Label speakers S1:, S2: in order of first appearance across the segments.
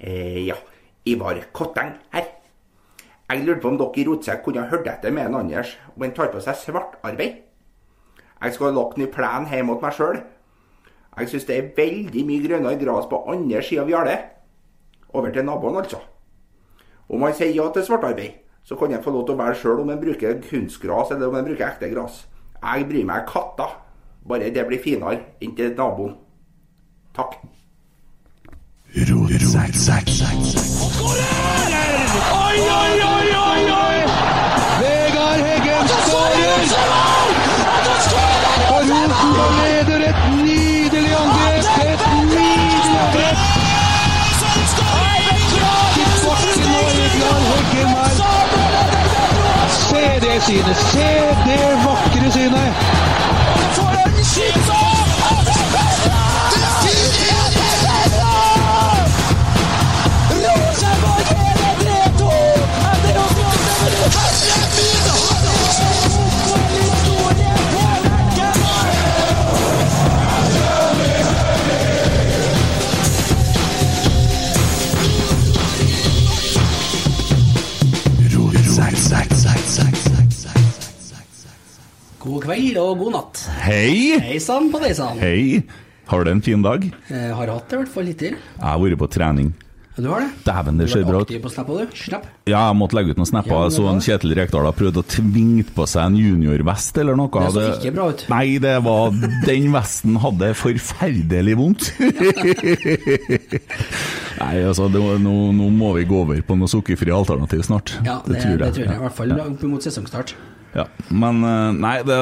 S1: Eh, ja, Ivar Kotteng her. Jeg lurte på om dere i Rotsekk kunne hørt etter med en Anders om han tar på seg svartarbeid. Jeg skal lagt ny plen hjem mot meg sjøl. Jeg syns det er veldig mye grønnere gras på andre sida av gjerdet. Over til naboen, altså. Om han sier ja til svartarbeid, så kan han få lov til å velge sjøl om han bruker kunstgras eller om han bruker ekte gras. Jeg bryr meg katta. Bare det blir finere enn til naboen. Takk.
S2: Oi, oi, oi, oi, oi! Vegard Heggen skårer! Og Rosenborg leder et nydelig angrep! Et nydelig angrep! Og. Se det synet! Se det vakre synet!
S3: God kveld og god natt.
S4: Hei!
S3: Hei sann på deg sann.
S4: Hei! Har du en fin dag?
S3: Jeg har hatt det i hvert fall hittil.
S4: Jeg har vært på trening.
S3: Du har det?
S4: Dæven, det ser bra ut.
S3: du. Snap.
S4: Ja, jeg måtte legge ut noen snapper.
S3: Ja,
S4: Jeg så en Kjetil Rekdal har prøvd å tvinge på seg en juniorvest eller noe.
S3: Det så ikke bra ut.
S4: Nei, det var Den vesten hadde forferdelig vondt. Nei, altså, det var, nå, nå må vi gå over på noe sukkerfri alternativ snart.
S3: Ja, det, det, tror jeg. I hvert fall mot sesongstart.
S4: Ja, men eh, nei, det,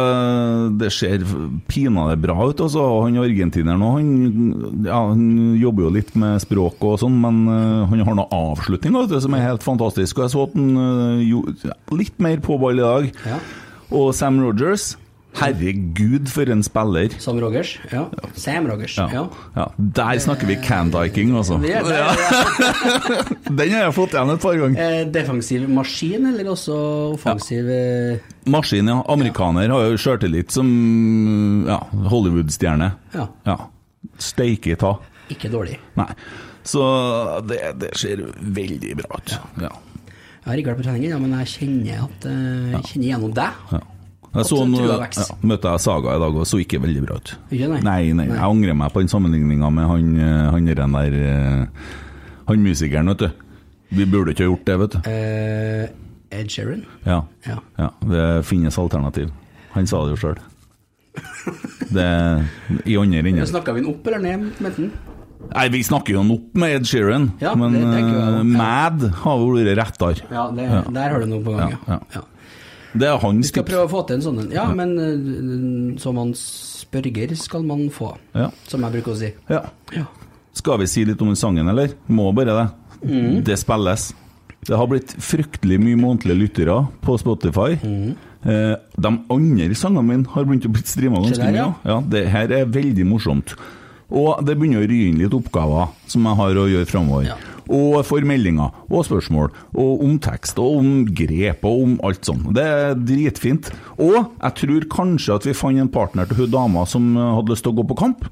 S4: det ser pinadø bra ut. Også. Han argentineren nå, han, ja, han jobber jo litt med språk og sånn, men eh, han har noe avslutning du, som er helt fantastisk. Og jeg så at han eh, gjorde litt mer på ball i dag.
S3: Ja.
S4: Og Sam Rogers, herregud for en spiller.
S3: Sam Rogers. Ja. Sam Rogers. Ja.
S4: Ja, ja. Der snakker vi candiking, altså.
S3: Det det
S4: Den har jeg fått igjen et par ganger.
S3: eh, defensiv maskin, eller også offensiv eh,
S4: Maskin, ja. Amerikaner har jo sjøltillit som ja, Hollywood-stjerne.
S3: Ja.
S4: Ja. Steike ta.
S3: Ikke dårlig.
S4: Nei. Så det, det ser veldig bra ut. Ja.
S3: Jeg har ikke vært på trening ennå, men jeg kjenner at eh, jeg kjenner gjennom deg.
S4: ja. Jeg så en, ja, møtte jeg Saga i dag og så ikke veldig bra ut.
S3: Ikke nei?
S4: Nei, nei, jeg angrer meg på den sammenligninga med han, eh, han der, eh, Han musikeren, vet du. Vi burde ikke ha gjort det, vet du.
S3: Uh, Ed Sheeran.
S4: Ja.
S3: Ja.
S4: ja. Det finnes alternativ. Han sa det jo sjøl. I andre enden.
S3: Snakka vi den opp eller ned, Menten?
S4: Nei, vi snakker jo opp med Ed Sheeran,
S3: Ja,
S4: men
S3: jeg.
S4: Mad har vært rettere.
S3: Ja, det, der har du noe på gang,
S4: Ja,
S3: ja.
S4: Det er hans
S3: Vi skal
S4: tips.
S3: prøve å få til en sånn en. Ja, men eh, som man spørger skal man få,
S4: Ja.
S3: som jeg bruker å si.
S4: Ja.
S3: Ja.
S4: Skal vi si litt om den sangen, eller? Må bare det.
S3: Mm.
S4: Det spilles. Det har blitt fryktelig mye månedlige lyttere på Spotify.
S3: Mm.
S4: Eh, de andre sangene mine har begynt å bli streama ganske mye.
S3: ja.
S4: Ja, det her er veldig morsomt. Og det begynner å ry inn litt oppgaver som jeg har å gjøre framover.
S3: Ja.
S4: Og får meldinger og spørsmål, og om tekst og om grep og om alt sånt. Det er dritfint. Og jeg tror kanskje at vi fant en partner til hun dama som hadde lyst til å gå på kamp.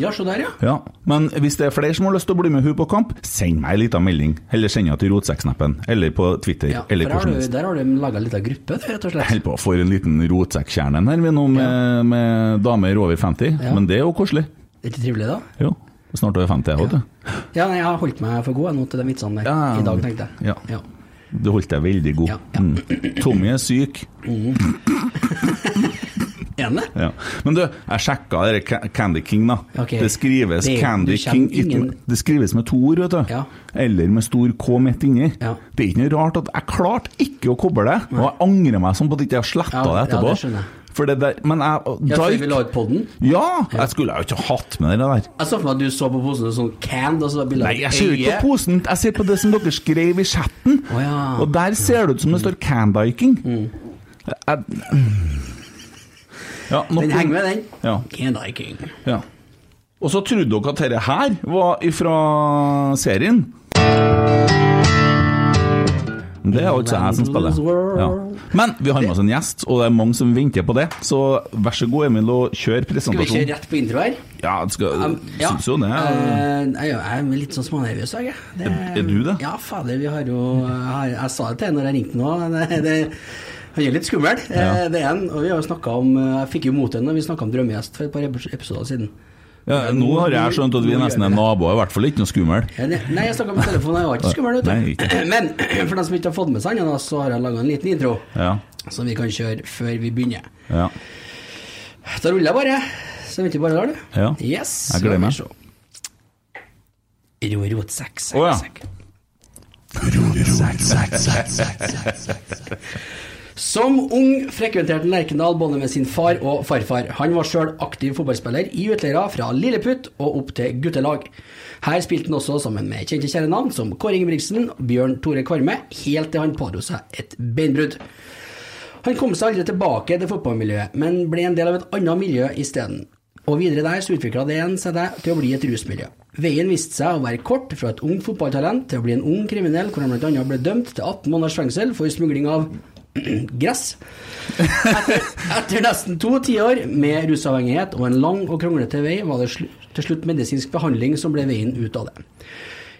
S3: Ja, se der, ja.
S4: Ja, Men hvis det er flere som har lyst til å bli med hun på kamp, send meg en liten melding. Eller send henne til Rotsekksnappen, eller på Twitter.
S3: ja
S4: eller hvor som helst.
S3: der har du laga ei lita gruppe, rett og slett.
S4: Holder på for en liten rotsekkjerne her vi nå, med, med damer over 50.
S3: Ja.
S4: Men det er jo koselig.
S3: Det er ikke trivelig, da?
S4: Jo. Snart over jeg 50, jeg òg, du.
S3: Ja, nei, jeg har holdt meg for god nå til de vitsene der.
S4: Ja.
S3: I dag, tenkte jeg.
S4: Ja.
S3: Ja.
S4: Du holdt deg veldig god.
S3: Ja, ja.
S4: Mm. Tommy er syk.
S3: Enig?
S4: Ja. Men du, jeg sjekka Candy King, da.
S3: Okay.
S4: Det skrives
S3: Det-
S4: Candy King
S3: ingen-
S4: Det skrives med to ord, vet du.
S3: Ja.
S4: Eller med stor K midt inni.
S3: Ja.
S4: Det er ikke noe rart at jeg klarte ikke å koble det. Og jeg angrer meg sånn på at jeg ikke sletta
S3: Ja,
S4: det
S3: ja,
S4: etterpå.
S3: det skjønner jeg.
S4: For det der, men jeg
S3: Ja, før vi la ut podden.
S4: Ja! Jeg skulle jo ikke hatt med det der.
S3: Jeg så for meg at du så på posen sånn canned, og så bilde
S4: Nei, jeg ser ikke på posen, jeg ser på det som dere skrev i chatten.
S3: Oh, ja.
S4: Og der ser det ut som det står Candiking.
S3: Mm.
S4: Jeg- Ja, nok
S3: Den henger med, den.
S4: Ja.
S3: Candy King.
S4: Ja. Og så trodde dere at dette her var ifra serien. Det er altså jeg som spiller. Ja. Men vi har med oss en gjest, og det er mange som venter på det. Så vær så god, Emil, og kjør presentasjonen.
S3: Skal vi kjøre rett på intro her?
S4: Ja, det skal,
S3: Um, ja.
S4: syns jo det.
S3: Eh, jeg, er litt sånn smånervøs, jeg. Det-
S4: Er- er du det?
S3: Ja, fader. Vi har jo Jeg, jeg sa det til henne når jeg ringte nå. Det, det, han er litt skummel, eh,
S4: Ja.
S3: det er han. Og vi har jo snakket om Jeg fikk jo mot henne når vi snakka om drømmegjest for et par episoder siden.
S4: Ja, nå har jeg skjønt at vi nesten er naboer, i hvert fall ikke noe skummel.
S3: Nei, jeg snakka med telefonen, jeg var ikke skummel, vet du. Men for dem som ikke har fått med seg den, så har jeg laga en liten intro
S4: Ja.
S3: som vi kan kjøre før vi begynner.
S4: ja.
S3: Da ruller jeg bare. Så venter vi bare der, du.
S4: Ja.
S3: Yes.
S4: Jeg gleder meg.
S3: Ro, rot, seks,
S4: Å, ja.
S3: Som ung frekventerte Lerkendal både med sin far og farfar. Han var sjøl aktiv fotballspiller i Utleira, fra Lilleputt og opp til guttelag. Her spilte han også sammen med kjente kjærenavn som Kåre Ingebrigtsen og Bjørn Tore Kvarme, helt til han pådro seg et beinbrudd. Han kom seg aldri tilbake til fotballmiljøet, men ble en del av et annet miljø isteden. Og videre der så utvikla det en seg til å bli et rusmiljø. Veien viste seg å være kort fra et ungt fotballtalent til å bli en ung kriminell, hvor han bl.a. ble dømt til 18 måneders fengsel for smugling av gress. Etter, etter nesten to tiår med rusavhengighet og en lang og kronglete vei, var det slu, til slutt medisinsk behandling som ble veien ut av det.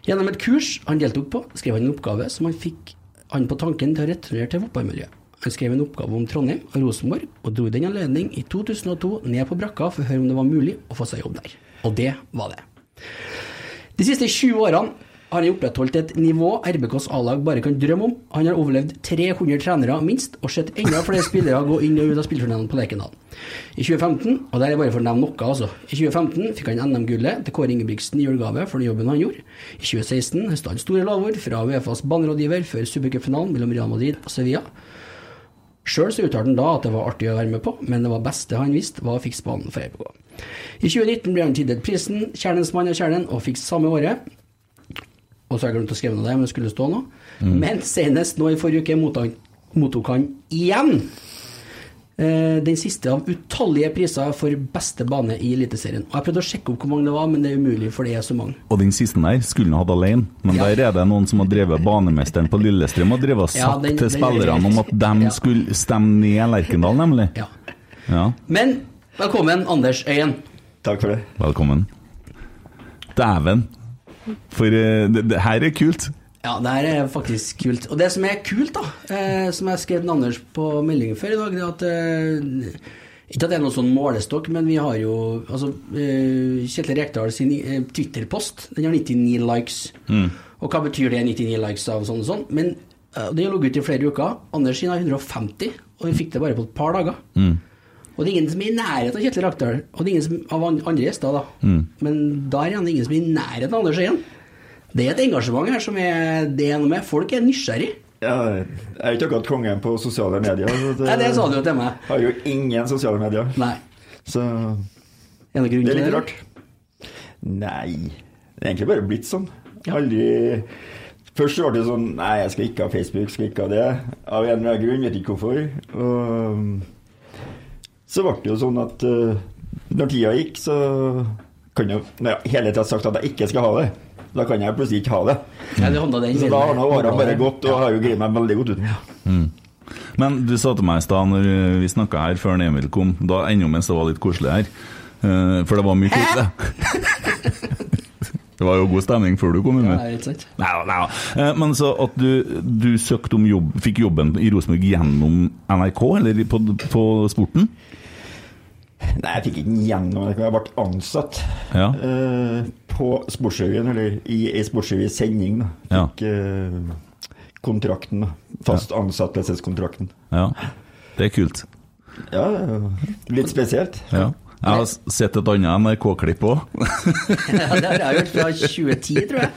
S3: Gjennom et kurs han deltok på, skrev han en oppgave som han fikk han på tanken til å returnere til fotballmiljøet. Han skrev en oppgave om Trondheim og Rosenborg, og dro i den anledning i 2002 ned på brakka for å høre om det var mulig å få seg jobb der. Og det var det. De siste 20 årene har han opprettholdt et nivå RBKs A-lag bare kan drømme om. Han har overlevd 300 trenere minst, og sett enda flere spillere gå inn og ut av spilleturneringen på Lerkendal. I 2015, og der er bare for å nevne noe, altså. I 2015 fikk han NM-gullet til Kåre Ingebrigtsen i julegave for den jobben han gjorde. I 2016 høstet han store lavord fra Uefas banerådgiver før supercupfinalen mellom Real Madrid og Sevilla. Sjøl uttalte han da at det var artig å være med på, men det var beste han visste, var å fikse banen for RBK. I 2019 ble han tildelt prisen Kjernens mann av Kjernen, og fikk samme året og så har jeg glemt å skrive noe der, men det skulle stå noe. Men senest nå i forrige uke mottok, han igjen eh, den siste av utallige priser for beste bane i Eliteserien. Og Jeg prøvde å sjekke opp hvor mange det var, men det er umulig, for det er så mange.
S4: Og den siste der skulle han hatt alene, men
S3: Ja.
S4: der er det noen som har drevet banemesteren på Lillestrøm og drevet og
S3: Ja, den-
S4: til
S3: er
S4: spillerne om at de
S3: Ja.
S4: skulle stemme ned Lerkendal, nemlig.
S3: Ja.
S4: Ja,
S3: Men velkommen, Anders Øyen.
S5: Takk for det.
S4: velkommen. Dæven. For eh, det, det her er kult.
S3: Ja, det her er faktisk kult. Og det som er kult, da, eh, som jeg skrev Anders på meldingen før i dag, det er at eh, Ikke at det er noen sånn målestokk, men vi har jo altså, eh, Kjetil Rekdal sin eh, Twitter-post, den har 99 likes. Og hva betyr det, 99 likes av sånn og sånn? Men eh, det har ligget ute i flere uker. Anders sin har 150, og vi fikk det bare på et par dager. Og det er ingen som er i nærheten av Kjetil Rakdal, og det er ingen som, av andre gjester, da. Men der er det ingen som er i nærheten av Anders Øyen. Det er et engasjement her som er det er noe med. Folk er nysgjerrig.
S5: Ja, jeg er ikke akkurat kongen på sosiale medier. så
S3: Nei, det sa du jo til meg.
S5: Har jo ingen sosiale medier.
S3: Nei.
S5: Så
S3: Er det
S5: det er litt rart. Nei, det er egentlig bare blitt sånn.
S3: Ja.
S5: Aldri Først så ble det sånn Nei, jeg skal ikke ha Facebook, skal ikke ha det. Av en eller annen grunn, vet ikke hvorfor. Og så ble det jo sånn at eh, når tida gikk, så kan jeg jeg hele tida sagt at jeg ikke skal ha det, da kan jeg plutselig ikke ha det.
S3: Ja, det den
S5: Så da har nå årene bare gått, og har jo greid meg veldig godt ut.
S4: Men du sa til meg i stad når vi snakka her før Emil kom, da ennå mens det var litt koselig her, eh, for det var mye koselig. Det var jo god stemning før du kom, inn.
S3: Ja, ikke sant?
S4: Nei nei. Eh, Men så at du, du søkte om jobb, fikk jobben i Rosenborg gjennom NRK, eller på, på sporten?
S5: Nei, jeg fikk ikke den gjennom det. Jeg ble ansatt
S4: Ja.
S5: eh, på Sportsrevyen, eller i ei Sportsrevyens sending. da.
S4: Ja.
S5: Fikk eh, kontrakten. Fast ansettelseskontrakten.
S4: Ja. Det er kult.
S5: Ja, litt spesielt.
S4: Ja. Jeg har sett et annet NRK-klipp òg.
S3: Ja, det har jeg gjort fra 2010, tror jeg.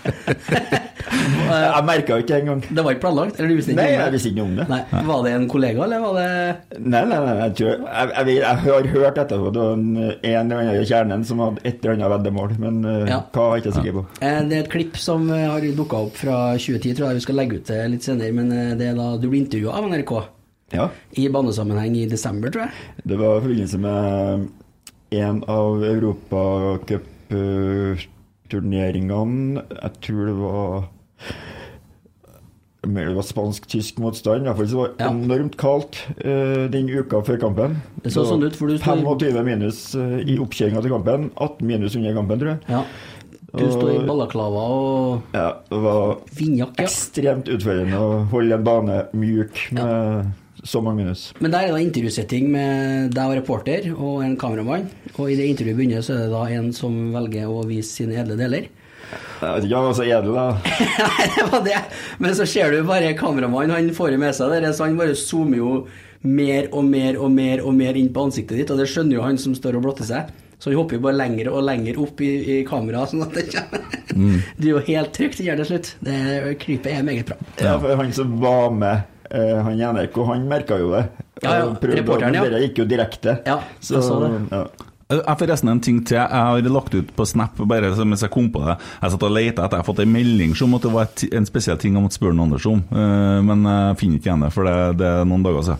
S5: Jeg merka ikke engang.
S3: Det var ikke planlagt? Eller du visste ikke
S5: Nei, jeg visste ikke om det.
S3: Nei, Var det en kollega, eller var det
S5: Nei, nei, nei, jeg, tror, jeg, jeg, vet- jeg har hørt etterpå det var en, en eller annen i kjernen som hadde et eller annet veddemål, men eh,
S3: Ja.
S5: hva er jeg ikke sikker på.
S3: Eh, Det er et klipp som eh, har dukka opp fra 2010, tror jeg vi skal legge ut det litt senere. Men det er da du blir intervjua av NRK
S5: Ja,
S3: i banesammenheng i desember, tror jeg.
S5: det var i forbindelse med en av europacupturneringene. Jeg tror det var det var spansk-tysk motstand. I hvert fall så var det
S3: Ja.
S5: enormt kaldt uh, den uka før kampen.
S3: Det så sånn ut, for du sto
S5: 25 minus uh, i oppkjøringa til kampen. 18 minus under kampen, tror jeg.
S3: Ja. Du sto i balaklava og
S5: Ja, det var
S3: vindjakke.
S5: Ekstremt utfordrende å holde en bane mjuk med så mange minus.
S3: Men der er det intervjusetting med deg og reporter og en kameramann. Og i det intervjuet begynner, så er det da en som velger å vise sine edle deler.
S5: Jeg vet ikke, om han var så edel, da.
S3: Nei, det var det. Men så ser du bare kameramannen, han får jo med seg det, så han bare zoomer jo mer og mer og mer og mer inn på ansiktet ditt, og det skjønner jo han som står og blotter seg. Så han hopper jo bare lenger og lenger opp i, i kameraet, sånn at det kommer Det er jo helt trygt det gjør det slutt. Det Krypet er meget bra.
S5: Ja, for han som var med, han i NRK, han merka jo det.
S3: Ja, ja, reporteren, ja.
S5: Dere gikk jo direkte.
S3: Ja, jeg så det.
S5: Ja.
S4: Jeg har forresten en ting til. Jeg har lagt ut på Snap bare mens jeg kom på det. Jeg satt og lette etter Jeg har fått en melding om at det var en spesiell ting jeg måtte spørre noen Anders om. Eh, men jeg finner ikke igjen det, for det, det er noen dager siden.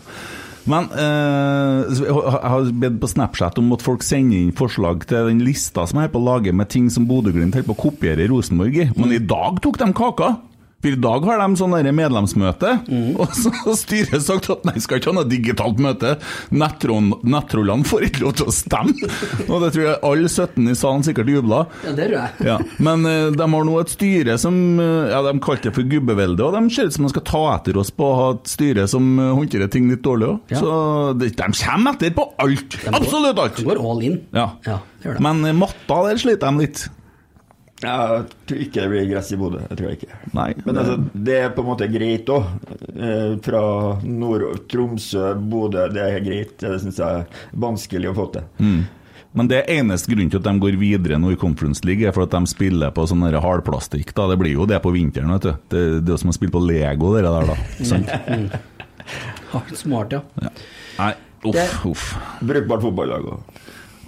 S4: Men eh, jeg har- jeg har bedt på Snapchat om at folk sender inn forslag til den lista som jeg er på å lage med ting som Bodø-Glimt holder på å kopiere i Rosenborg i. Men i dag tok de kaka! For i dag har de sånn medlemsmøte, mm. og så har styret sagt at nei, skal ikke ha noe digitalt møte. Nettroll- Nettrollene får ikke lov til å stemme! Og det tror jeg alle 17 i salen sikkert jubla.
S3: Ja, det tror jeg.
S4: Ja. Men eh, de har nå et styre som eh, ja, de kalte det for gubbevelde, og de ser ut som de skal ta etter oss på å ha et styre som eh, håndterer ting litt dårlig òg.
S3: Ja.
S4: Så de, de kommer etter på alt! Absolutt alt!
S3: De går all in.
S4: Ja.
S3: Ja, det gjør de.
S4: Men matta, der sliter de litt.
S5: Jeg tror ikke det blir gress i Bodø. Jeg tror ikke.
S4: Nei.
S5: Men altså, det er på en måte greit òg. Eh, fra nord Tromsø, Bodø, det er greit. Det syns jeg er vanskelig å få til.
S4: Mm. Men det er eneste grunnen til at de går videre nå i Conference League, er for at de spiller på sånn hardplastikk. da. Det blir jo det på vinteren, vet du. Det, det er jo som å spille på Lego, det der, da. Sant?
S3: Hardt Smart, ja.
S4: Ja. Nei, uff, uff.
S5: Brukbart fotballag òg.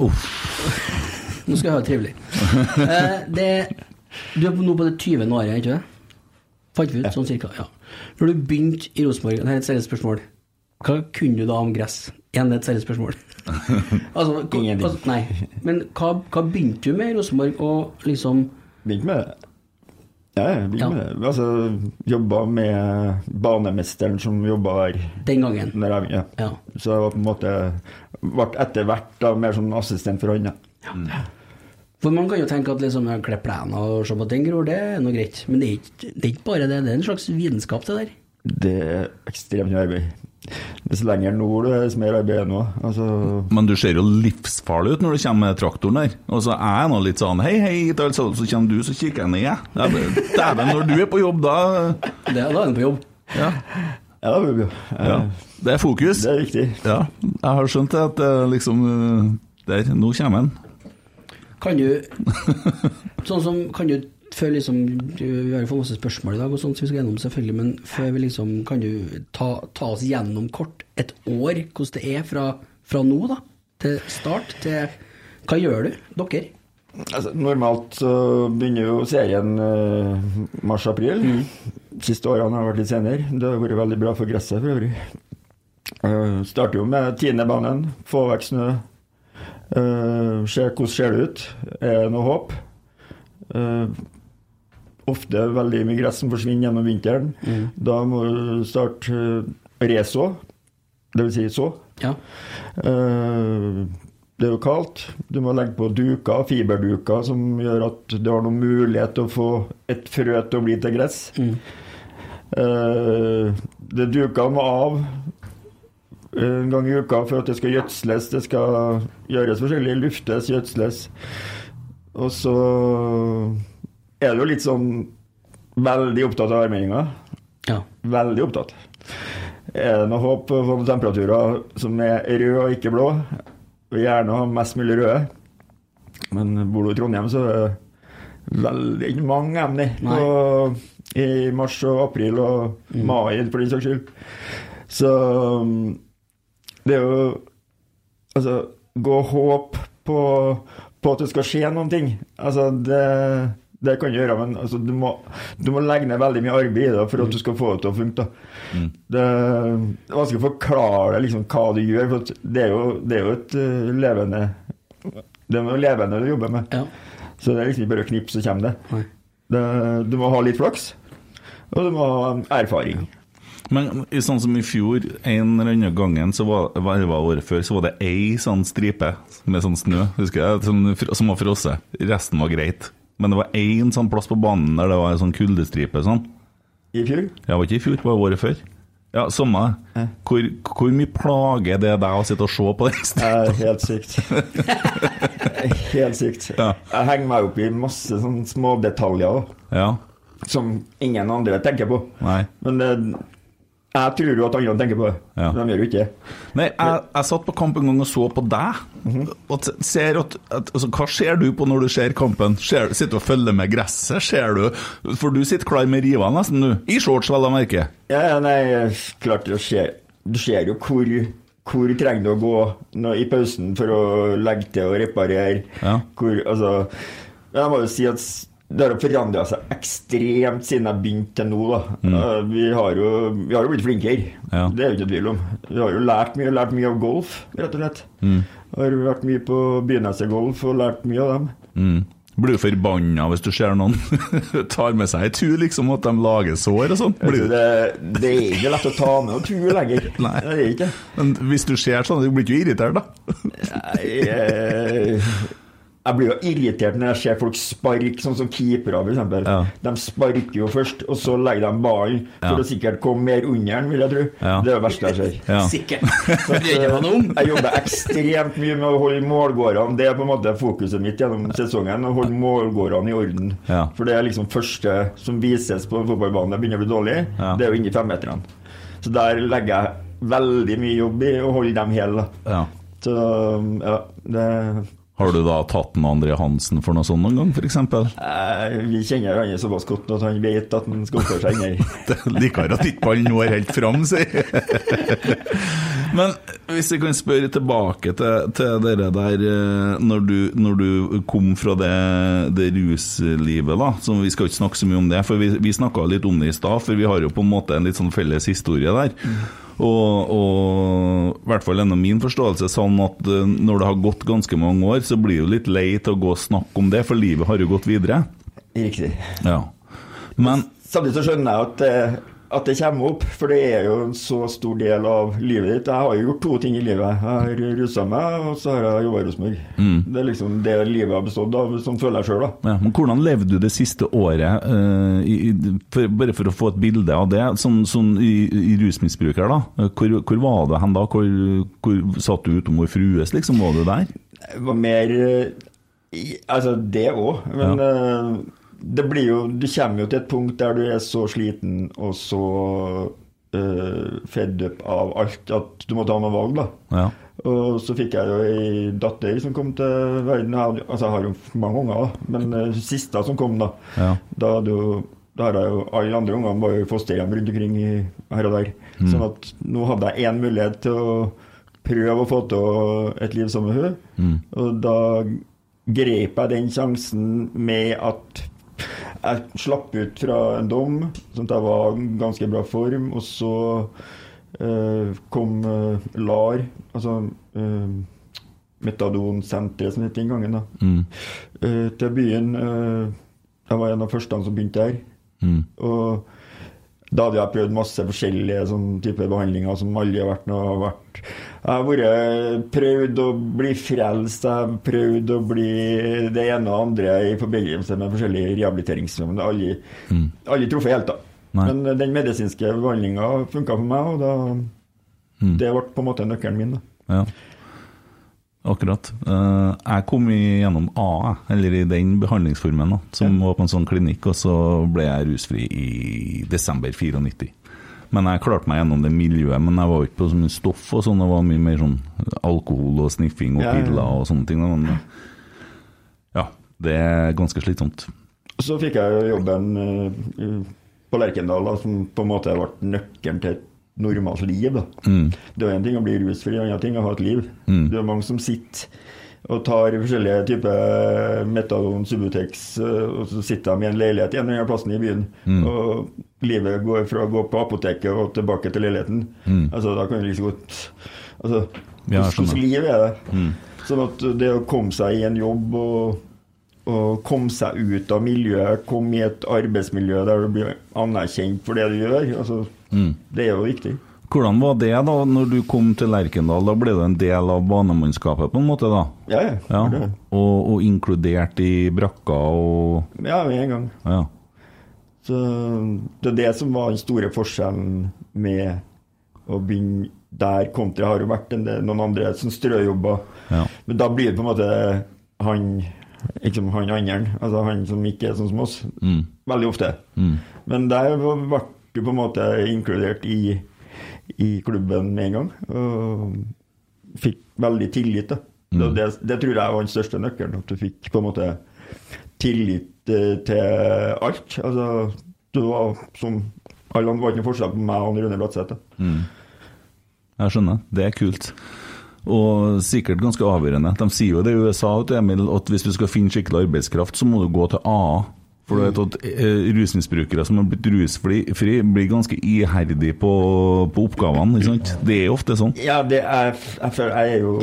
S4: uff.
S3: Nå skal jeg ha det trivelig. Eh, det, du er nå på det 20. året, ikke det? Fant vi ut sånn cirka? Ja. Når du begynte i Rosenborg, det er et seriøst spørsmål, hva kunne du da om gress? Igjen et seriøst spørsmål. altså, hva, hva, nei, men hva, hva begynte du med i Rosenborg, og liksom
S5: Begynte med det. Ja, jeg begynte
S3: Ja.
S5: med det. Altså, jobba med banemesteren som jobba der.
S3: den gangen?
S5: Der jeg, ja.
S3: Ja.
S5: Så jeg var på en måte ble etter hvert da mer som assistent for han. Ja.
S3: For man kan jo tenke at liksom, klipp plenen og se på at den gror, det er noe greit. Men det er, ikke, det er ikke bare det, det er en slags vitenskap, det der.
S5: Det er ekstremt mye arbeid. Dess lenger nord du er, dess mer arbeid er det nå. Altså,
S4: Men du ser jo livsfarlig ut når du kommer med traktoren der. Og så er jeg nå litt sånn hei, hei, til så, så kommer du, så kikker jeg ned. jeg. Dæven, når du er på jobb, da
S3: det da er den på jobb.
S4: Ja.
S5: ja, det er
S4: ja. Det er fokus.
S5: Det er viktig.
S4: Ja, jeg har skjønt det at liksom eh, Der, nå kommer han.
S3: Kan du Sånn som Kan du før liksom Vi har jo fått masse spørsmål i dag, og sånt som vi skal gjennom, selvfølgelig, men før vi liksom Kan du ta, ta oss gjennom kort et år, hvordan det er fra, fra nå, da, til start, til Hva gjør du, dere?
S5: Altså, normalt så begynner jo serien eh, mars-april. Siste årene har vært litt senere. Det har vært veldig bra for gresset for øvrig. Uh, starter jo med tiendebanen, få vekk snø. Uh, se hvordan ser det ut. Er det noe håp? Uh, ofte veldig mye gress som forsvinner gjennom vinteren. Da må du starte uh, reså, dvs. Si så.
S3: Ja.
S5: Uh, det er jo kaldt. Du må legge på duker, fiberduker, som gjør at du har noen mulighet til å få et frø til å bli til gress. Eh, det dukene må av en gang i uka for at det skal gjødsles. Det skal gjøres forskjellig. Luftes, gjødsles. Og så er du jo litt sånn veldig opptatt av værmeldinga.
S3: ja.
S5: Veldig opptatt. Er det noe håp på temperaturer som er røde og ikke blå? Vil gjerne ha mest mulig røde. Men bor du i Trondheim, så er det veldig mange emner i mars og april og mai, for den saks skyld. Så um, det er jo Altså, gå og håp på, på at det skal skje noen ting. Altså, det, det kan du gjøre, men altså, du, må, du må legge ned veldig mye arbeid i det for at du skal få det til å funke. Da. Det, er vanskelig å forklare liksom, hva du gjør, for det er jo, det er jo et uh, levende Det er noe levende du jobber med.
S3: Ja.
S5: Så det er liksom ikke bare å knipse, så kommer det. Det. Du må ha litt flaks, og du må ha erfaring.
S4: Men sånn som i fjor, en eller annen gangen, så var, var året før, så var det ei sånn stripe med sånn snø, husker jeg, som, som var frosset. Resten var greit. Men det var én sånn plass på banen der det var en sånn kuldestripe sånn.
S5: I fjor
S4: Ja, var ikke i fjor, det var året før. Ja, samme. Hvor, hvor mye plager det deg å sitte og se på den stripa?
S5: Eh, helt sykt. helt sykt.
S4: Ja.
S5: Jeg henger meg opp i masse sånne små detaljer da,
S4: Ja.
S5: som ingen andre tenker på.
S4: Nei.
S5: Men det, jeg tror jo at andre tenker på det.
S4: Ja.
S5: De gjør jo ikke det.
S4: Nei, jeg, jeg satt på kamp en gang og så på deg. og ser at, at, altså, hva ser du på når du ser kampen? Ser, sitter du og følger med gresset? Ser du For du sitter klar med riva nesten, du. I shorts, vel å merke.
S5: Ja, ja, nei, klart det skjer. Du ser jo hvor, hvor trenger du å gå nå, i pausen for å legge til og reparere.
S4: Ja.
S5: Hvor, altså, jeg må jo si at det har forandra seg ekstremt siden jeg begynte til nå. da. Eh, Vi, har jo, vi har jo blitt flinkere,
S4: Mm. Ja.
S5: det er jo ikke tvil om. Vi har jo lært mye, lært mye av golf, rett og slett.
S4: Mm.
S5: Har vært mye på Byneset golf og lært mye av dem.
S4: Mm. Blir du forbanna hvis du ser noen tar med seg ei tur, liksom, at de lager sår og sånn? Blir
S5: Det, det er ikke lett å ta med noen tro lenger.
S4: Nei.
S5: Det er ikke.
S4: Men hvis du ser sånn, du blir ikke irritert, da?
S5: Jeg, eh, jeg blir jo irritert når jeg ser folk sparke, sånn som keepere f.eks.
S4: Ja.
S5: De sparker jo først, og så legger de ballen for
S4: Ja.
S5: å sikkert komme mer under den, vil jeg tro.
S4: Ja.
S5: Det er det verste jeg ser.
S4: Ja.
S3: Sikkert. Noe om.
S5: Jeg jobber ekstremt mye med å holde målgårdene. Det er på en måte fokuset mitt gjennom sesongen. Å holde målgårdene i orden.
S4: Ja.
S5: For det er liksom første som vises på en fotballbane det begynner å bli dårlig.
S4: Ja.
S5: Det er jo inni femmeterne. Så der legger jeg veldig mye jobb i å holde dem hele.
S4: Ja.
S5: Så ja, det
S4: Har du da tatt med André Hansen for noe sånt noen gang, f.eks.?
S5: eh, Vi kjenner hverandre såpass godt at han vet at han skal oppføre seg.
S4: Det liker at ikke ballen når helt fram, sier Men hvis jeg kan spørre tilbake til, til dere der eh, når du, når du kom fra det, det ruslivet, da. Så vi skal ikke snakke så mye om det, for vi, vi snakka litt om det i stad. For vi har jo på en måte en litt sånn felles historie der. Og, og i hvert fall gjennom min forståelse sånn at eh, når det har gått ganske mange år, så blir jo litt lei til å gå og snakke om det, for livet har jo gått videre.
S5: Riktig.
S4: Ja. Men
S5: Samtidig så skjønner jeg at, det- at det kommer opp, for det er jo en så stor del av livet ditt. Jeg har jo gjort to ting i livet. Jeg har rusa meg, og så har jeg jobba i Rosenborg. Det er liksom det livet har bestått av, som føler jeg sjøl, da.
S4: Ja, men Hvordan levde du det siste året, uh, i, for, bare for å få et bilde av det, sånn, sånn i, i rusmisbruker? da? Hvor, hvor var du hen da? Hvor, hvor Satt du utom vår frues, liksom? Var du der?
S5: Det var mer eh, i- Altså, det òg, men eh, det blir jo Du kommer jo til et punkt der du er så sliten og så uh, fedd opp av alt at du må ta noen valg, da.
S4: Ja.
S5: Og så fikk jeg jo ei datter som kom til verden. Jeg, altså, jeg har jo mange unger, da, men uh, siste som kom, da
S4: Ja.
S5: Da hadde jo da hadde jeg jo, Alle andre ungene var jo i fosterhjem rundt omkring i, her og der.
S4: Mm.
S5: Sånn at nå hadde jeg én mulighet til å prøve å få til et liv sammen med
S4: Mm.
S5: Og da grep jeg den sjansen med at jeg slapp ut fra en dom, sånn at jeg var i ganske bra form. Og så eh, kom eh, LAR, altså eh, Metadonsenteret som det het den gangen, da,
S4: Mm.
S5: eh, til byen. Eh, jeg var en av første som begynte der.
S4: Mm.
S5: Og da hadde jeg prøvd masse forskjellige sånn type behandlinger som aldri har vært noe vært. Jeg har vært, prøvd å bli frelst, jeg har prøvd å bli det ene og andre i forbindelse med forskjellige rehabiliteringsformer. Aldri,
S4: Mm.
S5: aldri truffet helt, da.
S4: Nei.
S5: Men eh, den medisinske behandlinga funka for meg, og da,
S4: Mm.
S5: det ble på en måte nøkkelen min. da.
S4: Ja. Akkurat. Eh, jeg kom gjennom A, eller i den behandlingsformen, da, som var på en sånn klinikk, og så ble jeg rusfri i desember 94. Men jeg klarte meg gjennom det miljøet, men jeg var ikke på så mye stoff og sånn, det var mye mer sånn alkohol og sniffing og
S5: Ja, ja, ja.
S4: piller og sånne ting. Men ja, det er ganske slitsomt.
S5: Så fikk jeg jo jobben eh, på Lerkendal, da, som på en måte ble nøkkelen til et normalt liv. da.
S4: Mm.
S5: Det er én en ting å bli rusfri, en annen ting å ha et liv.
S4: Mm.
S5: Det er mange som sitter og tar forskjellige typer metadon, Subutex, eh, og så sitter de i en leilighet en eller annen plass i byen.
S4: Mm.
S5: Og livet går fra å gå på apoteket og tilbake til leiligheten.
S4: Mm.
S5: Altså, da kan du liksom godt Altså,
S4: Ja,
S5: hvordan liv er det?
S4: Mm.
S5: Sånn at det å komme seg i en jobb og, og komme seg ut av miljøet, komme i et arbeidsmiljø der du blir anerkjent for det du gjør, altså,
S4: Mm.
S5: det er jo viktig.
S4: Hvordan var det da, når du kom til Lerkendal? Da ble du en del av banemannskapet, på en måte? da?
S5: Ja, ja.
S4: Ja,
S5: det-
S4: og, og inkludert i brakka og
S5: Ja, med en gang.
S4: Ja.
S5: Så det er det som var den store forskjellen med å begynne der kontra har jo vært en del, noen andre som strøjobber.
S4: Ja.
S5: Men da blir det på en måte han liksom han andre, altså han som ikke er sånn som oss.
S4: Mm.
S5: Veldig ofte.
S4: Mm.
S5: Men der ble du på en måte inkludert i, i klubben med en gang. Og fikk veldig tillit. da.
S4: Mm.
S5: Det, det tror jeg var den største nøkkelen. At du fikk på en måte tillit eh, til alt. Altså, du var som alle andre var ikke noe forskjell på meg og Rune Bratseth.
S4: Mm. Jeg skjønner. Det er kult. Og sikkert ganske avgjørende. De sier jo det i USA Emil, at hvis du skal finne skikkelig arbeidskraft, så må du gå til AA. For du vet at eh, rusmisbrukere som har blitt rusfri, fri, blir ganske iherdige på, på oppgavene. Ikke sant? Det er ofte sånn.
S5: Ja, det er, jeg føler jeg er jo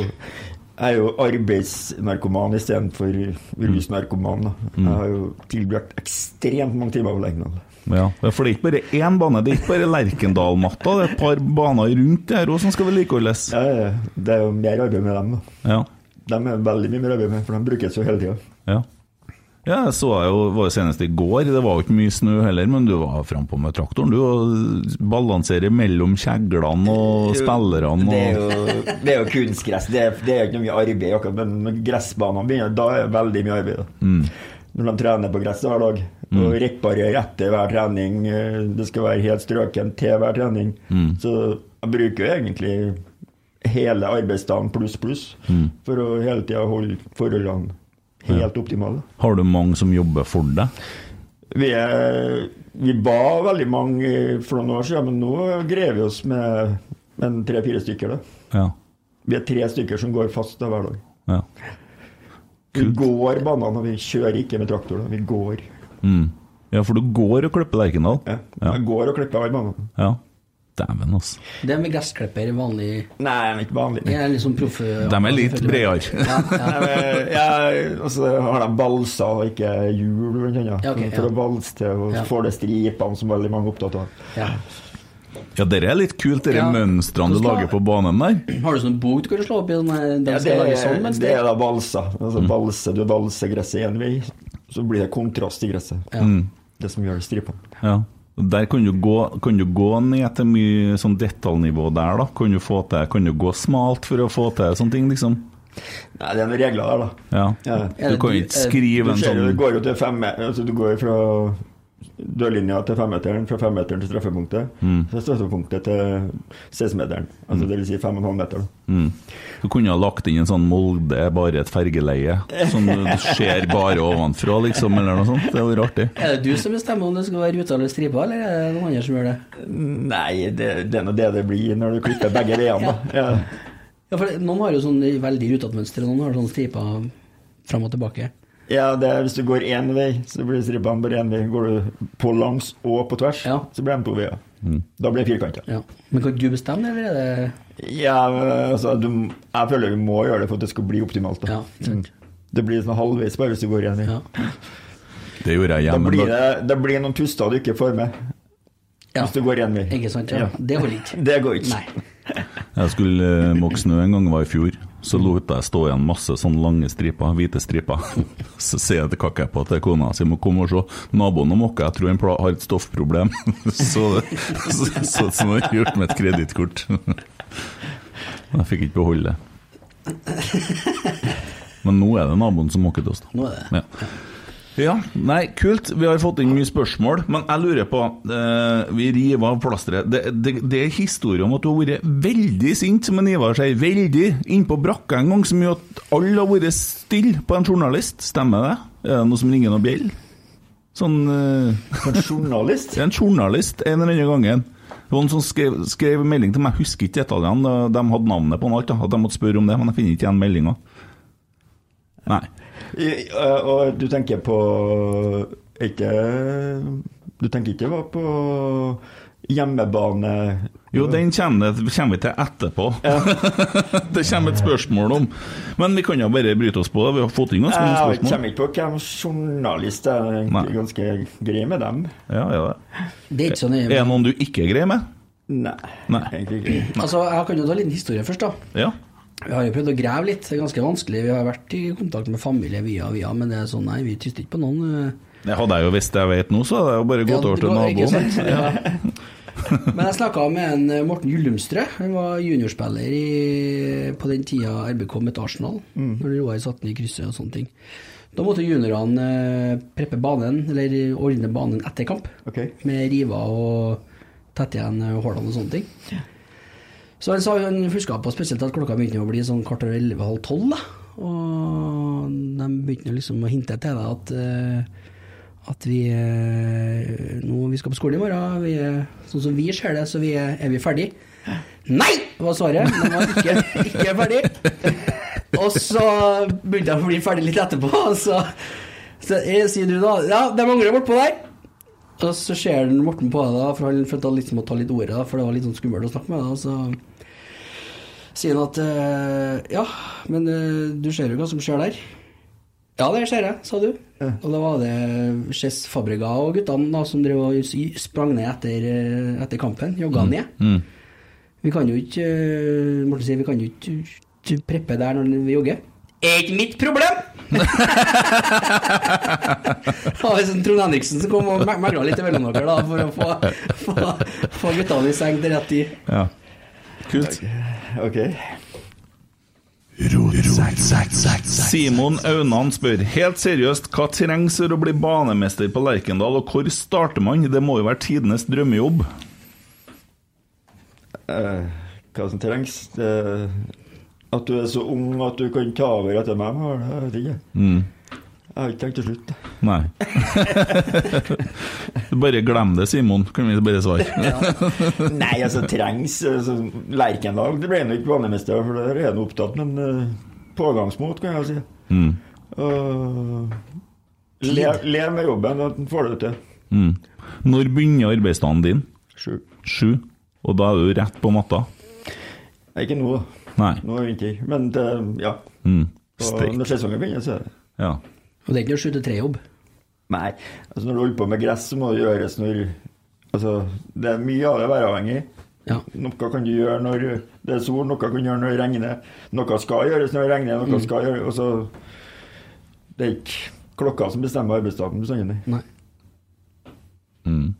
S5: jeg er jo arbeidsnarkoman istedenfor rusnarkoman. da. Jeg har jo tilbrakt ekstremt mange timer på Lerkendal.
S4: Ja, For det er ikke bare én bane, det er ikke bare Lerkendal-matta. Det er et par baner rundt der òg som skal vedlikeholdes.
S5: Ja, ja, det er jo mer arbeid med dem. da.
S4: Ja.
S5: De er veldig mye mer arbeid med, for de brukes jo hele tida.
S4: Ja. Ja, jeg så jeg jo, var jo senest i går. Det var jo ikke mye snø heller, men du var frampå med traktoren. Du og balanserer mellom kjeglene og spillerne.
S5: Det er
S4: Og,
S5: jo, det er jo kunstgress. Det er, det er ikke noe mye arbeid, akkurat, men gressbanene begynner, da er det veldig mye arbeid.
S4: mm,
S5: Når de trener på gress hver dag, og reparerer etter hver trening. eh, Det skal være helt strøken til hver trening.
S4: Mm.
S5: Så jeg bruker jo egentlig hele arbeidsdagen pluss pluss
S4: Mm.
S5: for å hele tida holde forholdene helt optimale.
S4: har du mange som jobber for deg?
S5: Vi, er, vi var veldig mange for noen år siden, men nå greier vi oss med en tre-fire stykker.
S4: Ja.
S5: Vi er tre stykker som går fast da, hver dag.
S4: ja.
S5: Vi går banene, og vi kjører ikke med traktor. da. Vi går.
S4: Mm. ja, for du går og klipper Lerkendal?
S5: Ja.
S4: Ja.
S5: Jeg går og klipper hver banene.
S4: Ja. Dæven, altså.
S3: Det med gressklipper vanlig
S5: Nei, jeg er ikke vanlig.
S3: Jeg er liksom proffe...
S4: De er litt bredere.
S3: Ja, ja.
S5: Og så har de balser og ikke hjul, blant annet.
S3: Ja,
S5: For å balse til, og
S3: så
S5: får det stripene som veldig mange er opptatt av.
S3: Ja.
S4: Ja, det er litt kult, de
S3: Ja.
S4: mønstrene du lager på banen der.
S3: Har du sånn bok du kan slå opp i? Den, den de
S5: Ja,
S3: skal
S5: det,
S3: lage sånn, mens
S5: det er da balser. Altså, balse, du valser gresset én vei, så blir det kontrast i gresset.
S3: Ja.
S4: Mm.
S5: Det som gjør stripene.
S4: Ja. Der kan du, gå, kan du gå ned til mye sånn detaljnivå der, da? Kan du, få til, kan du gå smalt for å få til sånne ting, liksom?
S5: Nei, det er noen regler der, da.
S4: Ja.
S5: Ja.
S4: Du kan ikke
S3: det-
S4: skrive
S5: Du
S4: en sånn
S5: går jo til fem altså Du går fra dørlinja til femmeteren, fra femmeteren til straffepunktet.
S4: Mm.
S5: Fra straffepunktet til 16-meteren. Altså det vil si fem og en halv meter.
S4: Mm. Du kunne ha lagt inn en sånn Molde, bare et fergeleie, som du ser bare ovenfra, liksom, eller noe sånt. Det hadde vært artig.
S3: Er det du som bestemmer om det skal være ruta eller stripa, eller er det noen andre som gjør det?
S5: Nei, det, det er nå det det blir når du klipper begge veiene, da. Ja.
S3: Ja, for Noen har jo sånn veldig rutete mønster, og noen har sånn stripa fram og tilbake.
S5: Ja, det er, hvis du går én vei, så blir strippene bare én vei. Går du på langs og på tvers,
S3: Ja.
S5: så blir de to veier. Da blir det firkanta.
S3: Ja. Men kan du bestemme, eller er det
S5: Ja, altså, du, jeg føler vi må gjøre det for at det skal bli optimalt. Da.
S3: Ja, sant.
S5: Det blir sånn halvveis bare hvis du går én vei.
S3: Ja.
S4: Det gjorde jeg
S5: Da
S4: hjemme.
S5: blir det, det blir noen tuster du ikke får med
S3: Ja.
S5: hvis du går én vei.
S3: Ikke sant? Ja.
S5: Ja.
S3: Det holder ikke.
S5: Det går ikke.
S3: Nei.
S4: jeg skulle eh, måke snø en gang, det var i fjor. Så lot jeg stå igjen masse sånne lange striper, hvite striper. Så sier jeg til kakka på til kona si må komme og se. Naboen og måker, jeg tror han har et stoffproblem. Så det så, så har jeg gjort med et kredittkort. Jeg fikk ikke beholde det. Men nå er det naboen som måker til oss. da.
S3: Nå er det.
S4: Ja. Ja, nei, kult. Vi har fått inn mye spørsmål, men jeg lurer på eh, Vi river av plasteret. Det, det, det er historie om at du har vært veldig sint, som en Ivar sier. Veldig. Innpå brakka en gang, som gjør at alle har vært stille på en journalist. Stemmer det? Er det noe som ringer noe bjell? Sånn eh,
S5: En journalist?
S4: En journalist en eller annen gangen. Noen som skrev, skrev melding til meg, jeg husker ikke detaljene. De hadde navnet på den alt, at de måtte spørre om det, men jeg finner ikke igjen meldinga. Nei.
S5: Øh, Og du tenker på Ikke Du tenker ikke på hjemmebane
S4: Jo, den kommer, kommer vi til etterpå. det kommer et spørsmål om. Men vi kan jo bare bryte oss på det. Vi har fått inn ganske mange
S5: Jeg kommer ikke på hvem journalist er. Egentlig ganske grei med dem.
S4: Ja, ja, det.
S3: Det er ikke så nøye.
S4: Er det noen du ikke er grei med?
S5: Nei,
S4: Nei.
S5: egentlig ikke.
S3: Altså, Jeg kan jo ta en liten historie først. da.
S4: Ja.
S3: Vi har jo prøvd å grave litt, det er ganske vanskelig. Vi har vært i kontakt med familie via via, men det er sånn, nei, vi tyster ikke på noen. eh.
S4: Det hadde jeg jo visst det jeg vet nå, så hadde jeg jo bare gått
S3: Ja,
S4: over til naboen.
S3: Ja. Men jeg snakka med en eh, Morten Gyllumstrø. Han var juniorspiller i, på den tida RBK møtte Arsenal. Når Roar satt den i krysset og sånne ting. Da måtte juniorene eh, preppe banen, eller ordne banen etter kamp.
S5: okay.
S3: Med river og tette igjen hullene og sånne ting. Så han sa han huska på spesielt at klokka begynte å bli sånn kvart over elleve-halv tolv. Og de begynte liksom å hinte til deg at eh, at vi eh, nå vi skal på skolen i morgen. Vi sånn som vi ser det, så vi er, vi ferdig? Nei! var svaret. De var ikke, ikke ferdig. Og så begynte jeg å bli ferdig litt etterpå. og Så, så jeg sier du da Ja, det mangler bortpå der. Og så ser Morten på deg, for han følte liksom å ta litt ordet, for det var litt sånn skummelt å snakke med. Da, og så sier han at eh, Ja, men eh, du ser jo hva som skjer der. Ja, det ser jeg, sa du. Og da var det Chess Fabrega og guttene da, som drev og sprang ned etter, eh, etter kampen. Jogga ned. Vi kan jo ikke Morten sier vi kan jo ikke preppe der når vi jogger. Er ikke mitt problem! det var sånn Trond Henriksen som kom og me- megla litt mellom dere da, for å få, få, få guttene i seng til rett tid.
S4: Ja. Kult.
S5: Ok.
S4: Simon Aunan spør helt seriøst hva trengs for å bli banemester på Lerkendal, og hvor starter man? Det må jo være tidenes drømmejobb.
S5: Eh, hva som trengs? Det, at du er så ung at du kan ta over etter meg, jeg vet ikke.
S4: Mm.
S5: Jeg har ikke tenkt å slutte.
S4: Nei. bare glem det, Simon, kan vi bare svare.
S5: Nei, altså trengs altså, Lerkendal det ble nå ikke banemester, for der er han opptatt, men uh, pågangsmot, kan jeg si.
S4: Mm.
S5: Uh, le, le med jobben, at han får det til.
S4: Mm. Når begynner arbeidsdagen din?
S5: Sju.
S4: Sju. Og da er du rett på matta?
S5: Ikke nå, da.
S4: Nei.
S5: Nå er det vinter. Men det, ja.
S4: Mm.
S5: Og når sesongen begynner, så er det
S4: Ja.
S3: Og det er ikke noe sju til tre-jobb.
S5: Nei. Altså når du holder på med gress, så må det gjøres når Altså, det er mye av det væravhengig.
S3: Ja.
S5: Noe kan du gjøre når det er sol, noe kan du gjøre når det regner. Noe skal gjøres når det regner, noe skal gjøres altså, Det er ikke klokka som bestemmer arbeidsdagen bestandig.
S3: Nei.
S4: Mm.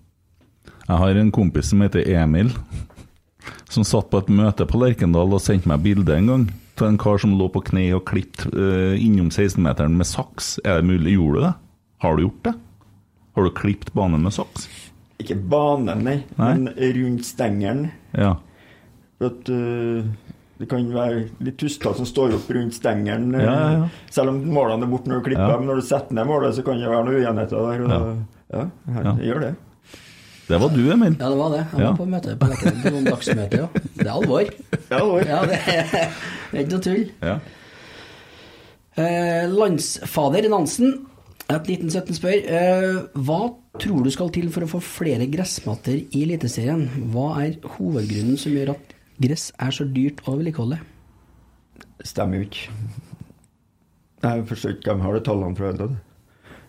S4: Jeg har en kompis som heter Emil, som satt på et møte på Lerkendal og sendte meg bilde en gang av en kar som lå på kne og klippet uh, innom 16-meteren med saks. Er det mulig? Gjorde du det? Har du gjort det? Har du klippet banen med saks?
S5: Ikke banen, nei,
S4: Nei.
S5: men rundt stengelen.
S4: Ja.
S5: At uh, det kan være litt tuster som står opp rundt stengelen. øh,
S4: Ja, ja.
S5: Selv om målene er borte når du klipper dem. Når du setter ned målet, så kan det være noen uenigheter der. Og, Ja. jeg gjør det.
S4: Det var du, Emil.
S3: Ja, det var det. Jeg
S4: Ja.
S3: var på møte på noen dagsmøter, ja. Det er alvor.
S5: Det er alvor.
S3: Ja, det er, det er ikke noe tull.
S4: Ja.
S3: Eh, landsfader Nansen, et 1917 spør eh, Hva tror du skal til for å få flere gressmatter i Eliteserien? Hva er hovedgrunnen som gjør at gress er så dyrt å vedlikeholde?
S5: Stemmer jo ikke. Jeg forstår ikke hvem har de tallene fra. det.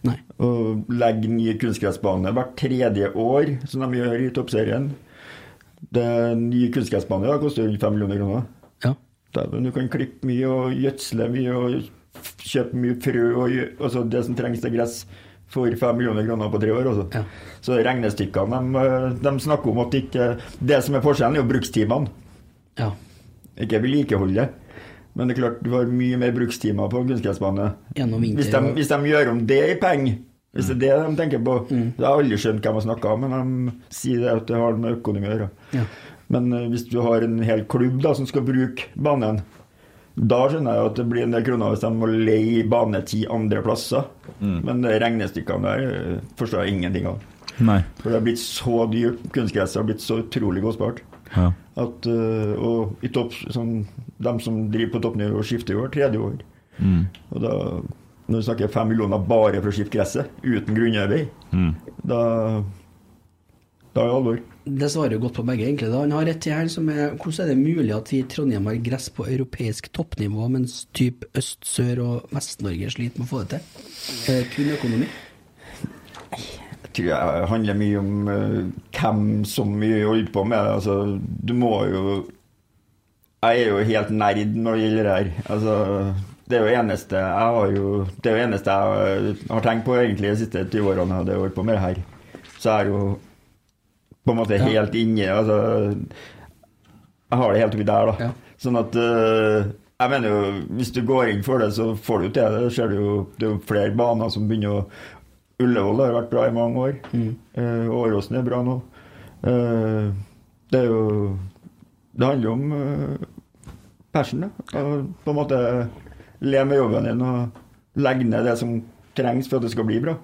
S3: Nei.
S5: Og legge ny kunstgressbane hvert tredje år, som de gjør i toppserien. Det Ny kunstgressbane koster rundt 5 millioner kroner.
S3: Ja.
S5: Du kan klippe mye og gjødsle mye og kjøpe mye frø og altså det som trengs til gress for 5 millioner kroner på tre år. Altså.
S3: Ja.
S5: Så regnestykkene de, de snakker om at ikke Det som er forskjellen, er jo brukstimene.
S3: ja.
S5: Ikke vedlikeholdet. Men det er klart du har mye mer brukstimer på kunstgressbane. Hvis de, hvis de gjør om det i penger, hvis det er det de tenker på
S3: Mm.
S5: Jeg har aldri skjønt hvem de snakker om, men de sier det at det har med økonomi å gjøre.
S3: Ja.
S5: Men eh, hvis du har en hel klubb da, som skal bruke banen, da skjønner jeg at det blir en del kroner hvis de må leie banetid andre plasser. Men de regnestykkene der eh, forstår jeg ingenting av.
S4: Nei.
S5: For det har blitt så dyrt. Kunstgresset har blitt så utrolig kostbart.
S4: Ja.
S5: At, øh, og i topp, sånn, de som driver på toppnivå, skifter jo hvert tredje år. Og da, når du snakker fem millioner bare for å skifte gresset, uten grunnarbeid, da, da er det alvor.
S3: Det svarer jo godt på begge, egentlig. Da. Han har rett til her, som er Hvordan er det mulig at vi i Trondheim har gress på europeisk toppnivå, mens type Øst-, Sør- og Vest-Norge sliter med å få det til? Er kun økonomi?
S5: Jeg tror jeg handler mye om uh, hvem som vi holder på med. Altså, du må jo Jeg er jo helt nerd når det gjelder det her. Altså, det er jo eneste jeg har jo Det er jo eneste jeg har tenkt på egentlig de siste 20 årene. Det er å holde på med det her. Så jeg er jo på en måte helt inne Altså Jeg har det helt oppi der, da.
S3: Ja.
S5: Sånn at øh, Jeg mener jo Hvis du går inn for det, så får du til det. Det ser du jo Det er jo flere baner som begynner å Ullevål har vært bra i mange år. Eh, Åråsen er bra nå. Uh, det er jo Det handler om uh, passion. Å på en måte le med jobben din og legge ned det som trengs for at det skal bli bra.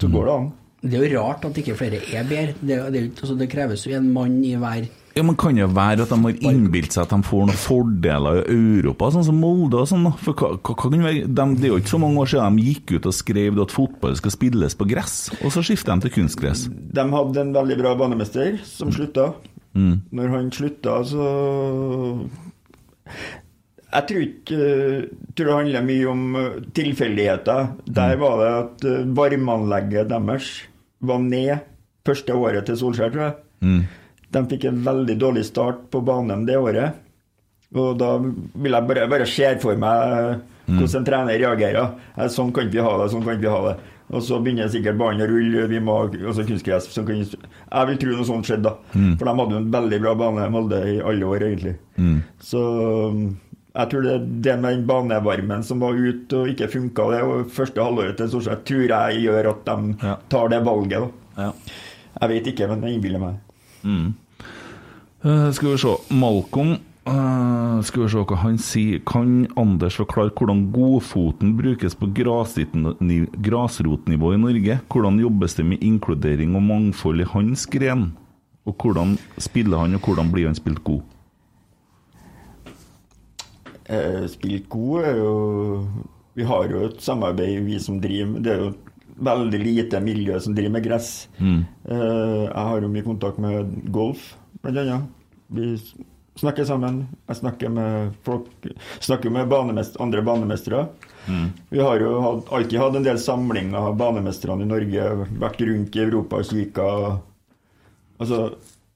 S5: Så går det an.
S3: Det er jo rart at ikke flere er bedre. Det, det, altså, det kreves jo en mann i hver
S4: Ja, men Kan det være at de har innbilt seg at de får noen fordeler i Europa, sånn som Molde og sånn? For hva, hva, hva kan være, de, Det er jo ikke så mange år siden de gikk ut og skrev at fotball skal spilles på gress, og så skifter de til kunstgress.
S5: De hadde en veldig bra banemester som slutta. Når han slutta, så Jeg tror ikke tror det handler mye om eh, tilfeldigheter. Der var det at eh, varmeanlegget deres var ned første året til Solskjær, tror jeg. De fikk en veldig dårlig start på banen det året. Og da vil jeg bare, bare se for meg hvordan en trener reagerer. Eh, Sånn kan vi ha det, sånn kan vi ha det. Og så begynner sikkert ballen å rulle, vi må altså kunstgress som kan, Jeg vil tro noe sånt skjedde, da. For de hadde jo en veldig bra bane, Molde, i alle år, egentlig. Så um, jeg tror det, det med den banevarmen som var ute og ikke funka det og første halvåret til Solskjær, tror jeg gjør at de
S4: Ja.
S5: tar det valget, da.
S4: Ja.
S5: Jeg vet ikke, men jeg innbiller meg.
S4: Eh, skal vi se Malcolm eh, Skal vi se hva han sier. Kan Anders forklare hvordan godfoten brukes på grasrotnivå i Norge? Hvordan jobbes det med inkludering og mangfold i hans gren? Og hvordan spiller han, og hvordan blir han spilt god?
S5: eh, spilt god er jo Vi har jo et samarbeid, vi som driver Det er jo veldig lite miljø som driver med gress. Eh, jeg har jo mye kontakt med golf, blant annet. Vi snakker sammen. Jeg snakker med folk Snakker med banemest, andre banemestere. Vi har jo hatt, alltid hatt en del samlinger av banemestrene i Norge. Vært rundt i Europa og kikka. Altså,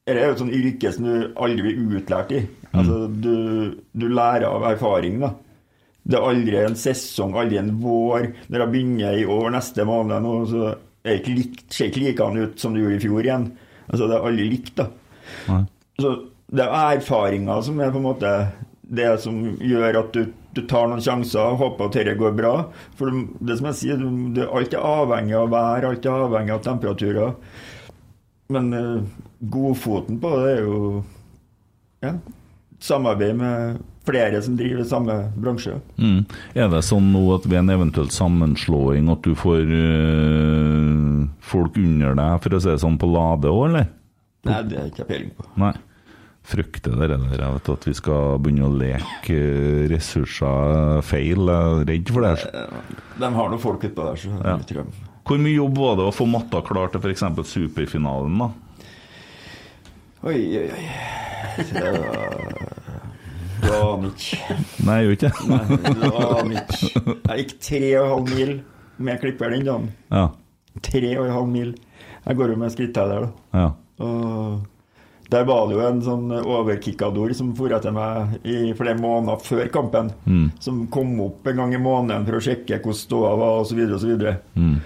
S5: det er jo et sånt yrke som du aldri blir utlært i. Altså, du, du lærer av erfaring, da. Det er aldri en sesong, aldri en vår. Når jeg begynner i år, neste måned, nå, så er ikke likt, ser ikke likedan ut som det gjorde i fjor igjen. Altså, det er aldri likt, da.
S4: Nei.
S5: Så det er erfaringer som er på en måte det som gjør at du, du tar noen sjanser og håper at dette går bra. For det som jeg sier, du, du, alt er avhengig av vær, alt er avhengig av temperaturer. Men uh, godfoten på det er jo ja, samarbeid med flere som driver samme bransje.
S4: Mm. Er det sånn nå at ved en eventuell sammenslåing at du får uh, folk under deg, for å si det sånn, på lade òg, eller?
S5: Nei, det har jeg ikke peiling på.
S4: Nei. Frykter det der, jeg vet at vi skal begynne å leke eh, ressurser feil. Jeg er redd for det.
S5: De har noen folk utpå der, så
S4: Ja.
S5: jeg tror de-
S4: Hvor mye jobb var det å få matta klar til f.eks. superfinalen, da?
S5: Oi, oi, oi. Det var ikke.
S4: Nei, jeg gjør ikke.
S5: Nei, det var ikke. Jeg gikk tre og en halv mil med klipper den dagen.
S4: Ja.
S5: Tre og en halv mil. Jeg går jo med skritteller, da.
S4: ja.
S5: Og der var det jo en sånn overkikador som for etter meg i flere måneder før kampen.
S4: Mm.
S5: Som kom opp en gang i måneden for å sjekke hvordan ståa var, osv. osv.
S4: Mm.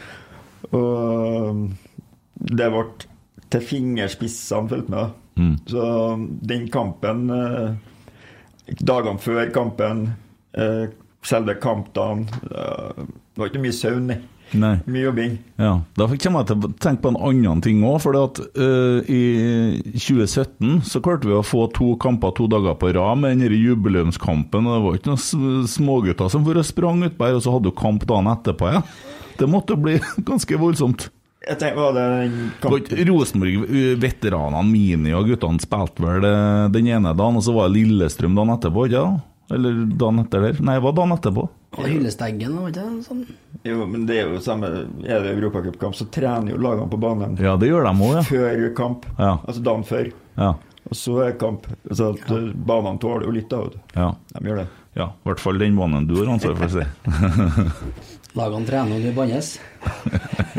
S5: Og det ble til fingerspissene, fulgt meg.
S4: Mm.
S5: Så den kampen eh, Dagene før kampen, eh, selve kampdagen eh, Det var ikke mye søvn, nei.
S4: Nei.
S5: Mye jobbing.
S4: Ja, Da kommer jeg til å tenke på en annen ting òg. For at, øh, i 2017 så klarte vi å få to kamper to dager på rad med den jubileumskampen. og Det var ikke noen smågutter som for og sprang utpå her, og så hadde du kamp dagen etterpå. Ja. Det måtte bli ganske voldsomt.
S5: Jeg tenkte, var det
S4: Rosenborg-veteranene, Mini og guttene spilte vel øh, den ene dagen, og så var det Lillestrøm dagen etterpå, ikke sant? Eller dagen etter der? Nei, det var dagen etterpå.
S3: Og Hyllesteggen, var ikke det sånn?
S5: Jo, men det er jo samme Er det europacupkamp, så trener jo lagene på banen
S4: Ja, det gjør de òg, ja.
S5: før kamp.
S4: Ja.
S5: Altså dagen før.
S4: Ja.
S5: Og så er kamp. Så at ja. banene tåler jo litt, da.
S4: ja.
S5: De gjør det.
S4: Ja, i hvert fall den banen du har ansvar for å si.
S3: Lagene trener og de bannes.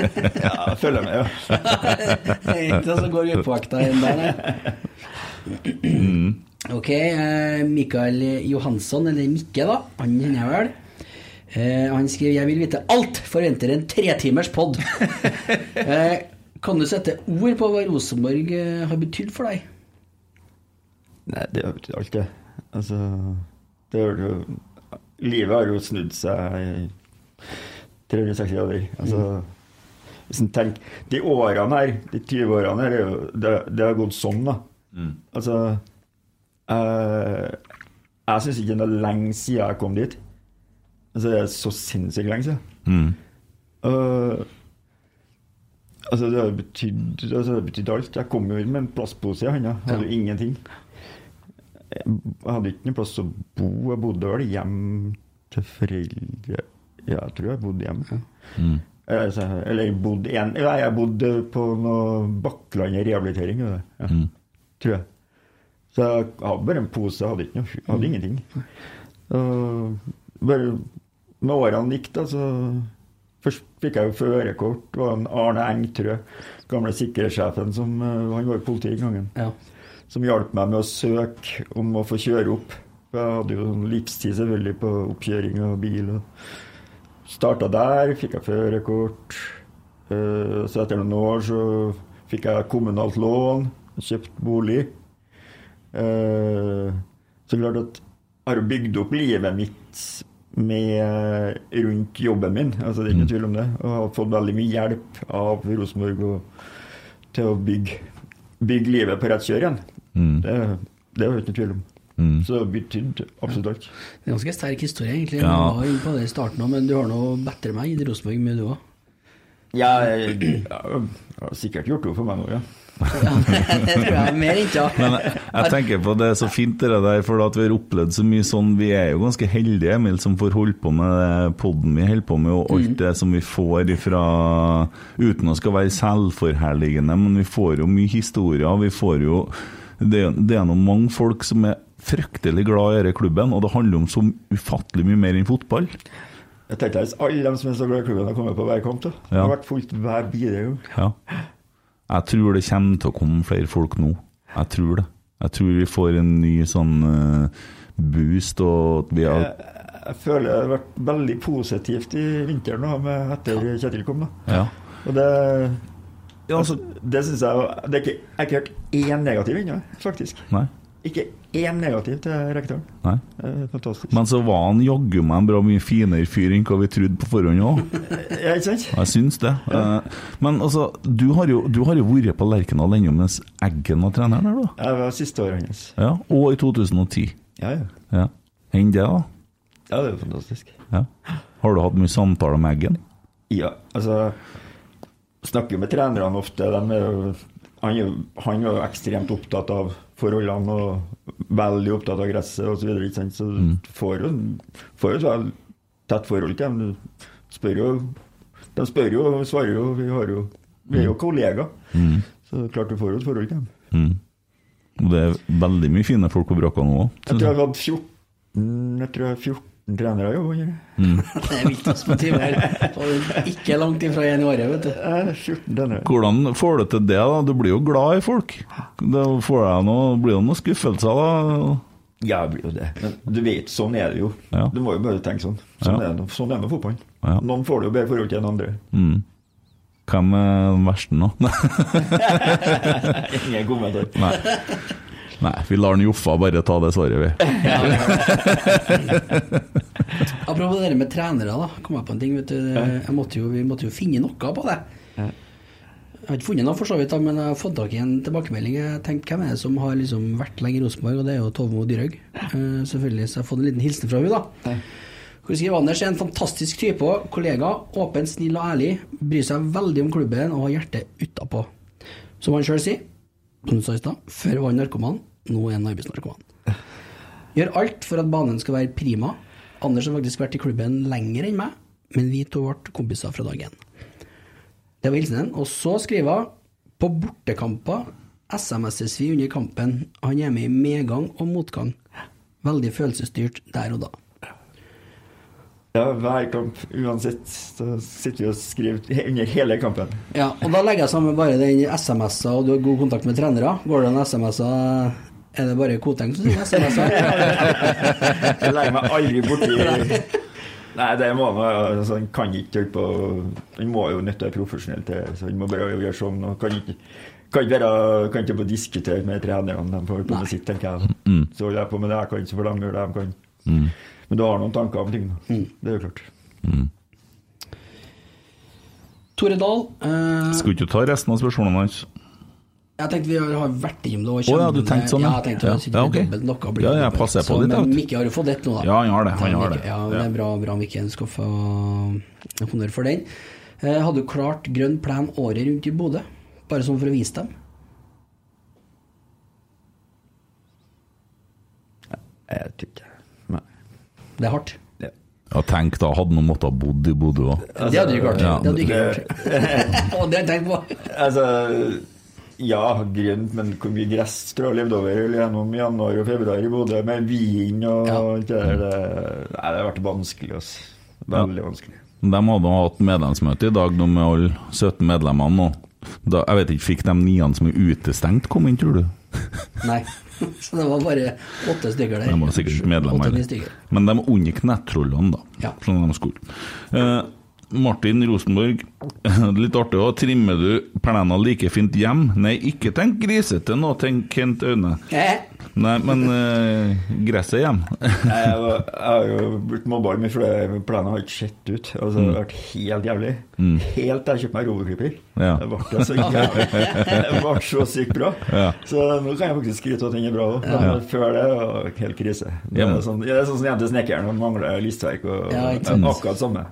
S5: Ja, jeg følger med, ja.
S3: Det er ikke det som går upåakta inn der, nei. Ok, eh, Mikael Johansson, eller Mikke, da. Han kjenner jeg vel. Eh, han skriver 'Jeg vil vite alt'. Forventer en tretimers pod. eh, kan du sette ord på hva Rosenborg har betydd for deg?
S5: Nei, det har betydd alt, det. Altså det har jo Livet har jo snudd seg 360 grader. Altså Hvis en tenker De årene her, de 20 årene her, er det, det har gått sånn, da. Altså eh, Jeg syns ikke det er lenge siden jeg kom dit. Altså, det er så sinnssykt lenge siden.
S4: Mm.
S5: Uh, altså, det har betydd altså, alt. Jeg kom jo med en plastpose i handa. Hadde jo ingenting. Jeg hadde ikke noen plass å bo. Jeg bodde vel hjemme til foreldre jeg tror jeg bodde hjemme.
S4: Mm.
S5: Altså, eller jeg bodde en, nei, jeg bodde på noe Bakkland rehabilitering. Ja,
S4: Mm.
S5: Tror jeg. Så jeg hadde bare en pose, jeg hadde ikke noe, hadde ingenting. Og bare med årene gikk, da, så Først fikk jeg jo førerkort. Det var en Arne Engtrø, gamle sikkerhetssjefen, som eh, han var i politiet en gangen,
S3: Ja.
S5: som hjalp meg med å søke om å få kjøre opp. Jeg hadde jo livstid selvfølgelig på oppkjøring av bil. og Starta der, fikk jeg førerkort. Eh, Så etter noen år så fikk jeg kommunalt lån, kjøpt bolig. Eh, Så klart at jeg har bygd opp livet mitt med rundt jobben min, altså det er ikke tvil om det. Og har fått veldig mye hjelp av Rosenborg og, til å bygge, bygge livet på rett kjør igjen.
S4: Mm.
S5: Det, det er det ikke tvil om.
S4: Mm.
S5: Så det har betydd absolutt alt.
S3: Det er en ganske sterk historie, egentlig.
S4: Ja.
S3: Jeg var inne på det i starten òg, men du har noe bedre meg i Rosenborg med du òg.
S5: Ja, jeg, jeg, har sikkert gjort det for meg nå, ja.
S3: Ja, det tror jeg er mer ikke.
S4: Men jeg, jeg tenker på det er så fint det der, for at vi har opplevd så mye sånn Vi er jo ganske heldige, Emil, som får holdt på med poden podden vi holder på med, og alt det som vi får ifra Uten å skal være selvforherligende, men vi får jo mye historier. Vi får jo Det, det er noen mange folk som er fryktelig glad i denne klubben, og det handler om så ufattelig mye mer enn fotball.
S5: Jeg tenkte at alle de som er så glad i klubben, har kommet på hver kamp. da. Det har vært fullt hver bidige gang.
S4: Ja. Jeg tror det kommer til å komme flere folk nå. Jeg tror det. Jeg tror vi får en ny sånn uh, boost, og at vi har
S5: Jeg, jeg føler det har vært veldig positivt i vinteren nå med etter Kjetil kom. da.
S4: Ja.
S5: Og det,
S4: Ja, altså,
S5: det syns jeg det er ikke, Jeg har ikke hørt én negativ ennå, faktisk.
S4: nei.
S5: Ikke én negativ til rektoren.
S4: nei.
S5: Er fantastisk.
S4: Men så var han jaggu meg en bra mye finere fyr enn hva vi trodde på forhånd òg.
S5: Ja, ikke sant?
S4: Jeg syns det. Ja. Men altså, du har jo, du har jo vært på Lerkendal ennå mens Eggen var treneren her, da.
S5: Jeg var siste året hans.
S4: Ja, Og i 2010.
S5: Ja, ja.
S4: Ja. Enn det, da?
S5: Ja, det er jo fantastisk.
S4: Ja. Har du hatt mye samtaler med Eggen?
S5: Ja, altså Snakker med trenerne ofte. Er jo, han, han var jo ekstremt opptatt av forholdene og veldig opptatt av gresset osv. Så, videre, så
S4: Mm.
S5: får jo, får jo et veldig tett forhold til dem. Du spør jo De spør jo og svarer jo. Vi, har jo, vi er jo kollegaer.
S4: Mm.
S5: Så klart du får jo et forhold til dem.
S4: Mm. Det er veldig mye fine folk på brakka nå òg.
S5: Jeg tror jeg hadde 14, jeg tror jeg hadde 14 trenere jobba under.
S3: Det er vilt å på timer. ikke langt ifra én i året, vet du.
S5: Eh, 14 trenere.
S4: Hvordan får du til det, da? Du blir jo glad i folk. Da får jeg noe, blir det noen skuffelser, da?
S5: Ja, det blir jo det. Men du vet, sånn er det jo.
S4: Ja.
S5: Du må jo bare tenke sånn. Sånn
S4: Ja.
S5: er det sånn er det med fotballen.
S4: Ja.
S5: Noen får det jo bedre forhold til enn andre.
S4: Mm. Hvem er den verste nå?
S5: Ingen kommentar.
S4: Nei. Nei, vi lar den Joffa bare ta det svaret, vi.
S3: Apropos det der med trenere, da. Kom jeg på en ting, vet du. Jeg måtte jo, vi måtte jo finne noe på det. Jeg har ikke funnet noe, for så vidt, men jeg har fått tak i en tilbakemelding. Jeg tenkte, Hvem er det som har liksom vært lenge i Rosenborg? Og det er jo Tove Mo Dyrhaug. Eh, selvfølgelig, så jeg har fått en liten hilsen fra henne, da. Hun skriver Anders er en fantastisk type, kollega, åpen, snill og ærlig. Bryr seg veldig om klubben og har hjertet utapå. Som han sjøl sier, som du sa i stad, før var han narkoman, nå er han arbeidsnarkoman. Gjør alt for at banen skal være prima. Anders har faktisk vært i klubben lenger enn meg, men vi to ble kompiser fra dag én. Det var hilsenen. Og så skriver hun på bortekamper SMS-es vi under kampen. Han er med i medgang og motgang. Veldig følelsesstyrt der og da.
S5: Ja, hver kamp, uansett, så sitter vi og skriver under hele kampen.
S3: Ja, og da legger jeg sammen bare den SMS-a, og du har god kontakt med trenere. Går det en SMS-a Er det bare Koteng som sier SMS-a?
S5: Jeg legger meg aldri borti Nei, det må man altså, Han kan ikke holde på Han må jo nødt til å være profesjonell til så han må bare gjøre sånn. og kan ikke kan ikke, være, kan ikke bare diskutere med trenerne. De får holde på med sitt, tenker jeg.
S4: Mm.
S5: Så holder jeg på med det jeg kan, så får de gjøre det de kan.
S4: Mm.
S5: Men du har noen tanker om ting, da. Det er jo klart.
S4: Mm.
S3: Tore Dahl. Eh,
S4: Skulle ikke ta resten av spørsmålene hans?
S3: Jeg tenkte vi har- vært innom det.
S4: Å oh,
S3: ja,
S4: du tenkte sånn,
S3: ja?
S4: ja.
S3: jeg tenkte
S4: Ja.
S3: sikkert
S4: Ja, ok.
S3: dobbelt noe blir
S4: Ja, jeg passer på
S3: Så,
S4: litt,
S3: Men. Mikke har jo fått ett nå, da.
S4: Ja, han har det, han har det.
S3: Ja, det
S4: Ja.
S3: er bra, bra Mikke. Du skal få honnør for den. Eh, hadde du klart grønn plen året rundt i Bodø? Bare sånn for å vise dem?
S5: Jeg tror ikke Nei.
S3: Det er hardt.
S4: Ja, tenk da, hadde han måttet ha bodd i Bodø òg.
S3: det hadde du ikke klart.
S4: Ja,
S3: det hadde du ikke
S5: gjort.
S3: klart. Å, det har jeg tenkt på.
S5: Altså, ja, grønt, men hvor mye gress tror jeg har levd over gjennom januar og februar i Bodø, med vin og
S3: Ja.
S5: det, der, det, Nei, det har vært vanskelig, altså. Veldig vanskelig.
S4: De hadde hatt medlemsmøte i dag nå med alle 17 medlemmene. Og da, jeg vet ikke, Fikk de niene som er utestengt, komme inn, tror du?
S3: Nei. Så det var bare åtte stykker der.
S4: De var sikkert ikke medlemmer. Men de unngikk nettrollene, da.
S3: Ja.
S4: Sånn de skulle. Eh, Martin Rosenborg, litt artig òg. Trimmer du plena like fint hjem? Nei, ikke tenk grisete nå, tenk Kent Aune. Nei, men uh, gresset hjem.
S5: Jeg, har jo blitt mobba mye, fordi planen har ikke sett ut. Altså, Det har vært helt jævlig. Helt til jeg kjøpte meg roverklipper.
S4: Ja.
S5: Det ble så jævlig. Det ble så sykt bra.
S4: Ja.
S5: Så nå kan jeg faktisk skryte av at den er bra òg.
S4: Ja.
S5: Før det var det helt krise. Det er sånn, det er sånn som jenter til snekkeren og mangler listverk. Og,
S3: Ja, ikke sant.
S5: akkurat samme.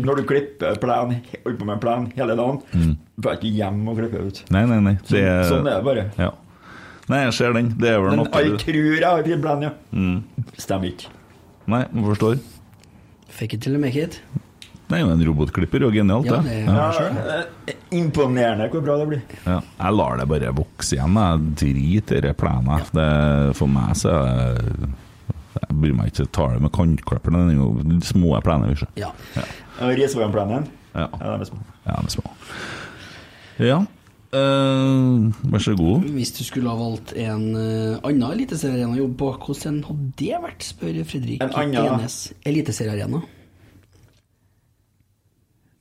S5: Når du klipper plen, holder på med en plen hele dagen, du får ikke hjem og klippe ut.
S4: Nei, nei, nei. Det,
S5: Sånn, sånn er det bare.
S4: Ja. Nei, jeg ser den. Det er vel
S5: Men
S4: noe
S5: alle
S4: du
S5: tror jeg har plen, ja.
S4: mm.
S5: Stemmer ikke.
S4: Nei, man forstår.
S3: Fake it till you make it.
S4: Det er jo en robotklipper, og genialt,
S3: Ja,
S4: det.
S3: det er
S4: Ja.
S5: Ja, eh, imponerende hvor bra det blir.
S4: Ja. Jeg lar det bare vokse igjen. Jeg driter i det plenen. Det- For meg så er Jeg bryr meg ikke ta det med kantklipperen. Det er jo små plener.
S3: Ja.
S5: Og Risvågenplanen,
S4: Ja.
S5: ja, de er små.
S4: Ja, de er små. Ja. Eh, vær så god.
S3: Hvis du skulle ha valgt en uh, annen eliteseriearena å jobbe på, hvordan hadde det vært, spør Fredrik
S5: En annen-
S3: Enes. Eliteseriearena.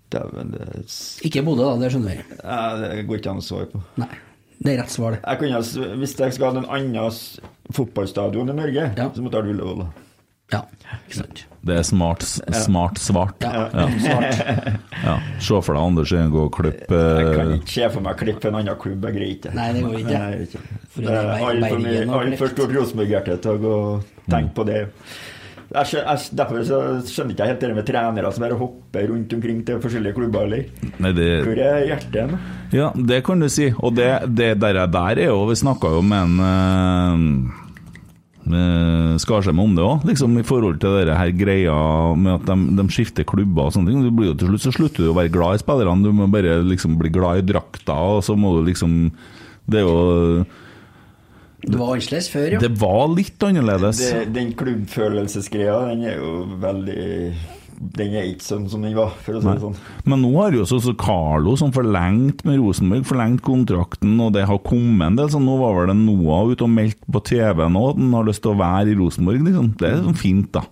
S5: Dæven,
S3: Ikke Bodø, da, det skjønner vi.
S5: ja, det går ikke an å svare på.
S3: Nei. Det er rett svar, det.
S5: Jeg kunne, hvis jeg skulle hatt en annen fotballstadion i Norge,
S3: Ja.
S5: så måtte jeg ha Ullevål.
S3: Ja, ikke sant.
S4: Det er smart, smart svart.
S3: Ja,
S4: Ja.
S3: svart.
S4: Ja. Se for deg Anders Øyen gå og klippe
S5: Jeg kan
S4: eh,
S5: ikke se for meg å klippe en annen klubb, jeg greier ikke.
S3: Nei, det går ikke.
S5: Nei, ikke.
S3: For
S5: Det er
S3: er
S5: altfor mye altfor stort Rosenborg-hjerte til å gå og tenke på det. Jeg skjønner, jeg, derfor så skjønner ikke jeg helt det med trenere som bare hopper rundt omkring til forskjellige klubber. eller
S4: Nei, det
S5: Hvor er hjertet hen?
S4: Ja, det kan du si. Og det, det der, der er jo Vi snakka jo med en uh, med om det òg, liksom, i forhold til det her greia med at de, de skifter klubber og sånne ting. Du blir jo til slutt så slutter du å være glad i spillerne, du må bare liksom bli glad i drakta, og så må du liksom Det er jo
S3: Det var annerledes før, ja.
S4: Det var litt annerledes.
S5: Det, den klubbfølelsesgreia, den er jo veldig Den er ikke sånn som den var, for å si det sånn.
S4: Men nå har jo også Carlo som forlengt med Rosenborg, forlengt kontrakten, og det har kommet en del. Så nå var vel det Noah ute og meldte på TV nå at han har lyst til å være i Rosenborg, liksom. Det er sånn fint, da.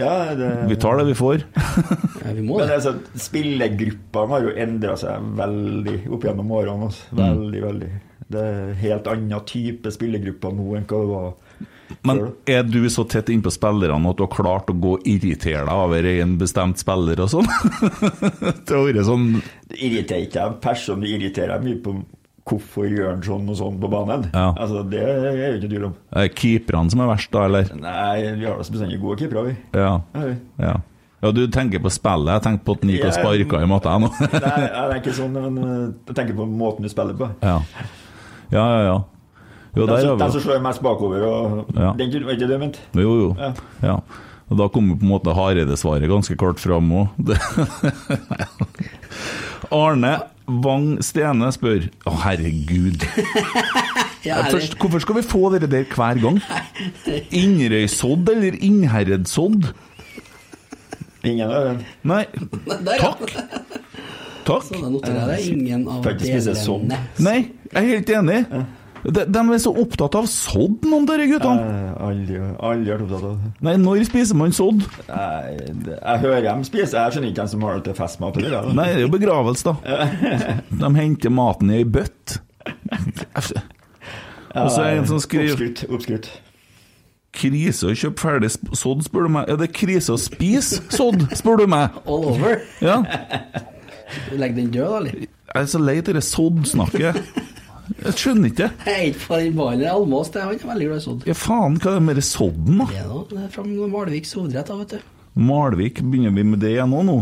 S5: Ja, det,
S4: Vi tar det vi får.
S3: ja vi må
S5: Men altså, spillergruppene har jo endra seg veldig opp gjennom årene. Altså. Veldig, veldig. Det er helt annen type spillergrupper nå enn hva det var
S4: Men er du så tett innpå spillerne at du har klart å gå og irritere deg over en bestemt spiller og sånn? det har vært sånn
S5: Det irriterer ikke jeg personlig irriterer jeg mye på hvorfor gjør han sånn og sånn på banen.
S4: Ja.
S5: Altså, Det er jo ikke tvil om.
S4: Er det keeperne som er verst, da, eller?
S5: Nei, vi har da bestandig gode keepere, vi.
S4: Ja.
S5: Ja,
S4: ja. Ja, du tenker på spillet. Jeg tenker på at han gikk og sparka i matta nå.
S5: Nei, det er ikke sånn, men uh, jeg tenker på måten du spiller på.
S4: ja. ja, ja, ja. Jo, der
S5: som,
S4: vi
S5: den som slår mest bakover, og
S4: Ja.
S5: den var ikke det?
S4: Jo, jo.
S5: Ja.
S4: Ja. Og da kommer på en måte Hareide-svaret ganske klart fram òg. Arne Wang Stene spør Å, herregud.
S3: Ja,
S4: Først, hvorfor skal vi få dere der hver gang? Inderøysodd eller Innherredsodd?
S5: Ingen av dem.
S4: Nei, takk. Takk.
S3: Sånn, da noterer jeg. Ingen av
S5: spise sånn.
S3: delene.
S4: Nei, jeg er helt enig. De, de er så opptatt av sodd, noen av disse guttene.
S5: Jeg aldri, aldri vært opptatt av det.
S4: Nei, når spiser man sodd?
S5: Nei, jeg hører dem spise. Jeg skjønner ikke hvem som har det til festmat. Eller, det, da.
S4: Nei, det er jo begravelse, da. De henter maten i ei
S5: bøtt.
S4: Og så er det en som skriver
S5: Oppskrytt. oppskrytt.
S4: Krise å kjøpe ferdig sodd, spør du meg. Er det krise å spise sodd, spør du meg?
S3: All over.
S4: Ja.
S3: Legg den død, da, eller?
S4: Jeg er så lei av det sodd-snakket. Jeg skjønner ikke.
S3: Er ikke på den ballen. Almås, det han er veldig glad i sodd.
S4: Ja, faen, hva er det med det sodden, da?
S3: Det er da, det er fra Malvik hovedrett, da, vet du.
S4: Malvik, begynner vi med det igjen nå? nå?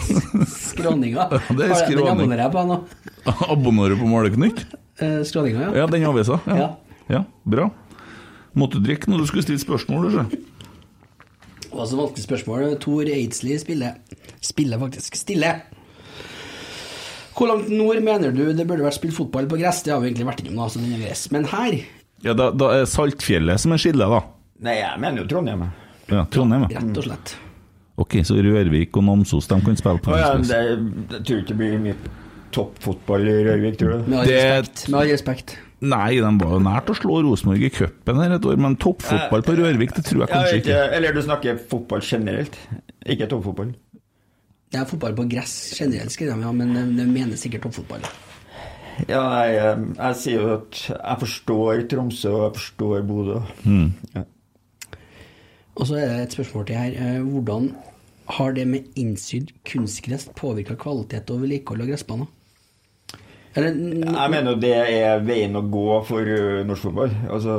S3: Skråninga.
S4: Ja, det er
S3: skråning. Den abonnerer jeg på nå.
S4: Abonnerer du på Maleknytt?
S3: Eh, Skråninga, ja.
S4: Ja, den avisa. Ja.
S3: Ja.
S4: ja, bra. Måtte du drikke når du skulle stille spørsmål, du, sjø.
S3: Og så vanskelig spørsmål. Tor Eidsli spiller Spiller faktisk stille. Hvor langt nord mener du det burde vært spilt fotball på gress? Det har vi egentlig vært innom, altså, så gress. Men her,
S4: Ja, da, da er Saltfjellet som er skillet, da.
S5: Nei, jeg mener jo Trondheim.
S4: Ja, Trondheim, ja.
S3: rett og slett.
S4: Ok, så Rørvik og Namsos de kan spille på
S5: Å, ja, jeg tror ikke det blir mye toppfotball i Rørvik, tror du?
S3: Med all respekt. Med all respekt.
S4: Nei, de var jo nært å slå Rosenborg i cupen her et år, men toppfotball på Rørvik, det tror jeg kanskje ikke,
S5: eller du snakker fotball generelt, ikke toppfotball.
S3: Det er fotball på gress generelt, skriver de, ja, men de, mener sikkert toppfotball.
S5: Ja, jeg, jeg, jeg sier jo at jeg forstår Tromsø, og jeg forstår Bodø.
S4: Mm.
S5: Ja.
S3: Og så er det et spørsmål til her. Eh, Hvordan har det med innsydd kunstgress påvirka kvalitet og vedlikehold av gressbaner? Eller,
S5: Jeg mener det er veien å gå for norsk fotball. Altså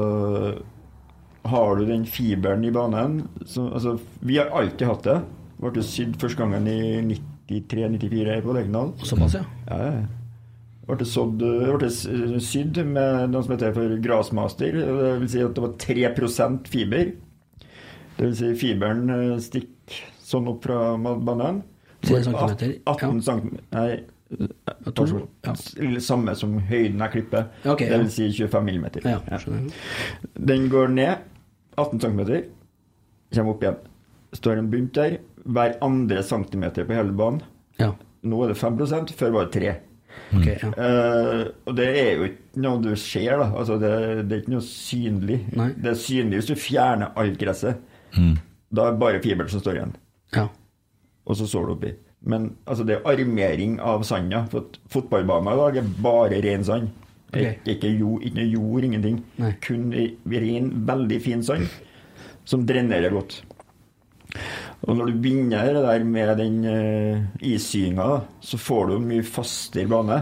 S5: Har du den fiberen i banen så, altså, Vi har alltid hatt det. Ble sydd første gangen i 93-94 på Lerkendal.
S3: Såpass, ja.
S5: Ja. Ble sådd, ble sydd med noe som heter for Grasmaster. Det vil si at det var 3% fiber. Det vil si fiberen eh, stikker sånn opp fra bananen. banen.
S3: Tre centimeter,
S5: 18
S3: ja.
S5: cm Nei,
S3: to, ja.
S5: samme som høyden jeg klipper. okay,
S3: ja.
S5: si 25 millimeter.
S3: Ja.
S5: Den går ned 18 cm, kommer opp igjen. Står en bunt der. Hver andre centimeter på hele banen.
S3: Ja.
S5: Nå er det 5% før var det 3
S3: okay, ja.
S5: uh, og det er jo ikke noe du ser, da. Altså, det, det er ikke noe synlig.
S3: Nei.
S5: Det er synlig hvis du fjerner alt gresset. Da er det bare fiberen som står igjen.
S3: ja.
S5: Og så sår du oppi. Men altså, det er armering av sanda. For fotballbanen i dag er bare ren sand.
S3: Okay.
S5: Ikke, jord, ikke noe jord, ingenting.
S3: Nei.
S5: Kun ren, veldig fin sand som drenerer godt. Og når du begynner det der med den uh, issyinga, så får du en mye fastere bane.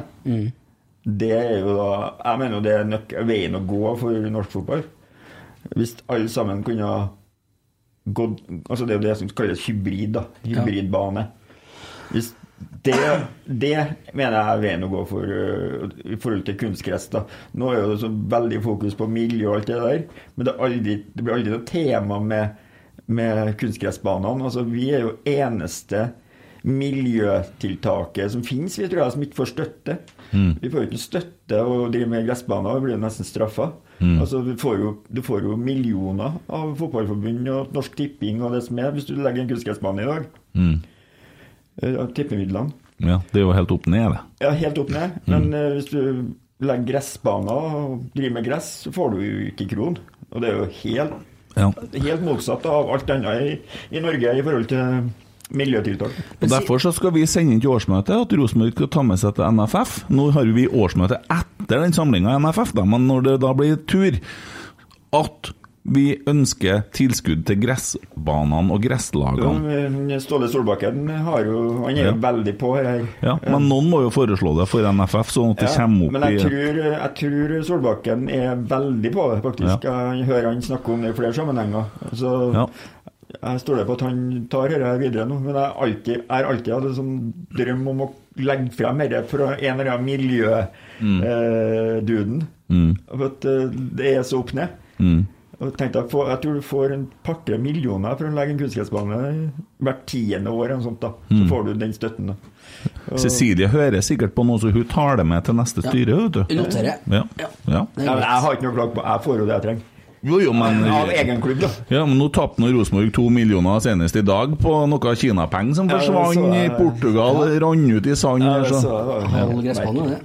S5: Det er jo da Jeg mener jo det er nok veien å gå for norsk fotball. Hvis alle sammen kunne gått Altså det er jo det som kalles hybrid, da. Hybridbane. Hvis det, det mener jeg er veien å gå for, uh, i forhold til kunstgress. da. Nå er jo det så veldig fokus på miljø og alt det der, men det, aldri, det blir aldri noe tema med, med kunstgressbanene. Altså, vi er jo eneste miljøtiltaket som finnes, vi tror jeg, som ikke får støtte. Vi får jo ikke støtte å drive med gressbaner, vi blir nesten straffa. Altså, du, får jo, du får jo millioner av fotballforbund og Norsk Tipping og det som er, hvis du legger en kunstgressbane i dag. Mm. Uh, tippemidlene.
S4: Ja, det er jo helt opp ned, det.
S5: Ja, helt opp ned. Men uh, hvis du legger gressbaner og driver med gress, så får du jo ikke kron. Og det er jo helt,
S4: Ja.
S5: helt motsatt av alt annet i, i Norge i forhold til miljøtiltak.
S4: Og Derfor så skal vi sende inn til årsmøtet at Rosenborg skal ta med seg til NFF. Nå har vi årsmøte etter den samlinga i NFF, da, men når det da blir tur, at vi ønsker tilskudd til gressbanene og gresslagene.
S5: Ja, Ståle Solbakken har jo, han er jo
S4: Ja.
S5: veldig på her.
S4: Ja, men noen må jo foreslå det for NFF, sånn at det kommer
S5: men
S4: opp
S5: jeg
S4: i
S5: tror, jeg tror Solbakken er veldig på det, faktisk. Jeg hører han snakke om det i flere sammenhenger. Så jeg stoler på at han tar dette videre nå. Men jeg alltid, jeg har alltid hatt en sånn drøm om å legge frem dette fra en eller annen miljøduden.
S4: Mm.
S5: For at eh, det er så opp ned.
S4: Mm.
S5: Og tenkte jeg, tror du får en par-tre millioner for å legge en kunstgressbane hvert tiende år. eller sånt da. Så
S4: Mm.
S5: får du den støtten. da. Og-
S4: Cecilie hører sikkert på noe, så hun tar det med til neste styre, vet du.
S3: Noterer.
S4: Ja.
S3: Ja.
S4: ja.
S5: Ja, jeg har ikke noe å klage på. Jeg får jo det jeg trenger.
S4: Jo, jo, men
S5: Av egen klubb, da.
S4: Ja, men nå tapte Rosenborg to millioner senest i dag på noe kinapenger som
S5: Ja,
S4: forsvant i Portugal, rant ut i sand.
S5: Ja,
S4: så,
S5: det
S4: så.
S5: så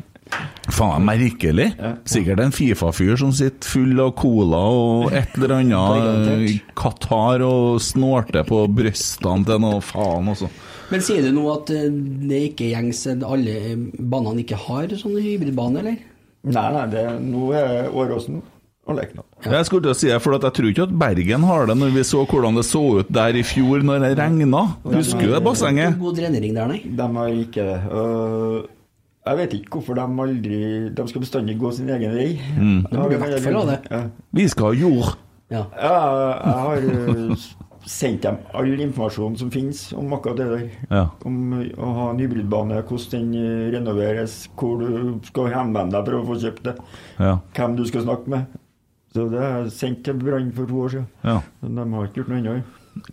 S4: Faen, merkelig. Sikkert en Fifa-fyr som sitter full av cola og et eller annet. Qatar og snorter på brystene til noe faen også.
S3: Men sier du nå at eh, det ikke gjengs alle eh, banene ikke har sånne hybridbane, eller?
S5: Nei, nei, det, nå er Åråsen og Lerkendal.
S4: Jeg skulle til å si det, for jeg tror ikke at Bergen har det, når vi så hvordan det så ut der i fjor når det regna. Husker du det bassenget?
S3: God drenering der, nei.
S5: De har ikke det. Og jeg vet ikke hvorfor de aldri De skal bestandig gå sin egen vei.
S4: Mm.
S3: De burde i hvert fall ha det.
S5: Ja.
S4: Vi skal ha jord.
S3: Ja.
S5: Ja, jeg har uh, sendt dem all informasjon som finnes om akkurat det der.
S4: Ja.
S5: Om å ha en hybridbane, hvordan den uh, renoveres, hvor du skal henvende deg for å få kjøpt det,
S4: Ja.
S5: hvem du skal snakke med. Så det har jeg sendt til Brann for to år siden.
S4: ja.
S5: Men de har ikke gjort noe ennå.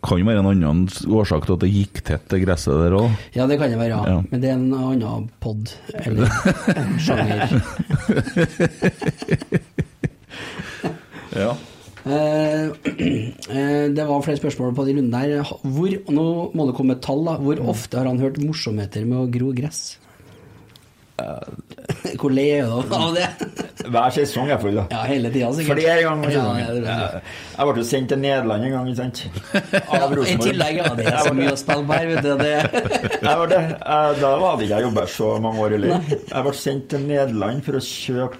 S4: Kan jo være en annen årsak til at det gikk tett, det gresset der òg.
S3: ja, det kan det være.
S4: Ja.
S3: Men det er en annen pod, eller sjanger.
S4: Ja.
S3: Eh, det var flere spørsmål på de rundene der. Hvor, nå må det komme et tall, da. Hvor ofte har han hørt morsomheter med å gro gress? Hvor lei er du av det?
S5: Hver sesong er full, da.
S3: Ja, hele tida, sikkert.
S5: Flere ganger.
S3: Ja, ja, jeg.
S5: Jeg- jeg ble jo sendt til Nederland en gang, ikke sant?
S3: Av
S5: Av
S3: I tillegg, ja. Det er så mye å spille på her, vet du. Det.
S5: Jeg ble, Da hadde ikke jeg jobbet så mange år heller. Jeg ble sendt til Nederland for å kjøpe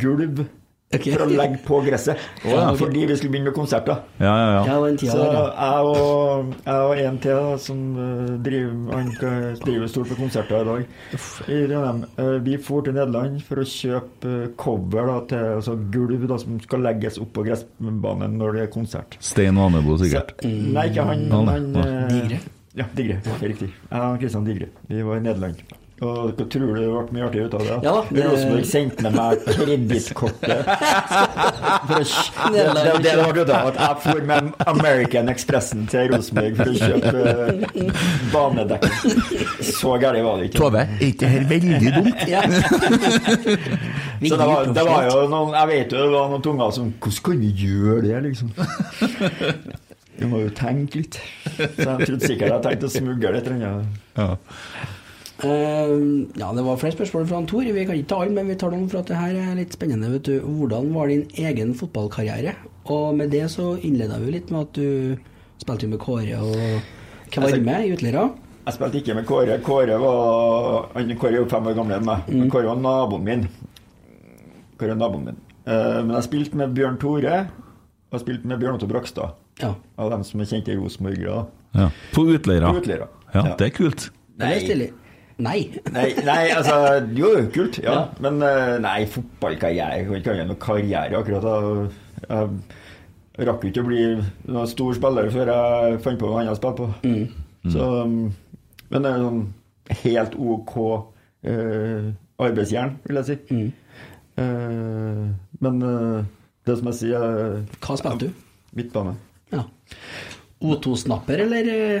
S5: gulv
S3: Ok.
S5: for å legge på gresset.
S4: ja.
S5: Fordi vi skulle begynne med konserter.
S4: Ja, ja, ja.
S3: Ja,
S5: Så jeg og, jeg og en til som eh, driver, han driver stort for konserter i dag, i Trondheim, eh, vi dro til Nederland for å kjøpe eh, cover da, til altså gulv da, som skal legges opp på gressbanen når det er konsert.
S4: Stein Vanebo, sikkert.
S5: Så, nei, ikke han. han,
S4: han,
S5: han
S3: Digre?
S5: Ja, Digre. Det riktig. Jeg og Kristian Digre. Vi var i Nederland. Og hva tror du det ble mye artig ut av det?
S3: Ja da, det-
S5: Rosenborg sendte med meg kredittkortet. Det, det,
S3: Nederland.
S5: det, det ble ut av at jeg for med American Expressen til Rosenborg for å kjøpe eh, banedekking. Så gærent var det ikke.
S4: Tove, er ikke det her veldig dumt?
S3: Ja.
S5: Så det var, det var jo noen Jeg vet jo det var noen tunger som Hvordan kan du gjøre det, liksom? Du må jo tenke litt. Så jeg trodde sikkert jeg tenkte å smugle litt.
S4: Ja.
S3: Eh, ja, det var flere spørsmål fra han Tor. Vi kan ikke ta alle, men vi tar noen for at det her er litt spennende. Vet du. Hvordan var din egen fotballkarriere? Og med det så innleda vi litt med at du spilte jo med Kåre og Kvarme i Utlera.
S5: Jeg spilte ikke med Kåre. Kåre var Kåre er jo fem år gamlere enn meg. Men Kåre var naboen min. Kåre var naboen min. Uh, men jeg spilte med Bjørn Tore. Og spilte med Bjørn Otto Brakstad.
S3: Ja.
S5: Av dem som er kjente rosenborgere.
S4: Ja. På Utleira.
S5: På utleira.
S4: Ja,
S5: Ja.
S4: det er kult.
S3: Det er stilig. Nei.
S5: Nei, nei, altså Jo, kult, ja.
S3: Ja.
S5: Men eh, nei, fotballkarriere Jeg kan ikke kalle det noe karriere akkurat. Jeg, Jeg rakk ikke å bli noen stor spiller før jeg fant på noe annet å spille på. Så, um, men det er sånn helt OK eh, arbeidsjern, vil jeg si. Eh, men eh, det som jeg sier eh,
S3: Hva spilte du?
S5: Midtbane.
S3: Ja. O2-snapper, eller?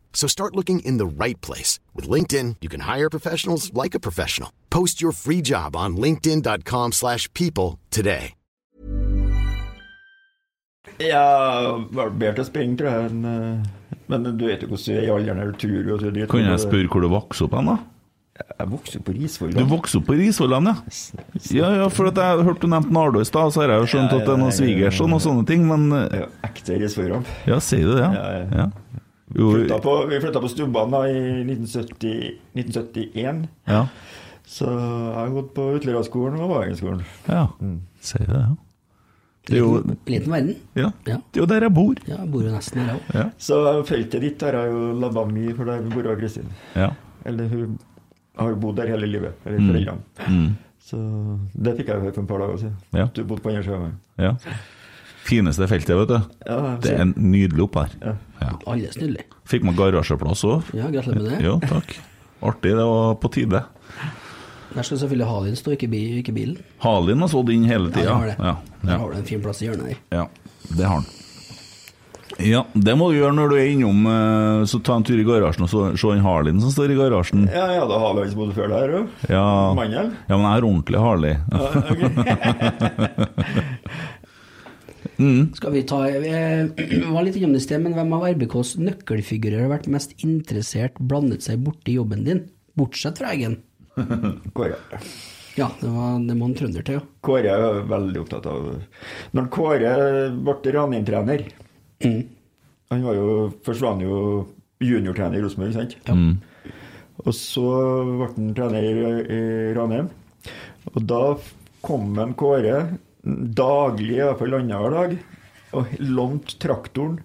S6: So start looking in the right place. With LinkedIn, you can hire professionals like a professional. Post your free job on linkedin.com slash people today.
S5: Jeg var bedre til å springe, tror jeg. enn, eh, men du vet jo hvordan du er i alderen her, du tror jo at du er.
S4: Kan jeg spørre hvor du vokste opp hen, da?
S5: Jeg vokste opp på Risvollan.
S4: Du vokste opp på Risvollan, ja? Ja, ja, for at jeg hørte du nevnte Nardo i stad, så har jeg jo skjønt at det er noen svigers og noen sånne ting, men eh,
S5: Ja, ekte Risvollan.
S4: Ja, sier du det, ja?
S5: Ja, ja.
S4: Ja. Jo,
S5: Flytta på, vi flytta på Stubban da i 1970, 1971.
S4: ja.
S5: Så jeg har gått på Utleiraskolen og Vagenskolen.
S4: ja. Sier du det, ja? Det er jo
S3: Liten verden.
S4: ja.
S3: Ja.
S4: Det er jo der jeg bor.
S3: Ja, jeg bor jo nesten her òg.
S4: Ja.
S5: Så feltet ditt har jeg jo labba mye for der bor Kristin.
S4: Ja.
S5: Eller hun har jo bodd der hele livet, eller
S4: Mm.
S5: foreldrene.
S4: Mm.
S5: Så det fikk jeg høre for et par dager siden.
S4: Ja.
S5: Du bodde på andre sida av meg.
S4: Ja. Fineste feltet, vet du.
S5: Ja,
S4: Det er nydelig opp her.
S5: Ja.
S4: Ja.
S3: Alle er snille.
S4: Fikk man garasjeplass òg.
S3: Ja, gratulerer med det.
S4: Ja, takk. Artig, det var på tide.
S3: Der skal selvfølgelig Halin stå, ikke, bi, ikke bilen.
S4: Halin har stått inn hele
S3: Ja,
S4: tida.
S3: det har det.
S4: Ja, ja,
S3: har du en fin plass i hjørnet her.
S4: ja, det har han. Ja, det må du gjøre når du er innom. eh, Så ta en tur i garasjen og så- se han Harlin som står i garasjen.
S5: Ja, ja, da har vi han som bodde før der òg.
S4: Ja,
S5: Mannen?
S4: ja men jeg har ordentlig Harley.
S3: Skal vi ta Vi var litt innom det i sted, men hvem av RBKs nøkkelfigurer har vært mest interessert blandet seg borti jobben din? Bortsett fra Eggen.
S5: Kåre.
S3: Ja, det, var, det må en trønder til, ja.
S5: Kåre er veldig opptatt av Når Kåre ble Ranheim-trener
S3: Mm.
S5: Han var jo, han jo juniortrener i Rosenborg, sant?
S4: Mm.
S5: Og så ble han trener i, i Ranheim. Og da kom en Kåre daglig, i hvert fall annenhver dag, og lånt traktoren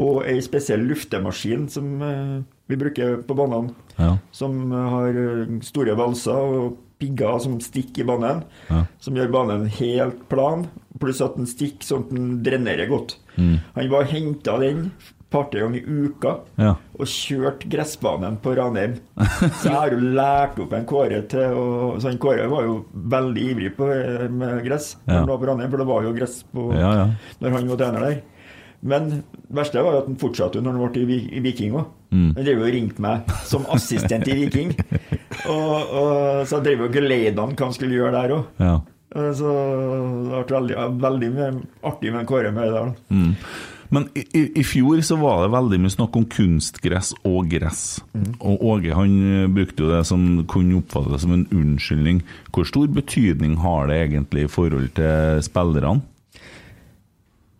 S5: og ei spesiell luftemaskin som eh, vi bruker på banene.
S4: Ja.
S5: Som har eh, store valser og pigger som stikker i banen.
S4: Ja.
S5: Som gjør banen helt plan, pluss at den stikker sånn at den drenerer godt.
S4: Mm.
S5: Han var henta den par-tre ganger i uka
S4: Ja.
S5: og kjørt gressbanen på Ranheim. Så jeg har jo lært opp en Kåre til å Så han Kåre var jo veldig ivrig på, med gress når
S4: Ja.
S5: han var på Ranheim, for det var jo gress på
S4: Ja,
S5: når han var trener der. Men det verste var jo at han fortsatte når han ble i, Viking òg.
S4: Mm.
S5: Han drev og ringte meg som assistent i Viking. Og, og, så jeg drev og geleida han hva han skulle gjøre der òg.
S4: Ja.
S5: Så det ble veldig, veldig artig med Kåre med det der.
S4: Mm. Men i, i, i fjor så var det veldig mye snakk om kunstgress og gress. Og Åge han eh, brukte jo det som kunne oppfattes som en unnskyldning. Hvor stor betydning har det egentlig i forhold til spillerne?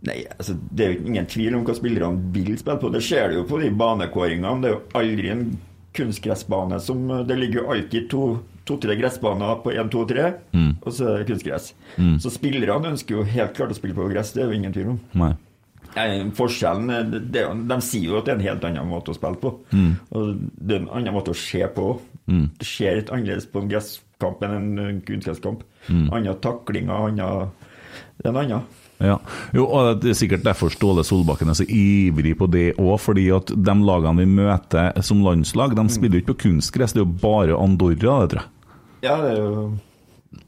S5: Nei, altså Det er jo ingen tvil om hva spillerne vil spille på. Det ser du jo på de banekåringene. Det er jo aldri en kunstgressbane som Det ligger jo alltid to to-tre gressbaner på 1, 2, 3,
S4: Mm.
S5: og så er det kunstgress.
S4: Mm.
S5: Så spillerne ønsker jo helt klart å spille på gress, det er jo ingen tvil om.
S4: Nei.
S5: Nei, forskjellen det, De sier jo at det er en helt annen måte å spille på.
S4: Mm.
S5: Og det er en annen måte å se på.
S4: Mm.
S5: Det ser litt annerledes på en gresskamp enn en kunstgresskamp.
S4: Mm.
S5: Andre taklinger, andre Det er en annen.
S4: Ja. Jo, og Det er sikkert derfor Ståle Solbakken er så ivrig på det òg, fordi at de lagene vi møter som landslag, de spiller jo ikke på kunstgress, det er jo bare Andorra, det tror jeg.
S5: Ja, det er jo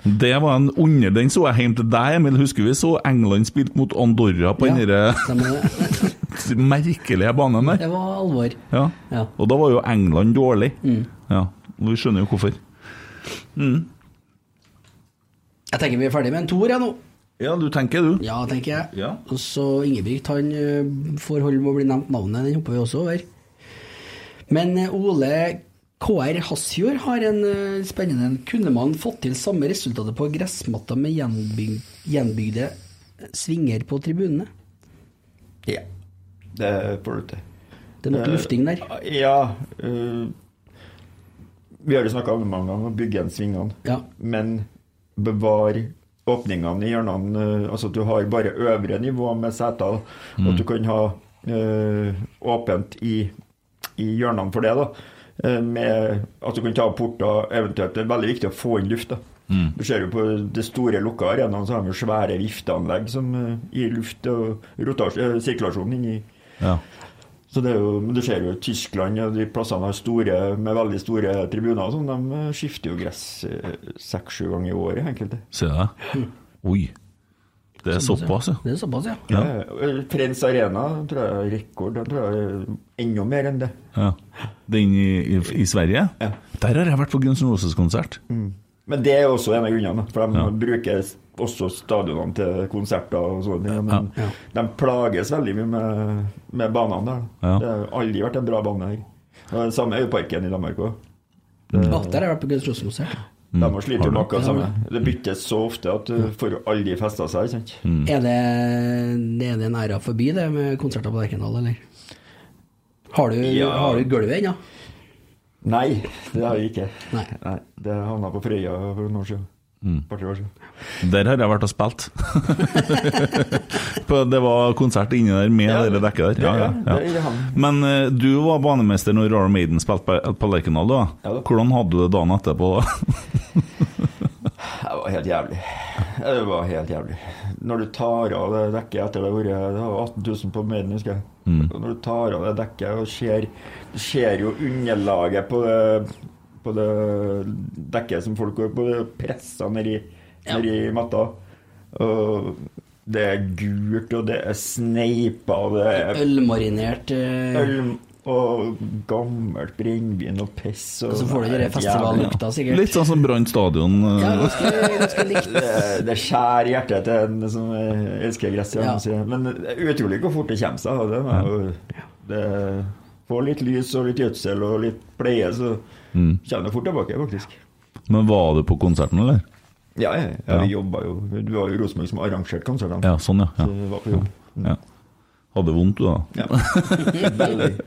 S4: Det var en under Den så jeg hjem til deg, Emil. Husker vi så England spilte mot Andorra på
S3: Ja,
S4: den
S3: derre
S4: merkelige banen der?
S3: Det var alvor.
S4: Ja.
S3: Ja.
S4: Og da var jo England dårlig.
S3: Mm.
S4: Ja. Vi skjønner jo hvorfor. Mm.
S3: Jeg tenker vi er ferdig med en toer, jeg nå.
S4: Ja, du tenker du?
S3: Ja, tenker jeg.
S4: Ja.
S3: Og så Ingebrigt, han eh, får holde med å bli nevnt navnet, den hopper vi også over. Men eh, Ole KR Hasfjord har en eh, spennende Kunne man fått til samme resultatet på gressmatta med gjenbyg gjenbygde svinger på tribunene?
S5: Ja. Det får du til.
S3: Det er nok
S5: Eh,
S3: lufting der.
S5: Ja. Uh, vi har jo snakka mange ganger om å bygge igjen svingene,
S3: Ja.
S5: men bevar åpningene i hjørnene. eh, altså at du har bare øvre nivå med seter.
S4: Mm.
S5: At du kan ha eh, åpent i, i hjørnene for det. da. Eh, med at du kan ta opp porter, eventuelt. Det er veldig viktig å få inn luft. da.
S4: Mm.
S5: Du ser jo på det store lukka arenaen, så har vi svære vifteanlegg som eh, gir luft og rotasje, eh, sirkulasjon inni.
S4: Ja.
S5: Så det er jo, men du ser jo Tyskland og de plassene har store, med veldig store tribuner, sånn, de skifter jo gress seks-sju ganger i året, enkelte.
S4: Du det? Oi. Det er såpass, ja.
S3: Det er såpass, ja.
S5: Ja. eh, Arena tror jeg er rekord. Jeg tror jeg ennå mer enn det.
S4: ja. Den i, i, i Sverige? Der har jeg vært på Guns N' Roses-konsert.
S5: Men det er også en av grunnene, for de
S4: Ja.
S5: bruker også stadionene til konserter og sånne. Men
S3: Ja.
S5: de plages veldig mye med, med banene der.
S4: Ja.
S5: Det har aldri vært en bra bane her. Det samme er jo parken i Danmark òg.
S3: Ja, der har jeg vært på Guns Rose-konsert.
S5: De har slitt med akkurat
S3: Ja,
S5: samme. Det byttes så ofte at du får aldri festa seg. sant?
S4: Mm.
S3: Er det, er det en æra forbi, det med konserter på Lerkendal, eller? Har du,
S5: Ja.
S3: har du gulvet ennå?
S5: Nei, det har jeg ikke.
S3: Nei.
S5: Det havna på Frøya for noen år siden.
S4: Mm. Der har jeg vært og spilt. Det var konsert inni der med
S5: Ja,
S4: det dekket der. Ja, ja,
S5: ja.
S4: Men uh, du var banemester når Rara Maiden spilte på, på Lerkendal. da.
S5: Da.
S4: Hvordan hadde du det dagen etterpå?
S5: Det var helt jævlig. Det var helt jævlig. Når du tar av det dekket etter det har vært Det 18 000 på Maiden, husker jeg.
S4: Mm.
S5: Når du tar av det dekket og ser ser jo underlaget på det, på det dekket som folk går på, pressa ned i,
S3: Ja.
S5: ned matta. Og det er gult, og det er sneipa, og det er
S3: Ølmarinert eh,
S5: øl og gammelt brennevin og piss.
S3: Og så får du den festivallukta, sikkert.
S4: Litt sånn som Brann stadion. eh.
S3: Ja, ganske, ganske likt.
S5: Det, det skjærer hjertet til en som elsker gress.
S3: Ja.
S5: Men det er utrolig hvor fort det kommer seg. Det, Det, det Får litt lys og litt gjødsel og litt pleie, så
S4: Mm.
S5: kommer det fort tilbake, faktisk.
S4: Men var du på konserten, eller?
S5: Ja, jeg, jeg
S4: Ja.
S5: jobba jo Du var jo Rosenborg som arrangerte konsertene.
S4: Ja, sånn, ja.
S5: Så
S4: ja.
S5: vi var på jobb.
S4: ja. Hadde vondt, du, da?
S5: Ja. Veldig.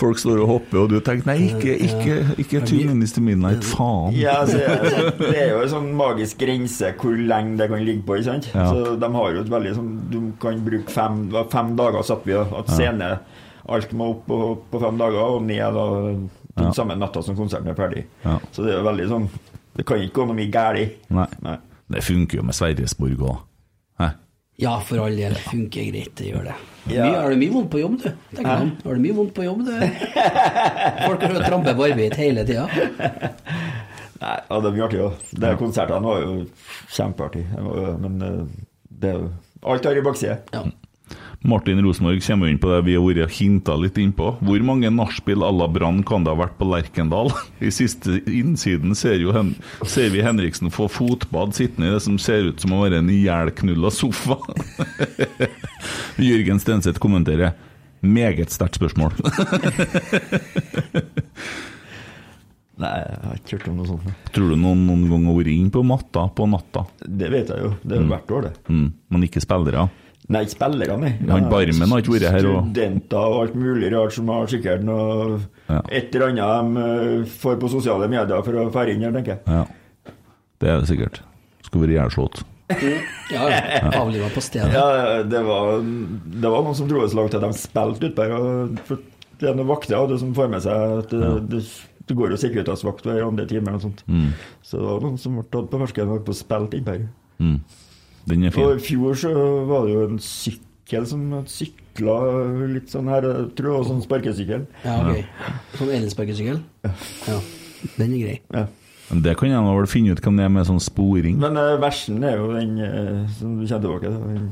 S4: Folk står og hopper, og du tenker nei, ikke, ikke, ikke Two Minutes til Midnight, faen.
S5: Ja, altså, altså, det er jo en sånn magisk grense hvor lenge det kan ligge på. ikke sant?
S4: Ja.
S5: Så De har jo et veldig sånn Du kan bruke fem, fem dager, satt vi at scene Alt må opp på, på fem dager, og ned da den
S4: Ja.
S5: samme natta som konserten er ferdig.
S4: Ja.
S5: Så det er jo veldig sånn Det kan ikke gå noe mye galt.
S4: Nei.
S5: Nei.
S4: Det funker jo med Sverresborg òg.
S3: Ja, for all del. Det funker greit, det gjør det.
S5: Ja.
S3: Mye, har du mye vondt på jobb, du? Tenker man. Har du mye vondt på jobb, du? Folk har jo trampet på arbeid hele tida.
S5: Nei, ja, det blir artig òg. Konsertene var jo kjempeartig. Men eh, det er jo Alt har i bakside.
S3: Ja.
S4: Martin Rosenborg kommer inn på det vi har vært hinta litt innpå. Hvor mange nachspiel à la Brann kan det ha vært på Lerkendal? I siste innsiden ser, jo Hen ser vi Henriksen få fotbad sittende i det som ser ut som å være en ihjelknulla sofa. Jørgen Stenseth kommenterer. Meget sterkt spørsmål.
S5: Nei, jeg har ikke hørt om noe sånt.
S4: Tror du noen noen gang har vært inn på matta på natta?
S5: Det vet jeg jo. Det er jo hvert år, det.
S4: Mm. Men ikke spillere?
S5: Nei, spillere, nei.
S4: Han Barmen har ikke vært her og-
S5: Studenter og alt mulig rart som har sikkert noe
S4: Ja.
S5: Et eller annet de eh, får på sosiale medier for å ferde inn her, tenker jeg.
S4: Ja. Det er det sikkert. Skal vært jernslått.
S3: Ja, ja. Avliva på stedet.
S5: Ja, det var, det var noen som dro så langt at de spilte utpå her. Det er noen vakter ja, det som får med seg at det, det, det går jo sikkerhetsvakt hver andre time eller noe sånt.
S4: Mm.
S5: Så det var noen som ble tatt på norsken og på spilt innpå her.
S4: Mm. Den er
S5: Og i fjor så var det jo en sykkel som sykla litt sånn her, jeg tror det var sånn sparkesykkel.
S3: Ja, ok. Sånn elsparkesykkel? Ja. Den er grei.
S5: Ja.
S4: Men Det kan jeg vel finne ut hvem det er med sånn sporing.
S5: Men uh, versen er jo den uh, som du kjenner tilbake til. den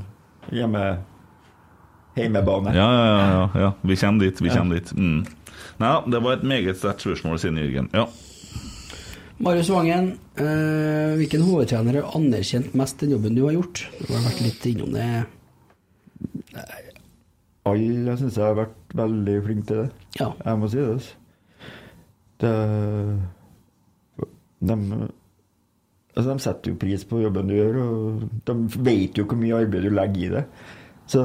S5: Hjemme Heimebane.
S4: Ja, ja, ja, ja, ja. Vi kommer dit. Vi
S5: Ja.
S4: kommer dit. Mm. Nei, det var et meget sterkt spørsmål, sier Jørgen. Ja.
S3: Marius Vangen, eh, hvilken hovedtrener har anerkjent mest den jobben du har gjort? Du har vært litt innom det.
S5: Alle syns jeg har vært veldig flink til det.
S3: Ja.
S5: Jeg må si det. det de, altså de setter jo pris på jobben du gjør, og de vet jo hvor mye arbeid du legger i det. Så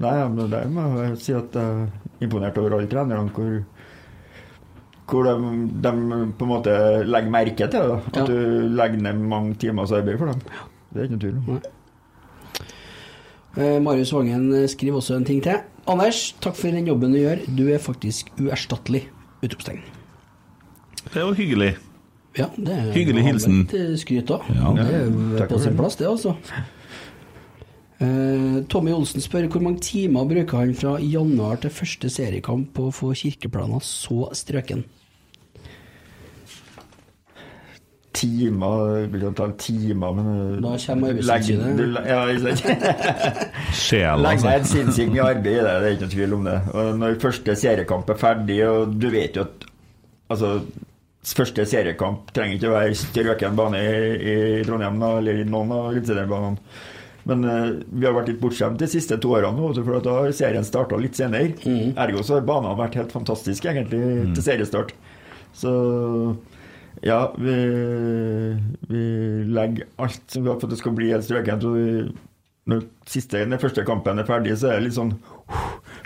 S5: nei, men det må jeg si at jeg er imponert over alle trenerne. hvor hvor de, de på en måte legger merke til det. At
S3: Ja.
S5: du legger ned mange timers arbeid for dem. Det er ikke noe tvil om.
S3: Eh, Marius Vangen eh, skriver også en ting til. Anders, takk for den jobben du gjør. Du er faktisk uerstattelig! Utropstegn.
S4: Det er jo hyggelig.
S3: Ja, det er
S4: Hyggelig hilsen.
S3: eh, Skryt da.
S4: Ja.
S3: Det er på sin plass, det, altså. Eh, Tommy Olsen spør hvor mange timer bruker han fra januar til første seriekamp på å få kirkeplaner så strøken?
S5: Timer vil ikke ta timer, men eh,
S3: Da kommer Arbeidstilsynet.
S5: Ja?
S4: Sjela,
S5: Legg ned
S4: altså.
S5: sinnssykt mye arbeid i det, det er ikke noe tvil om det. Og når første seriekamp er ferdig, og du vet jo at altså, første seriekamp trenger ikke å være strøken bane i, i Trondheim eller i noen av eliteseriebanene. Men uh, vi har vært litt bortskjemt de siste to årene, nå, for da har serien starta litt senere. Ergo så har banene vært helt fantastiske egentlig til seriestart. Så ja, vi, vi legger alt som vi har for at det skal bli helt strøkent. og vi- Når siste, den første kampen er ferdig, så er det litt sånn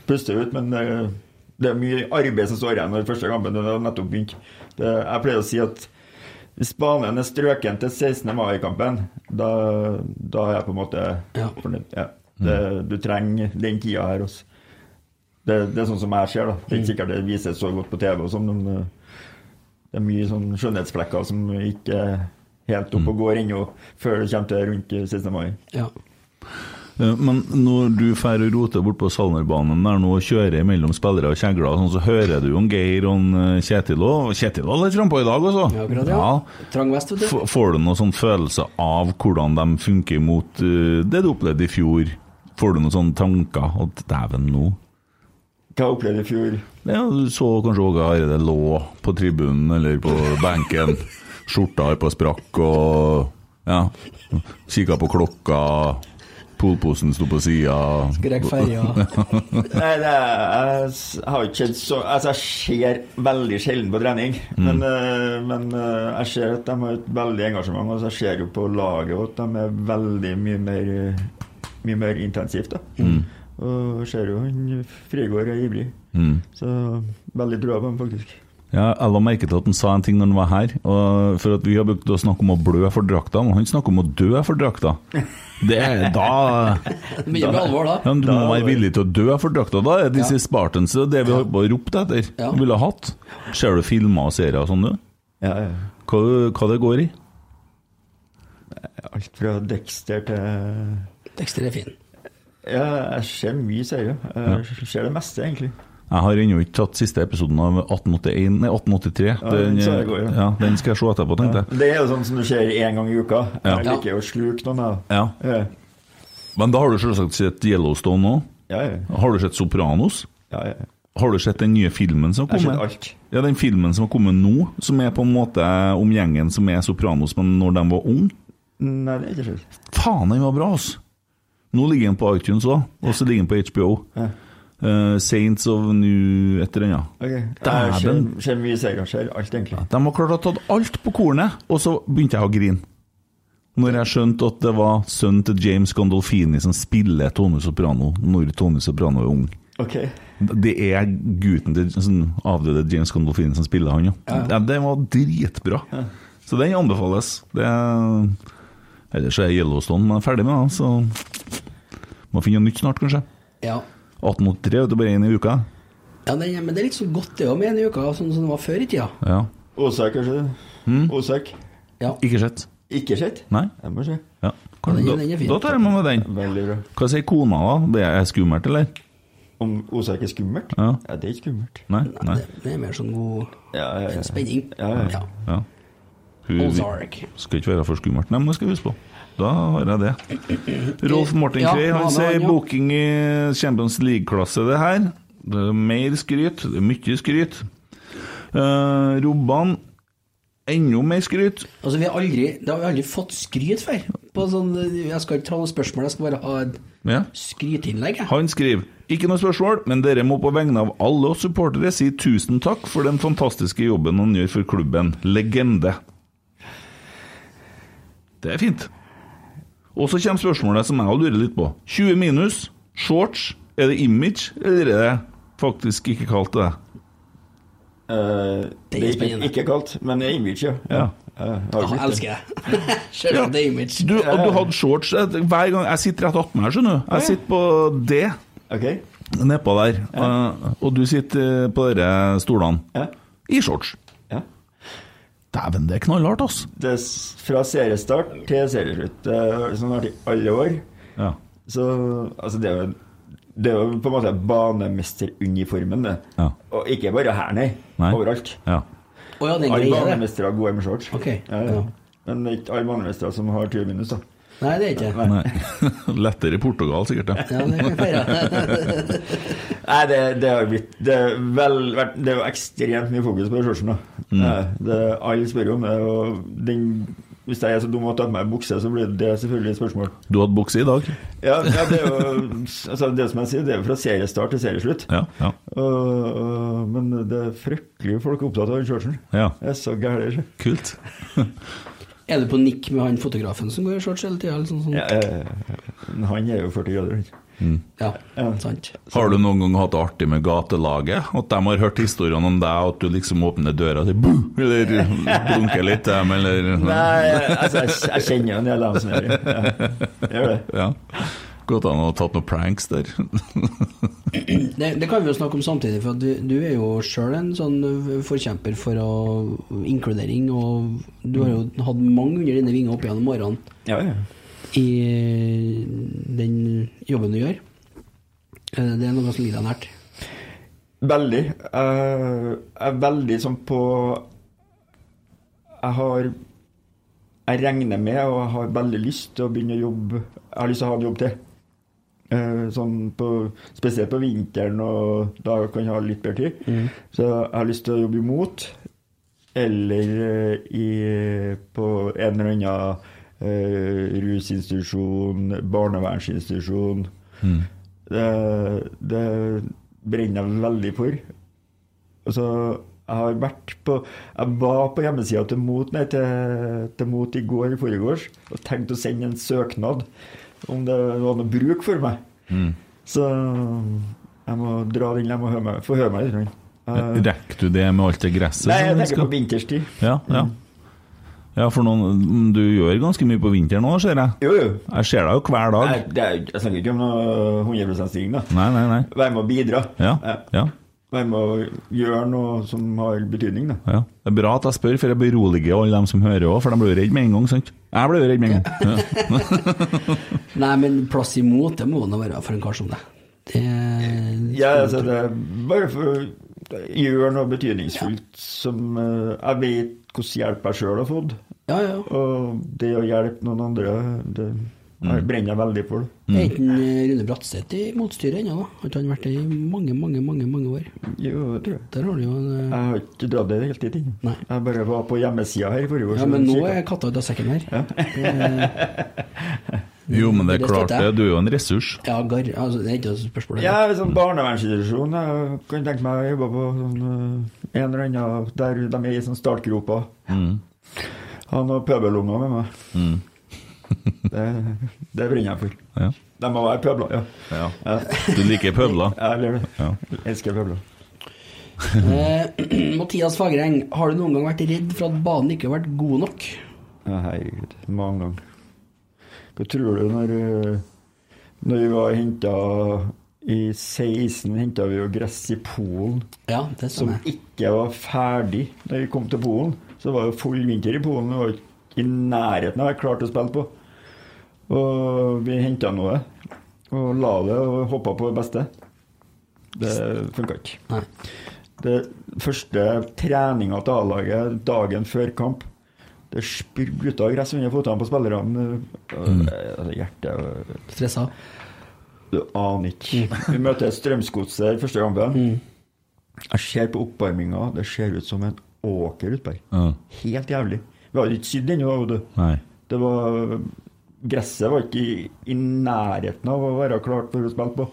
S5: puste ut, men det, det er mye arbeid som står igjen når første kampen er har nettopp begynt. Jeg pleier å si at hvis banen er strøken til 16. mai-kampen, da, da er jeg på en måte
S3: Ja.
S5: fornøyd. Ja. Det, du trenger den tida her også. Det, det er sånn som jeg ser, da. Det er ikke sikkert det vises så godt på TV, og sånn, men eh, det er mye sånn skjønnhetsflekker som ikke er helt opp og går ennå, før det kommer til rundt 16. mai.
S3: Ja.
S4: Eh, Men når du drar og roter bort på Salnerbanen der nå og kjører mellom spillere og kjegler, sånn, så hører du om Geir og en eh, Kjetil òg. Kjetil var litt frampå i dag, altså.
S3: Ja, akkurat, ja. Trang vest, vet du.
S4: F- Får du noen sånn følelse av hvordan de funker mot uh, det du opplevde i fjor? Får du noen sånne tanker? At dæven, nå
S5: Hva opplevde du i fjor?
S4: Ja, Du så kanskje Åge Hareide lå på tribunen eller på benken. Skjorta på sprakk og ja, kikka på klokka. Polposen sto på sida.
S3: Skrek ferja.
S5: Nei, det jeg, har ikke sett så Altså, jeg ser veldig sjelden på trening, men, eh, men eh, jeg ser at de har et veldig engasjement. Og så jeg jo på laget at de er veldig mye mer Mye mer intensivt. da Og jeg ser jo han Frigård er ivrig.
S4: Mm.
S5: Så veldig trua på ham, faktisk.
S4: Ja, jeg la merke til at han sa en ting når han var her. Og for at Vi har brukt å snakke om å blø for drakta, men han snakker om å dø for drakta. Det er da
S3: Mye med alvor, da.
S4: ja, men Du må være villig til å dø for drakta. Da er disse Spartans det vi har ropt etter.
S3: Ja.
S4: Ville ha hatt. Ser du filmer og serier og sånn, du?
S5: Ja, ja.
S4: Hva, hva det går i?
S5: Alt fra Dexter til
S3: Dexter er fin.
S5: Ja, jeg ser mye serier. Jeg ser det meste, egentlig.
S4: Jeg har ennå ikke tatt siste episoden av 1881, nei, 1883.
S5: Ja, den så jeg går, ja.
S4: ja, den skal jeg se etterpå, tenkte jeg.
S5: Det er jo sånn som du ser én gang i uka.
S4: Ja.
S5: Jeg liker jo å sluke noen
S4: Ja.
S5: Ja,
S4: Men da har du selvsagt sett Yellowstone òg.
S5: ja. ja.
S4: Har du sett Sopranos?
S5: ja, ja.
S4: Har du sett den nye filmen som har kommet?
S5: Jeg har sett alt.
S4: Ja, den filmen som har kommet nå, som er på en måte om gjengen som er Sopranos, men når de var unge.
S5: Nei, det er ikke sant.
S4: Faen, den var bra, altså! Nå ligger den på iTunes òg, og så ligger den på HBO.
S5: Ja.
S4: Eh, Saints of New et eller annet.
S5: Ok. Jeg
S4: Dæven.
S5: ser, mye serier. Ser alt, egentlig.
S4: De har klart å ha tatt alt på kornet, og så begynte jeg å grine. Når jeg skjønte at det var sønnen til James Gandolfini som spiller Tone Soprano når Tone Soprano er ung.
S5: Ok.
S4: Det er gutten til sånn avdøde James Gandolfini som spiller han, ja. ja. Den var dritbra. Så den anbefales. Det er Ellers er Yellowstone er ferdig med det, så må finne noe nytt snart, kanskje.
S3: Ja.
S4: 1883 vet du, bare én i uka.
S3: ja det, men det er litt så godt det òg med én i uka, sånn som det var før i tida.
S4: Ja.
S5: Åsek, kanskje? Åsak?
S3: Ja.
S4: Ikke sett.
S5: Ikke sett?
S4: Nei?
S5: Jeg må se.
S4: Ja.
S3: Ja, den-
S4: da,
S3: den
S4: da tar jeg med meg den.
S5: Veldig bra.
S4: Hva sier kona, da? Det er skummelt, eller?
S5: Om Åsek er skummelt?
S4: Ja.
S5: det er ikke skummelt.
S4: Nei? Nei.
S3: Det, det er mer sånn god
S5: Ja, ja, ja.
S3: spenning.
S5: Ja, ja.
S3: Ja.
S4: Ja. Hun skal ikke være for skummelt. Nei, men det skal vi huske på. Da har jeg det. Rolf
S3: Morten
S4: Krei han sier booking i Champions League-klasse, det her. Det er mer skryt. Det er mye skryt. Uh, Robban enda mer skryt.
S3: Altså, vi har aldri, det har vi aldri fått skryt før. På sånn, jeg skal ikke ta noe spørsmål, jeg skal bare ha et
S4: Ja.
S3: skryteinnlegg.
S4: Han skriver ikke noe spørsmål, men dere må på vegne av alle oss supportere si tusen takk for den fantastiske jobben han gjør for klubben. Legende. Det er fint. Og så kommer spørsmålet som jeg har lurer litt på. 20 minus, shorts, er det image, eller er det faktisk ikke kalt det?
S5: Uh, det er ikke, ikke kaldt, men det er image, ja.
S4: Ja.
S5: Ja, jeg
S3: Ja,
S5: blitt det.
S3: elsker jeg. Det er image?
S4: Du, og du hadde shorts eh, hver gang Jeg sitter rett attmed her, skjønner du. Jeg sitter på det.
S5: Okay.
S4: nedpå der, Ja. og du sitter eh, på de stolene
S5: Ja.
S4: i shorts. Dæven, det er knallhardt, altså.
S5: Det er fra seriestart til serieslutt. Det har sånn vært i alle år.
S4: Ja.
S5: Så altså, det er jo det er jo på en måte banemesteruniformen, det.
S4: Ja.
S5: Og ikke bare her, nei.
S4: Nei.
S5: Overalt.
S4: ja.
S3: Oh, ja,
S5: Alle banemestere har gode med shorts.
S3: Okay.
S5: Ja, ja.
S3: ja.
S5: Men det er ikke alle banemestere som har 20 minus, da.
S3: Nei, det er ikke det.
S4: Nei. Lettere i Portugal, sikkert. Ja.
S3: Ja, det kan feire.
S5: Nei, det, det har blitt Det er, vel, vært- det er jo ekstremt mye fokus på da.
S4: Mm.
S5: Det, alle spør om det. Og den, hvis jeg er så dum å ta på meg bukse, så blir det selvfølgelig et spørsmål.
S4: Du hadde bukse i dag?
S5: Ja, ja det er jo altså, Det som jeg sier, det er jo fra seriestart til serieslutt.
S4: Ja. ja.
S5: Og, og, men det er fryktelig folk er opptatt av den shortsen.
S4: ja.
S5: Det er så gæren.
S4: Kult.
S3: Er du på nikk med han fotografen som går i shorts hele tida? Sånn, sånn?
S5: Ja, eh, han er jo 40 grader. han.
S3: Mm.
S5: Ja.
S3: sant.
S4: Har du noen gang hatt det artig med gatelaget? At de har hørt historiene om deg, og at du liksom åpner døra til sier! Eller blunker litt til dem, eller
S5: Nei, altså, jeg, jeg kjenner jo en del av dem som gjør det. Ja, jeg han det.
S4: An å ha tatt noen pranks der.
S3: Det, det kan vi jo snakke om samtidig, for at du, du er jo sjøl en sånn forkjemper for å, inkludering, og du har jo hatt mange under dine vinger opp gjennom årene
S5: Ja, ja.
S3: i den jobben du gjør. Eh, Det er noe som ligger deg nært.
S5: Veldig. Jeg er veldig sånn på Jeg har Jeg regner med, og jeg har veldig lyst til å begynne å jobbe Jeg har lyst til å ha en jobb til. Eh, Sånn på, spesielt på vinteren, og da kan jeg ha litt bedre tid. Så jeg har lyst til å jobbe imot. Eller eh, i, på en eller annen eh, rusinstitusjon, barnevernsinstitusjon. Det, det brenner jeg veldig for. Så jeg har vært på Jeg var på hjemmesida til Mot nei, til, til Mot i går i forgårs og tenkte å sende en søknad om det var noe bruk for meg. Så jeg må dra den, jeg må høre meg, få høre meg litt. Uh,
S4: Rekker du det med alt det gresset?
S5: Nei, jeg tenker
S4: skal-
S5: på vinterstid.
S4: Ja, ja. ja, for noen Du gjør ganske mye på vinteren òg, ser jeg.
S5: Jo, jo.
S4: Jeg ser deg jo hver dag.
S5: Nei, det er, jeg snakker ikke om noe 100 stilling, da.
S4: Nei, nei, nei.
S5: Være med og bidra.
S4: Ja, ja.
S5: Være med å gjøre noe som har betydning, da.
S4: Ja. Det er bra at jeg spør, for jeg beroliger alle dem som hører òg, for de blir jo redd med en gang, sant? Jeg jo redd med en gang. Ja.
S3: Nei, men plass imot, det må nå være for en kar som deg. Det
S5: Ja, altså, det er bare for å gjøre noe betydningsfullt som eh, Jeg vet hvordan hjelp jeg sjøl har fått.
S3: Ja, ja.
S5: Og det å hjelpe noen andre, det jeg brenner jeg veldig for.
S3: det. Mm. en, eh, Rune Bratseth i motstyret ennå, da? Har ikke han vært det i mange, mange mange, mange år?
S5: Jo, det tror jeg.
S3: Der har du jo en eh,
S5: Jeg har ikke dratt det helt dit inn.
S3: Nei.
S5: Jeg bare var på hjemmesida her i forrige år.
S3: Ja, men nå er katta ute av sekken her. Eh,
S4: Jo, men det er
S3: Det
S4: klart det. Du er jo en ressurs.
S3: Ja, gar, Altså, det er ikke noe spørsmål.
S5: Ja, sånn barnevernsinstitusjon. Jeg kan tenke meg å jobbe på sånn, eh, en eller annen der de er i sånn startgropa.
S4: Mm.
S5: Ha noen pøbelunger med meg.
S4: Mm.
S5: Det, det brenner jeg for.
S4: Ja.
S5: De må være pøbler, ja.
S4: Ja.
S5: ja.
S4: Du liker pøbler?
S5: Jeg gjør det.
S4: Ja.
S5: Jeg elsker pøbler.
S3: Eh, Mathias Fagereng, har du noen gang vært redd for at banen ikke har vært god nok?
S5: Ja, herregud. Mange ganger. Hva tror du når, eh, når vi var henta i 16 henta vi jo gress i Polen
S3: Ja, det
S5: som
S3: jeg.
S5: ikke var ferdig da vi kom til Polen. Så det var jo full vinter i Polen. Det var ikke i nærheten av å være klart å spille på. Og vi henta noe og la det og håpa på det beste. Det funka ikke.
S3: Nei.
S5: Det første treninga til A-laget dagen før kamp Det spruta gress under føttene på spillerne.
S4: Mm.
S5: Og Hjertet
S3: Stressa.
S5: Du aner ikke. Vi møter Strømsgodset i første kampen. Jeg ser på oppvarminga, det ser ut som en åker utpå her.
S4: Mm.
S5: Helt jævlig. Vi hadde ikke sydd ennå. vet du. Det var Gresset var ikke i, i nærheten av å være klart for å spille på.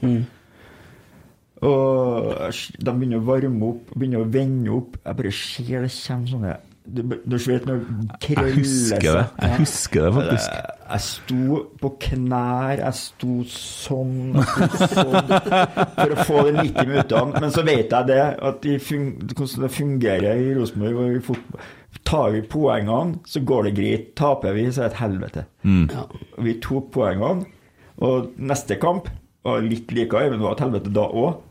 S5: Og de begynner å varme opp, begynner å vende opp. Jeg bare ser det kommer sånne Du, du vet når krøller
S4: Jeg husker det. Jeg husker det faktisk.
S5: Jeg, jeg sto på knær, jeg sto sånn, jeg sto sånn for å få de 90 minuttene. Men så vet jeg det, at de hvordan det fungerer i Rosenborg og i fotball. Tar vi poengene, så går det greit. Taper vi, så er det et helvete.
S3: Mm.
S5: Ja. Vi tok poengene, og neste kamp var litt likere, men det var et helvete da òg.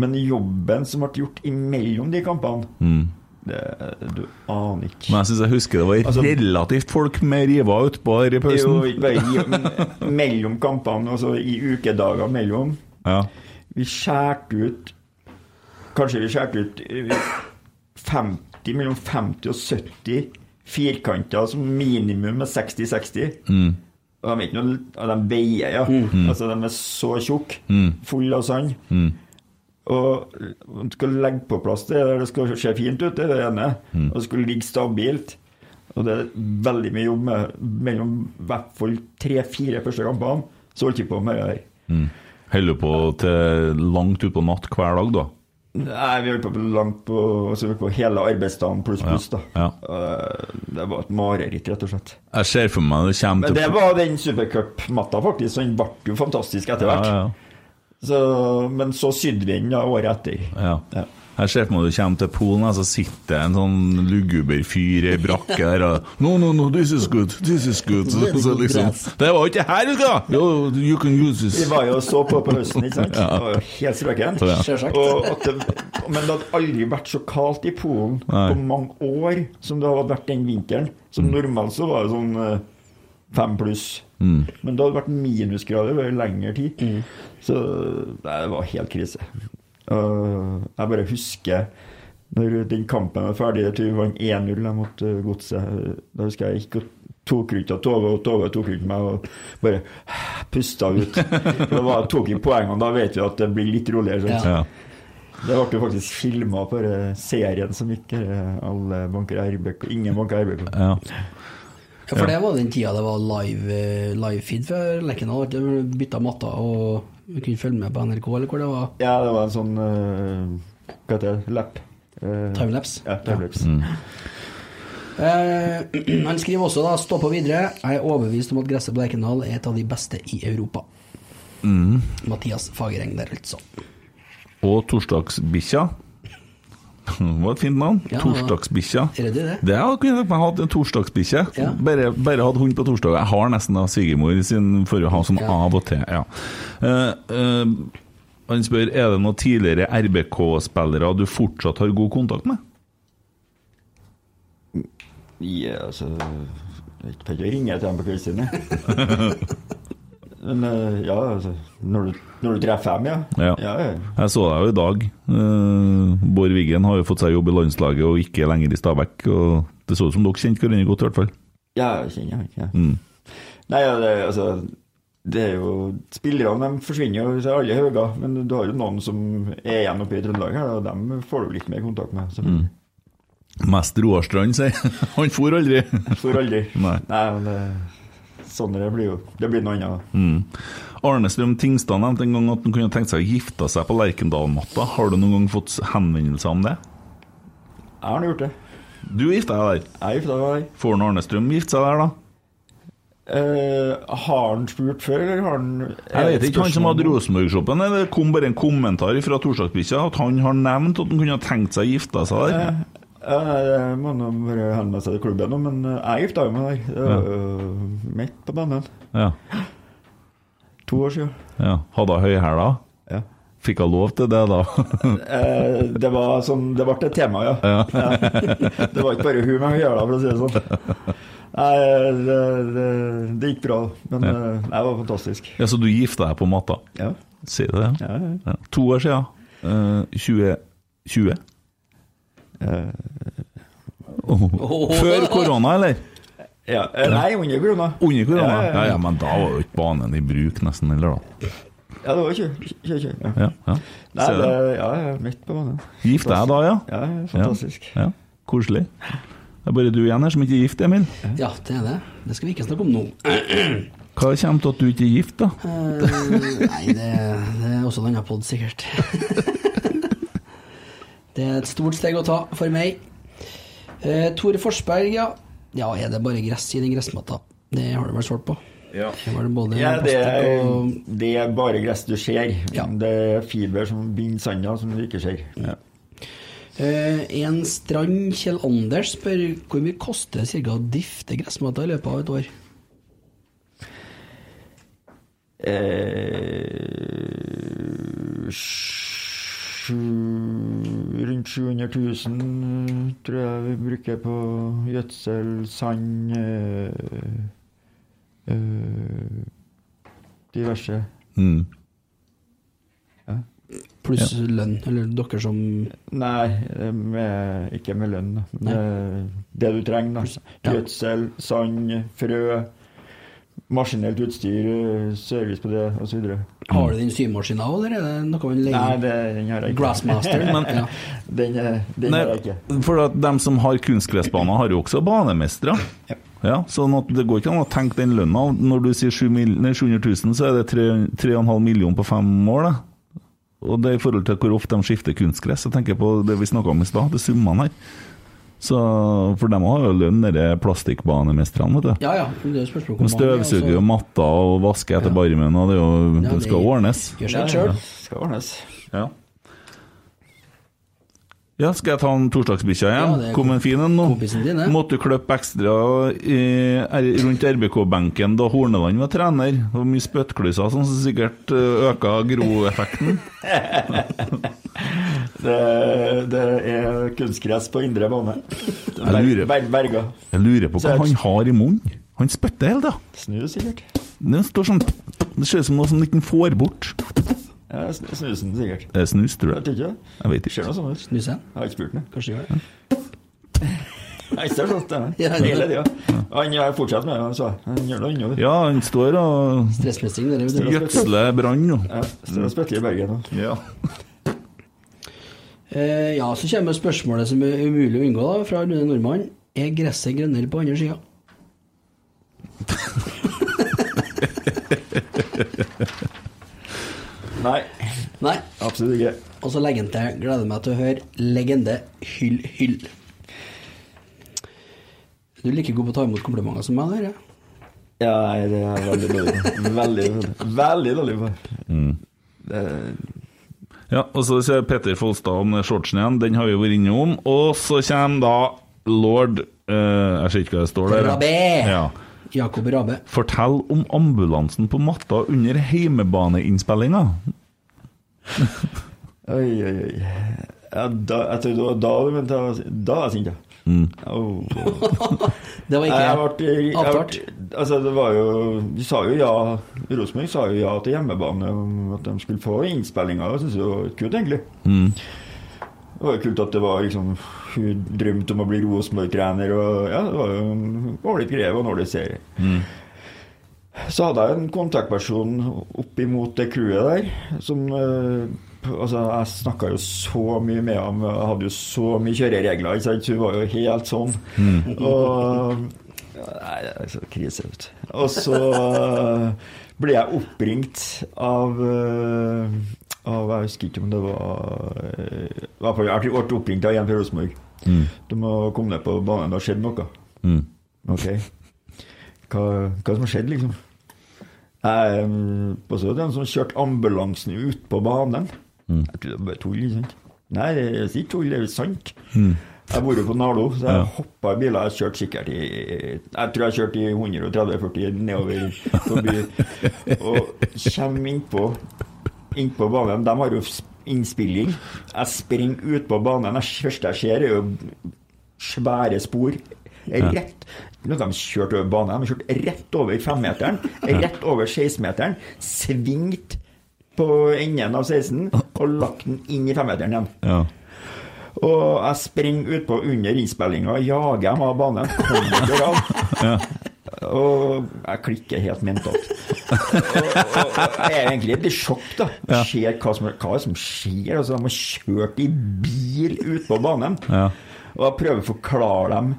S5: Men jobben som ble gjort imellom de kampene mm. det, Du aner ikke.
S4: Men jeg syns jeg husker det var
S5: altså,
S4: relativt folk med riva utpå her i pausen.
S5: Jo, ikke mellom kampene, altså i ukedager mellom.
S4: Ja.
S5: Vi skjærte ut Kanskje vi skjærte ut 50 alltid mellom 50 og 70 firkanter som minimum er 60-60.
S4: Mm.
S5: Og de, noe, og de veier, ja. Mm. mm. Altså, de er så tjukke.
S4: Mm.
S5: Full av sand. Mm. Og man skal legge på plass det der det skal se fint ut, det er det ene. Og det skal ligge stabilt. Og det er veldig mye jobb med, mellom i hvert fall tre-fire første kampene. Så holdt vi på med det her.
S4: Mm. Holder på til langt utpå natt hver dag, da?
S5: Nei, vi holdt på langt på, altså, vi på hele arbeidsdagen pluss pluss, da.
S4: Ja.
S5: Og Det var et mareritt, rett og slett.
S4: Jeg ser for meg det kommer
S5: Men det var den supercup-matta, faktisk. Så den ble jo fantastisk etter hvert.
S4: Ja, ja.
S5: Så, men så sydde vi den året etter.
S4: Ja. Jeg ser for meg du kommer til Polen, og så sitter det en sånn luguber fyr i brakke der og No, no, no, this is good, this is good. Så, så liksom Det var ikke her du skal! ha! you can use this.
S5: Vi var jo og så på på høsten, ikke sant?
S4: Ja.
S5: Det var jo helt strøkent.
S4: Ja.
S5: Men det hadde aldri vært så kaldt i Polen
S4: Nei.
S5: på mange år som det hadde vært den vinteren. Som
S4: Mm.
S5: normalt så var det sånn eh, fem pluss.
S4: Mm.
S5: Men det hadde vært minusgrader over lengre tid. Så det var helt krise. Jeg bare husker når den kampen var ferdig, jeg tror vi vant 1-0 da mot eh, Godset. Da husker jeg ikke tok rundt av Tove, og Tove tok rundt meg og bare pusta ut. For da var- tok vi poengene, da vet vi at det blir litt roligere.
S4: Ja.
S5: Det ble jo faktisk filma på serien som gikk, eh, alle banker RBK. Ingen banker RBK.
S4: Ja.
S3: Ja, for det var den tida det var live, eh, live feed for Lerkendal. Du bytta matta og vi kunne følge med på NRK, eller hvor det var.
S5: Ja, det var en sånn uh, Hva heter det? Lapp. Uh,
S3: timelapse.
S5: Ja, timelapse.
S3: Eh, han skriver også da, stå på videre. Jeg er overbevist om at gresset på Lerkendal er et av de beste i Europa. Mathias Fagereng der, altså.
S4: Og torsdagsbikkja. Det var et fint navn.
S3: Ja.
S4: Torsdagsbikkja.
S3: Er det det?
S4: Det kunne jeg hatt. en torsdagsbikkje.
S3: Ja.
S4: Bare, bare hatt hund på torsdag. Jeg har nesten da svigermor sin for å ha sånn
S3: Ja.
S4: av og til. Ja. Eh, uh, han spør er det noen tidligere RBK-spillere du fortsatt har god kontakt med.
S5: Ja, altså Jeg vet ikke ringe til dem på kveldstid. Men eh, ja, altså Når du, når du treffer dem, ja.
S4: Ja.
S5: ja.
S4: Jeg så deg jo i dag. Eh, Bård Wiggen har jo fått seg jobb i landslaget og ikke lenger i Stabæk. Og det så ut som dere kjente hverandre godt, i hvert fall.
S5: Ja, jeg kjenner jeg. Ja.
S4: Mm.
S5: Nei, ja, det, altså det er jo Spillerne de forsvinner jo til alle høyder, men du har jo noen som er igjen oppe i Trøndelag, her, og dem får du litt mer kontakt med. selvfølgelig.
S4: Mest Roar Strand, sier han. for aldri.
S5: For aldri.
S4: Nei.
S5: men det, sånn det blir jo Det blir noe annet.
S4: Mm. Arne Strøm Tingstad nevnte en gang at han kunne tenkt seg å gifte seg på Lerkendal-matta. Har du noen gang fått henvendelser om det?
S5: Jeg har gjort det.
S4: Du gifta deg der.
S5: Jeg gifta meg der.
S4: Får Arnestrøm Arne Strøm gifte seg der, da?
S5: Uh, har han spurt før, eller har han
S4: Jeg vet ikke, han som hadde Rosenborg-shoppen. Det kom bare en kommentar fra Torsdagsbikkja at han har nevnt at han kunne tenkt seg å gifte seg der.
S5: Eh, Nei, det må nå bare henvende seg til klubben men eh, jeg gifta meg der. Ja. midt på banen.
S4: Ja.
S5: To år siden.
S4: ja. Hadde hun høyhæla?
S5: Ja.
S4: Fikk hun lov til det, da?
S5: Eh, det var sånn, det ble et tema, ja.
S4: Ja.
S5: Det var ikke bare hun med høyhæla, for å si det sånn. Nei, det, det, det gikk bra, men
S4: Ja.
S5: eh, det var fantastisk.
S4: ja, Så du gifta deg på matta?
S5: Ja.
S4: Sier du det?
S5: Ja, ja.
S4: To år siden. Eh, 2020. Oh. Før korona, eller?
S5: Ja, eh, nei, under korona.
S4: Under korona?
S5: Ja, ja,
S4: Ja,
S5: ja.
S4: ja, men da var jo ikke banen i bruk, nesten, eller da?
S5: Ja, det var kjør, kjør. Ja.
S4: Ja, ja.
S5: Nei, det, ja, ja, midt på banen.
S4: Gift deg da, ja?
S5: Ja, ja, fantastisk.
S4: Ja, ja. Koselig. Det er bare du igjen her som ikke er gift, Emil.
S3: Ja, det er det. Det skal vi ikke snakke om nå.
S4: Hva kommer til at du ikke er gift, da?
S3: Uh, nei, det, det er også en annen pod, sikkert. det er et stort steg å ta for meg. Eh, Tore Forsberg, ja. Ja, er det bare gress i den gressmatta? Det har du vel svart på?
S4: Ja.
S3: Det var det både
S5: Ja, det er, det er bare gress du ser.
S3: Ja.
S5: Det er fiber som binder sanda, som du ikke ser. Ja.
S3: Eh, En Strand Kjell Anders spør hvor mye koster det cirka å difte gressmatta i løpet av et år?
S5: Eh, rundt 700 000 eh, tror jeg vi bruker på gjødsel, sand øh, øh, Diverse.
S4: Mm.
S3: Pluss lønn, eller dere som
S5: Nei, eh, med, ikke med lønn. Med det du trenger. da. Gjødsel, sand, frø, maskinelt utstyr, eh, service på det osv.
S3: Har du den symaskina òg, eller er det noe man
S5: Nei,
S3: legger
S5: det, den har jeg ikke.
S3: Grassmaster?
S4: Men-
S3: ja.
S5: Den, eh, den
S4: Nei,
S5: har jeg ikke.
S4: for at dem som har kunstgressbaner, har jo også banemestere.
S5: Ja.
S4: Ja, sånn at det går ikke an å tenke den lønna. Når du sier 7 mil, nei, 700 000, så er det 3,5 millioner på fem år. Da. Og det er i forhold til hvor ofte de skifter kunstgress. Jeg tenker på det vi snakka om i stad, det er summene her. Så, for de har jo lønn, de plastikkbanemestrene, vet du.
S3: ja ja, det er jo
S4: De støvsuger jo matta og vasker etter barmen, og det, er jo,
S3: Ja,
S4: det
S3: det-
S4: skal ordnes.
S3: Gjør seg sjøl.
S5: Skal ordnes.
S4: Ja. Ja, skal jeg ta en torsdagsbikkja igjen?
S3: Ja,
S4: Kom en fin en nå?
S3: din, ja.
S4: Måtte du klippe ekstra i, er- rundt RBK-benken da Horneland var trener. Det var mye spyttklyser som sikkert ø, øka groeffekten.
S5: Det, det er kunstgress på indre bane.
S4: Jeg lurer-
S5: berga.
S4: Jeg lurer på hva han har i munnen. Han spytter hele tida.
S5: Snur sikkert.
S4: Det står sånn Det ser ut som noe som ikke får bort.
S5: Ja, sn- snusen, sikkert.
S4: Det er snus, tror
S5: Jeg
S4: jeg.
S5: vet ikke.
S4: Jeg vet
S5: Ser
S4: ikke.
S5: noe sånn ut.
S3: Snuse?
S5: Jeg har ikke spurt den.
S3: Kanskje gjør det.
S5: Jeg ser sånn, det.
S3: Ja, ja.
S5: Hele tida. Han fortsatt med det, han sa. Han gjør noe annet.
S4: Ja, han står og
S3: Stressmestring, det er det.
S4: gjødsler brann nå.
S5: Ja, står og spytter i Bergen nå.
S4: Ja.
S3: Eh, ja, så kommer spørsmålet som er umulig å unngå, da, fra Rune Nordmann. Er gresset grønnere på andre sida?
S5: Nei,
S3: Nei.
S5: absolutt ikke.
S3: Og så legger han til 'Gleder meg til å høre legende hyll, hyll'. Du er like god på å ta imot komplimenter som meg, der, ja.
S5: Ja, nei, det er veldig dårlig. Veldig, veldig, veldig dårlig på.
S4: Mm.
S5: Det,
S4: Ja, og så ser Petter Folstad om den shortsen igjen, den har vi vært innom. Og så kommer da lord eh, Jeg ser ikke hva det står der.
S3: Rabé.
S4: Ja.
S3: Jakob Rabe.
S4: Fortell om ambulansen på matta under heimebaneinnspillinga.
S5: oi, oi, oi. Ja, da, jeg tror det var da du mente jeg var- Da var jeg sint, ja.
S4: Mm.
S5: Oh.
S3: Det var ikke
S5: ble, jeg
S3: avtalt.
S5: altså det var jo De sa jo ja Rosenborg sa jo ja til hjemmebane, om at de skulle få innspillinga. Det syns jeg var kult, egentlig.
S4: Mm.
S5: Det var jo kult at det var liksom Hun drømte om å bli Rosenborg-trener, og ja, det var jo en ålreit greie og en ålreit serie.
S4: Mm.
S5: Så hadde jeg en kontaktperson oppimot det crewet der, som eh, Altså, jeg snakka jo så mye med ham, jeg hadde jo så mye kjøreregler, ikke sant, hun var jo helt sånn. Og Nei, det er så krise, vet du. Og så eh, ble jeg oppringt av eh, av, Jeg husker ikke om det var eh, i hvert fall Jeg ble oppringt av en fra Rosenborg.
S4: Mm.
S5: Du må komme ned på banen, det har skjedd noe.
S4: Mm.
S5: Ok. Hva, hva som har skjedd, liksom? Jeg um, også den som kjørte ambulansen ut på banen.
S4: Mm.
S5: Jeg trodde det var bare tull, sant? Nei, det er ikke tull, det er sant.
S4: Mm.
S5: Jeg bor jo på Nardo, så jeg
S4: Ja.
S5: hoppa i biler. Jeg kjørte sikkert i Jeg tror jeg kjørte i 130-40 nedover forbi. Og kommer innpå innpå banen. De har jo innspilling. Jeg springer ut på banen. Det første jeg ser, er jo svære spor. Rett de kjørt over banen. De har kjørt rett over femmeteren, rett over 16-meteren, svingt på enden av 16 og lagt den inn i femmeteren igjen.
S4: Ja.
S5: Og jeg springer utpå under innspillinga jager dem av banen. Kommer av. Og jeg klikker helt mentalt. Og, og, og jeg er egentlig litt i sjokk, da.
S4: Ja.
S5: Ser hva som, hva som skjer. Altså, de har kjørt i bil ut på banen.
S4: Ja.
S5: Og jeg prøver å forklare dem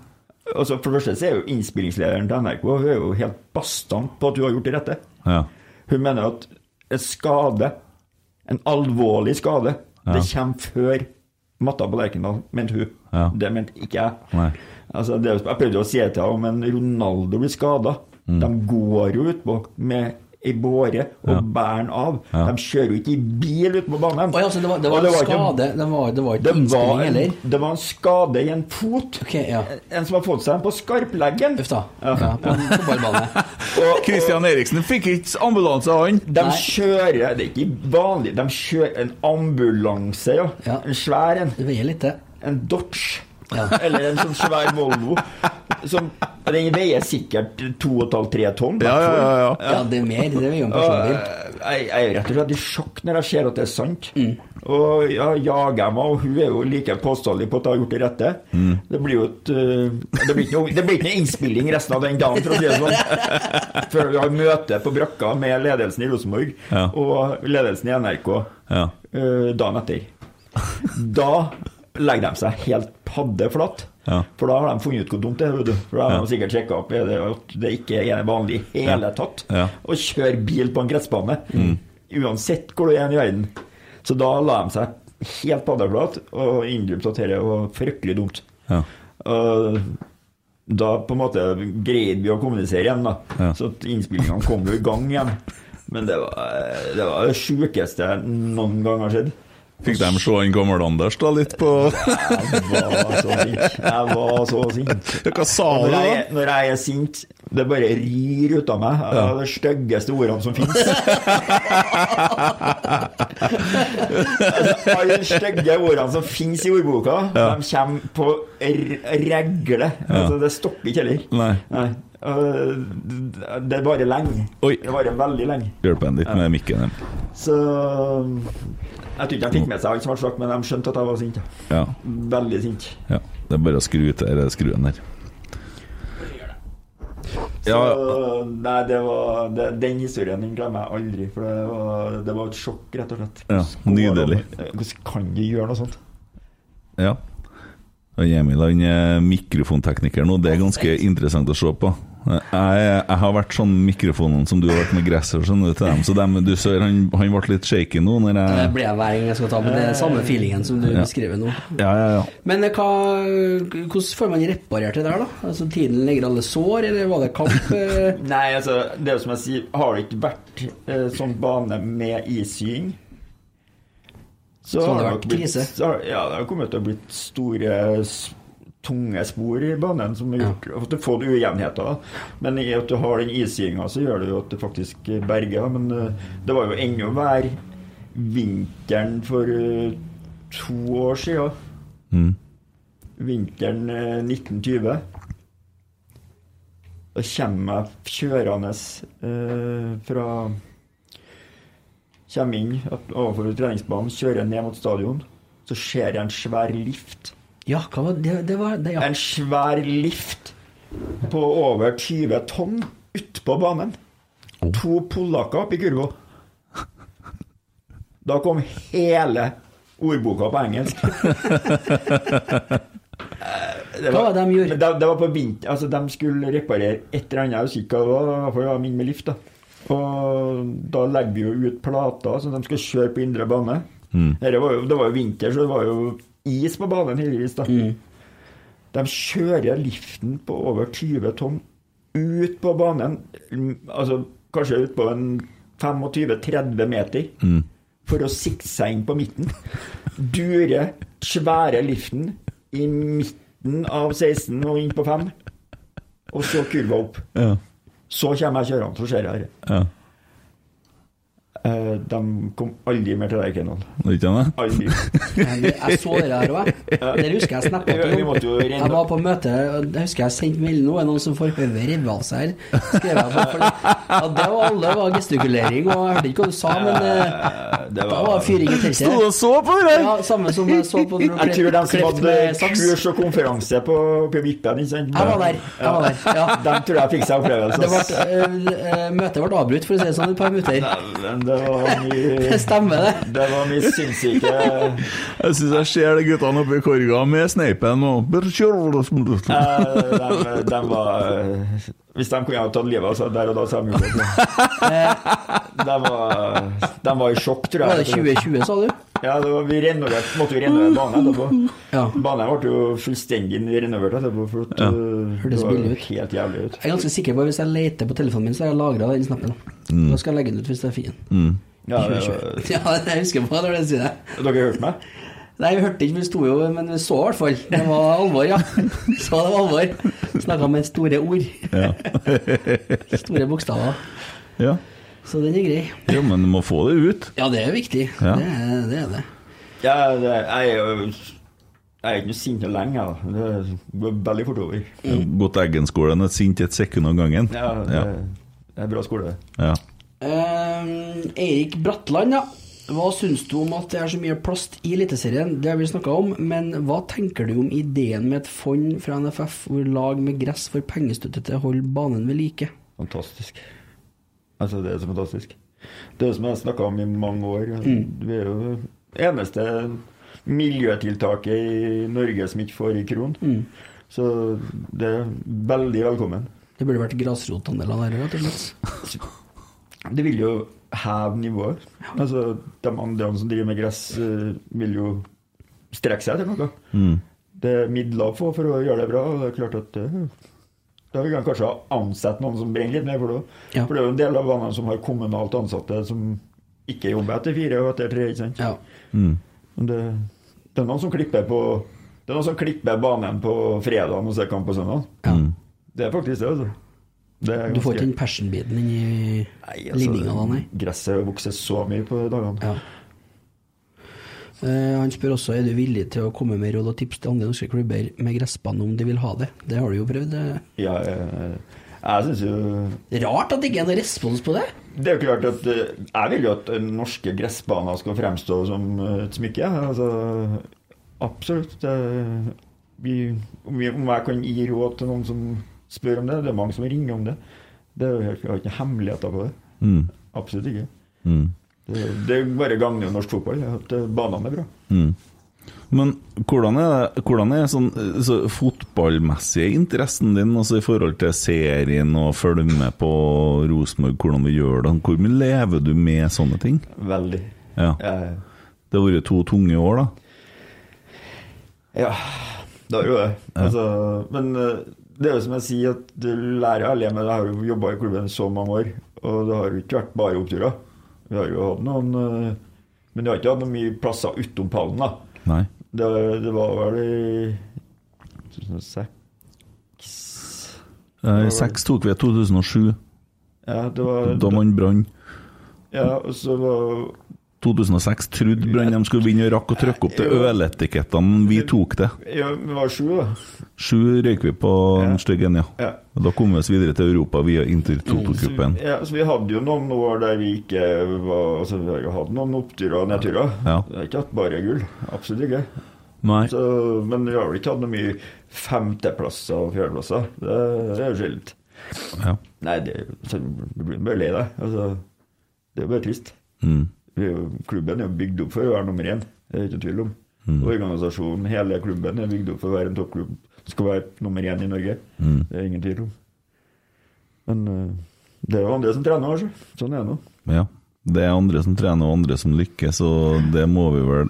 S5: altså For det første så er jo innspillingslederen til NRK Hun er jo helt bastant på at hun har gjort det rette.
S4: Ja.
S5: Hun mener at en skade, en alvorlig skade, det kommer før matta på Lerkendal, mente hun. Det mente ikke jeg.
S4: Nei.
S5: Altså, det, jeg prøvde å si til ham, men Ronaldo blir skada.
S4: Mm.
S5: De går jo utpå med ei båre og
S4: Ja.
S5: bærer den av.
S4: Ja.
S5: De kjører jo ikke i bil ute på banen.
S3: Oi, altså, det var, det var en
S5: ikke-
S3: skade, det var, det var ikke
S5: det
S3: innspilling
S5: var,
S3: heller?
S5: det var en skade i en fot.
S3: Okay, ja.
S5: En som har fått seg en på skarpleggen.
S3: Uff da.
S5: Ja.
S3: Ja, på en fotballbane.
S5: Og-
S4: Christian Eriksen fikk ikke ambulanse, han.
S5: De
S3: Nei.
S5: kjører Det er ikke vanlig. De kjører en ambulanse, ja.
S3: Ja.
S5: En svær en.
S3: Det veier litt, det.
S5: En Dodge.
S3: Ja.
S5: Eller en sånn svær Volvo. Som, den veier sikkert 2,5-3 tonn.
S4: Ja, ja, ja. ja.
S3: Ja, det er mer. Det veier jo en personbil.
S5: eh, jeg, jeg er rett og slett i sjokk når jeg ser at det er sant.
S3: Mm.
S5: Og ja, jager meg, og hun er jo like påståelig på at jeg har gjort det rette.
S4: Mm.
S5: Det blir jo et eh, det, blir ikke noe, det blir ikke noe innspilling resten av den dagen, for å si det sånn. Før vi har møte på brakka med ledelsen i Rosenborg
S4: Ja.
S5: og ledelsen i NRK
S4: Ja.
S5: eh, dagen etter. Da legger de seg helt paddeflatt.
S4: Ja.
S5: For da har de funnet ut hvor dumt det er. du. For da har de sikkert sjekka opp det at det ikke er vanlig i hele
S4: tatt
S5: tatt
S4: Ja.
S5: å kjøre bil på en gressbane. Uansett hvor du er i verden. Så da la de seg helt paddeflat og innrømte at dette var fryktelig dumt.
S4: Ja.
S5: Og da på en måte greide vi å kommunisere igjen, da. Så innspillingene kom jo i gang igjen. Men det var det, var det sjukeste jeg noen gang har sett.
S4: Fikk de se han Gammel-Anders da litt på
S5: Jeg var så sint. Jeg var så sint.
S4: Hva sa du da?
S5: jeg, når jeg er sint, det bare rir ut av meg. Det er de styggeste ordene som fins. altså, alle de stygge ordene som fins i ordboka, de kommer på regle. Altså, det stopper ikke heller.
S4: Nei.
S5: Nei. Det varer lenge.
S4: Oi.
S5: Det varer veldig lenge.
S4: Hjelp henne litt med mikken.
S5: Så Jeg tror ikke de fikk med seg alt som ble sagt, men de skjønte at jeg var sint. ja.
S4: Ja.
S5: Veldig sint.
S4: ja. Det er bare å skru ut den skruen der.
S5: Så,
S4: Ja,
S5: nei, det var det, Den historien den glemmer jeg aldri. For det var, det var et sjokk, rett og slett.
S4: Ja, nydelig.
S5: Hvordan kan du gjøre noe sånt?
S4: ja. Emil han er mikrofontekniker nå, det er ganske interessant å se på. Jeg, jeg har vært sånn mikrofonen som du har vært med gresset, sånn, du, til dem. Så dem, du ser, han, han ble litt shaky nå når
S3: Det
S4: jeg
S3: blir jeg hver gang jeg skal ta, men det er samme feelingen som du
S4: Ja.
S3: beskriver nå.
S4: Ja, ja, ja.
S3: Men eh, hva, hvordan får man reparert det der, da? Altså Tiden legger alle sår, eller var det kamp? eh?
S5: Nei, altså, det er jo som jeg sier, har det ikke vært eh, sånn bane med issying så,
S3: Så hadde det
S5: har
S3: vært krise?
S5: så Ja, det har kommet til å blitt store, tunge spor i banen som har gjort at du får ujevnheter. Men i at du har den isgjenga, så gjør det jo at det faktisk berger. Men eh, det var jo ennå vær vinteren for eh, to år siden.
S4: Mm.
S5: Vinteren eh, 1920. Da kommer jeg kjørende eh, fra Kommer inn overfor treningsbanen, kjører ned mot stadion. Så ser jeg en svær lift.
S3: Ja, hva var det? Det var det, ja.
S5: En svær lift på over 20 tonn utpå banen. To polakker oppi kurva. Da kom hele ordboka på engelsk. Det
S3: Hva var det de gjorde?
S5: Det, det var på vinter, altså De skulle reparere et eller annet, jeg husker ikke hva det var. for det var min med lift. da. Og da legger vi jo ut plater som de skal kjøre på indre bane. Mm. var jo, det var jo vinter, så det var jo is på banen, heldigvis. da. De kjører liften på over 20 tonn ut på banen, mm, altså kanskje ut på en 25-30 meter, for å sikte seg inn på midten. Dure, svære liften i midten av 16 og inn på 5. Og så kurva opp.
S4: Ja.
S5: Så kommer jeg kjørende, så ser jeg det.
S4: ja.
S5: Eh, de kom aldri mer til Lerkendal.
S4: Er?
S5: Aldri.
S3: Jeg, så det her òg, jeg. Det husker jeg snappa
S5: renne-
S3: Jeg var på møte, jeg husker jeg sendte melding nå. Er noen som får hodet revet av seg her? Skrev jeg på, for ja, det var alle var gestikulering, og jeg hørte ikke hva du sa, men eh,
S5: det
S3: da var fyring i
S4: Sto og så på det der?
S3: Ja, samme som jeg så på
S5: Jeg tror de som hadde kurs og konferanse på, på Vippen, ikke sant?
S3: Jeg var der. Jeg var der. Ja.
S5: De tror jeg fikk seg opplevelse.
S3: Eh, eh, møtet ble avbrutt, for å si det sånn, et par minutter.
S5: Det var mye
S3: Det stemmer, det.
S5: Det var mye sinnssyke
S4: Jeg syns jeg ser de guttene oppe i Korga med sneipen og
S5: Eh, de, de var Hvis de kunne ha tatt livet av seg der og da, så hadde de gjort det. De var, de var i sjokk, tror jeg.
S3: Var det 2020, sa du?
S5: Ja, det var, vi renovert, måtte vi renovere banen etterpå.
S3: Ja.
S5: Banen ble jo fullstendig renovert etterpå, for at,
S4: Ja.
S5: det
S3: Hørtes
S5: var helt jævlig ut.
S3: Jeg er ganske sikker på at hvis jeg leter på telefonen min, så har jeg lagra den snappen. Da skal jeg legge den ut hvis det er fin.
S4: Mm.
S5: Ja, det
S3: 2020.
S5: det
S3: Ja, jeg husker på når du sier det.
S5: dere har hørt meg?
S3: Nei, vi hørte ikke, vi sto jo, men vi så i hvert fall. Det var alvor, ja. Så det var alvor. Snakka med store ord.
S4: Ja.
S3: Store bokstaver.
S4: ja.
S3: Så den er grei.
S4: ja, men du må få det ut.
S3: Ja, det er viktig.
S4: Ja.
S3: Det, er, det er det.
S5: Ja, det, jeg er jeg er ikke noe sint lenge, da. Det går veldig fort over.
S4: Gått Eggen-skolen et sint et sekund av gangen.
S5: Ja, det,
S4: Ja.
S5: Det er bra skole.
S4: Ja.
S3: Eh, Eirik Bratland, ja. Hva syns du om at det er så mye plast i Eliteserien? Det har vi snakka om, men hva tenker du om ideen med et fond fra NFF hvor lag med gress får pengestøtte til å holde banen ved like?
S5: Fantastisk. Altså, det er så fantastisk. Det er som jeg har snakka om i mange år. Vi er jo eneste miljøtiltaket i Norge som ikke får i kron. Så det er veldig velkommen.
S3: Det burde vært grasrotandeler der, rett og slett.
S5: Det vil jo heve nivået. Altså, de andre som driver med gress, eh, vil jo strekke seg etter noe.
S4: Mm.
S5: Det er midler å få for å gjøre det bra, og det er klart at da vil man kanskje ansette noen som brenner litt mer for det.
S3: Ja.
S5: For det er jo en del av banene som har kommunalt ansatte som ikke jobber etter fire og etter tre. ikke sant?
S3: Ja.
S4: Mm.
S5: Det, det er noen som klipper på det er noen som klipper banen på fredagen og ser kamp på søndag.
S3: Ja.
S4: Mm.
S5: Det er faktisk det, altså. Det er
S3: Du får ikke den passion-biten inn i
S5: Nei, altså,
S3: linninga da, nei?
S5: Gresset vokser så mye på dagene.
S3: Ja. Eh, han spør også er du villig til å komme med råd og tips til andre norske klubber med gressbane om de vil ha det. Det har du jo prøvd. eh.
S5: Ja, jeg, jeg syns jo
S3: Rart at det ikke er noen respons på det.
S5: Det er jo klart at eh, Jeg vil jo at eh, norske gressbaner skal fremstå som eh, et smykke. Altså, absolutt. Vi, om jeg kan gi råd til noen som spør om det Det er mange som ringer om det. Det er jo helt, jeg har ikke hemmeligheter på det.
S4: Mm.
S5: Absolutt ikke.
S4: Mm.
S5: Det, det bare gagner jo norsk fotball, at eh, banene er bra.
S4: Mm. Men hvordan er det hvordan er sånn så fotballmessige interessen din altså i forhold til serien og følge med på Rosenborg, hvordan vi gjør det? Hvor mye lever du med sånne ting?
S5: Veldig.
S4: Ja.
S5: Jeg,
S4: Det har vært to tunge år, da.
S5: Ja, det har jo det. Altså, men eh, det er jo som jeg sier, at du lærer alle men Jeg har jo jobba i klubben så mange år, og det har jo ikke vært bare oppturer. Vi har jo hatt noen eh, Men vi har ikke hatt noen mye plasser utom pallen, da.
S4: Nei.
S5: Det, det var vel i 2006
S4: Eh, Seks tok vi i 2007.
S5: Ja, det var
S4: Da man Brann.
S5: Ja, og så var
S4: 2006 trodde Brann de skulle vinne og rakk å trykke opp til øletikettene. Vi tok det.
S5: Ja, vi var sju, da.
S4: Sju røyk vi på en styggen, ja.
S5: Ja.
S4: Da kom vi oss videre til Europa via Inter-Toto-cupen.
S5: Ja, så Vi hadde jo noen år der vi ikke var Altså, vi har hatt noen oppturer og nedturer.
S4: Ja.
S5: Vi har ikke hatt bare gull. Absolutt ikke.
S4: Nei.
S5: Så, men vi har vel ikke hatt noe mye femteplasser og fjerdeplasser. Det, det er jo sjeldent.
S4: Ja.
S5: Nei, det, så du blir bare lei deg. Altså, det er bare trist.
S4: Mm.
S5: Klubben er jo bygd opp for å være nummer én, det er ikke tvil om.
S4: Mm.
S5: Organisasjonen, hele klubben er bygd opp for å være en toppklubb. Skal være nummer én i Norge.
S4: Mm.
S5: Det er ingen tvil om. Men eh, det er jo andre som trener, altså. Sånn er det nå.
S4: Ja. Det er andre som trener og andre som lykkes, og det må vi vel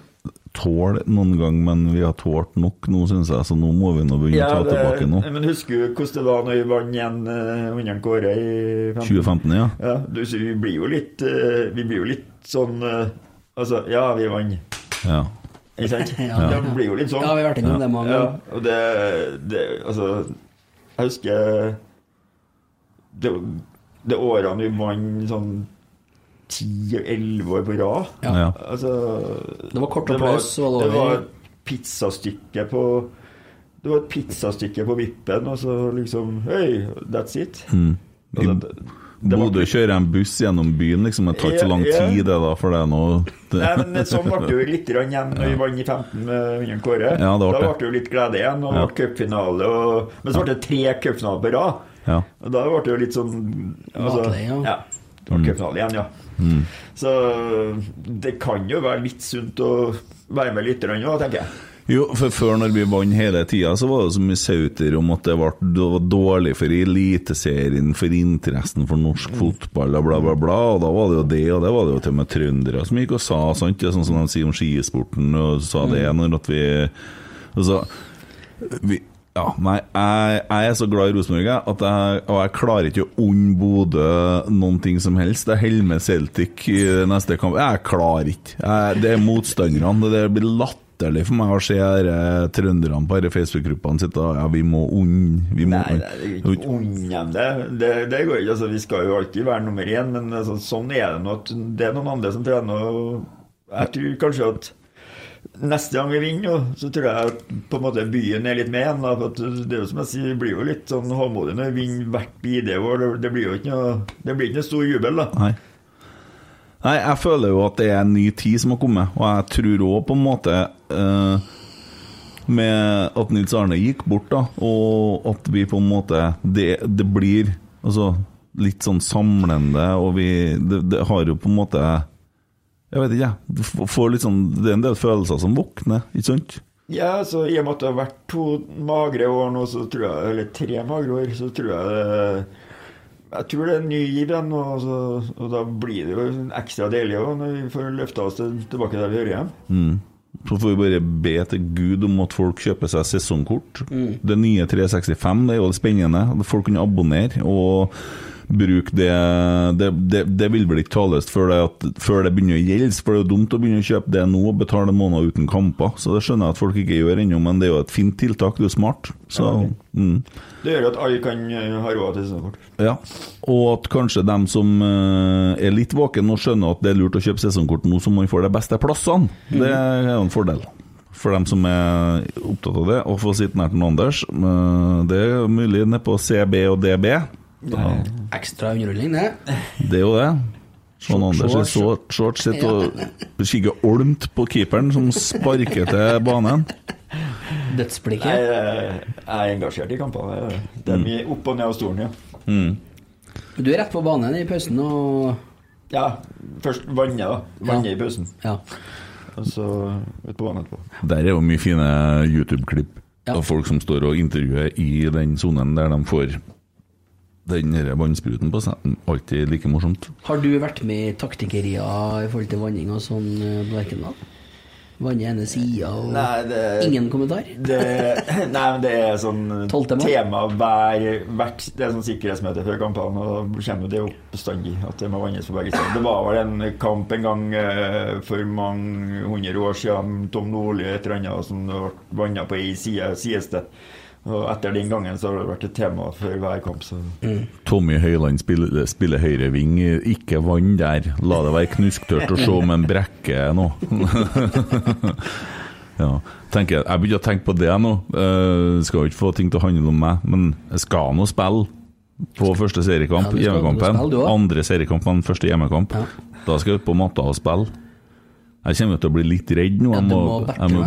S4: tåle noen gang, men vi har tålt nok nå, syns jeg, så nå må vi nå begynne å ta tilbake nå.
S5: men husker du hvordan det var når vi vant igjen uh, under Kåre i 15?
S4: 2015, ja.
S5: Ja, du, vi blir jo litt eh, Vi blir jo litt sånn eh, Altså, ja, vi vant.
S4: Ja.
S5: Ikke sant?
S3: Ja.
S5: Det blir jo litt sånn.
S3: Ja, vi har vært innom det mange
S5: Ja, og det, det Altså, jeg husker det, det årene vi vant sånn 10-11 år på rad.
S3: Ja.
S4: Ja.
S5: Altså,
S3: Det var kort applaus,
S5: det
S3: det var-
S5: var et pizzastykke på Det var et pizzastykke på vippen, og så liksom Hei, that's it.
S4: Mm.
S5: Altså, var-
S4: Bodø kjører en buss gjennom byen, liksom. Det tar ikke så lang tid, det, da, for det er noe det,
S5: Nei, men Sånn ble det jo litt igjen når vi vant i 15 med under Kåre.
S4: Ja, det ble
S5: da ble
S4: det.
S5: jo litt glede igjen, og
S4: Ja.
S5: cupfinale. Og... Men så ble det tre cupfinaler på rad.
S4: Ja.
S5: Og da ble det jo litt sånn altså,
S3: ja.
S5: ja. Det var cupfinale igjen, ja.
S4: Mm.
S5: Så det kan jo være litt sunt å være med litt grann òg, tenker jeg.
S4: Jo, for før når vi vant hele tida, så var det så mye sauter om at det, var dårlig for Eliteserien, for interessen for norsk fotball og bla, bla, bla. Og da var det jo det, og det var det jo til og med trøndere som gikk og sa, sant? Det er sånn som de sier om skisporten, og sa det når at vi Altså vi, ja, nei, jeg, jeg er så glad i Rosenborg, jeg, og jeg klarer ikke å unne Bodø noen ting som helst. Jeg holder med Celtic i neste kamp. Jeg klarer ikke. Jeg, det er motstanderne. Det blir latterlig for meg å se eh, trønderne på Facebook-gruppene sitte og Ja, vi må vi må,
S5: Nei, det er ikke unn det. det. Det går ikke. Altså, vi skal jo alltid være nummer én, men altså, sånn er det nå. Det er noen andre som trener. og Jeg tror kanskje at neste gang vi vinner, så tror jeg at på en måte byen er litt med igjen. for at Det er jo som jeg sier, det blir jo litt sånn håndmodig når vi vinner hvert bidige år. Det, det blir jo ikke noe, det blir ikke noe stor jubel, da.
S4: Nei. Nei, jeg føler jo at det er en ny tid som har kommet, og jeg tror òg på en måte eh, Med at Nils Arne gikk bort, da, og at vi på en måte Det, det blir altså litt sånn samlende, og vi det, det har jo på en måte Jeg vet ikke, jeg. Får litt sånn Det er en del følelser som våkner, ikke sant?
S5: Ja, så I og med at det har vært to magre år nå, så tror jeg, eller tre magre år, så tror jeg det jeg tror det er en ny giv igjen, og, så, og da blir det jo ekstra deilig når vi får løfta oss tilbake der vi hører hjemme.
S4: Mm. Så får vi bare be til Gud om at folk kjøper seg sesongkort. Det nye 365 det er jo spennende. Folk kan abonnere og bruke det Det, det, det vil vel ikke tales før det, at, før det begynner å gjelde, for det er dumt å begynne å kjøpe det nå og betale måneder uten kamper. Så det skjønner jeg at folk ikke gjør ennå, men det er jo et fint tiltak. Det er smart. Så, mm.
S5: Det gjør at alle kan eh, ha råd til sesongkort.
S4: Ja, og at kanskje dem som eh, er litt våken og skjønner at det er lurt å kjøpe sesongkort nå, så man får de beste plassene. Det er jo en fordel. For dem som er opptatt av det, å få sitte nært Anders. Det er mulig nede på CB og DB. Da,
S3: Ekstra underholdning, det.
S4: det er jo det. Sånn Anders i
S3: shorts.
S4: short- sitter og kikker olmt på keeperen som sparker til banen.
S3: Dødsblikket.
S5: jeg er engasjert i kampene. Det er mye opp og ned av stolen, ja.
S4: Mm.
S3: Du er rett på banen i pausen og
S5: Ja, først vannet, da. Vannet
S3: Ja.
S5: i pausen.
S3: Ja.
S5: Og så ut på banen etterpå.
S4: Der er jo mye fine YouTube-klipp
S3: Ja.
S4: av folk som står og intervjuer i den sonen der de får den vannspruten på seg. Alltid like morsomt.
S3: Har du vært med i taktikkerier i forhold til vanning og sånn eh, på Lerkendal? Vanne ene sida og
S5: Nei, det-
S3: Ingen kommentar?
S5: Det, nei, men det er sånn tema hver hvert, Det er sånn sikkerhetsmøte før kampene, og da kommer det opp bestandig at det må vannes på begge sider. Det var vel en kamp en gang eh, for mange hundre år siden, Tom Nordli et eller annet, som ble vanna på ei side, sies det. Og etter den gangen så har det vært et tema før hver kamp. Så.
S4: Tommy Høiland spiller, spiller høyreving. Ikke vann der. La det være knusktørt å se om en brekker nå. ja, tenker jeg, begynner å tenke på det nå. Uh, skal jo ikke få ting til å handle om meg, men jeg skal nå spille på første seriekamp,
S3: Ja,
S4: hjemmekampen. Andre seriekamp, men første hjemmekamp.
S3: Ja.
S4: Da skal jeg ut på matta og spille. Jeg kommer til å bli litt redd nå. Jeg må,
S3: må, må
S4: jeg må,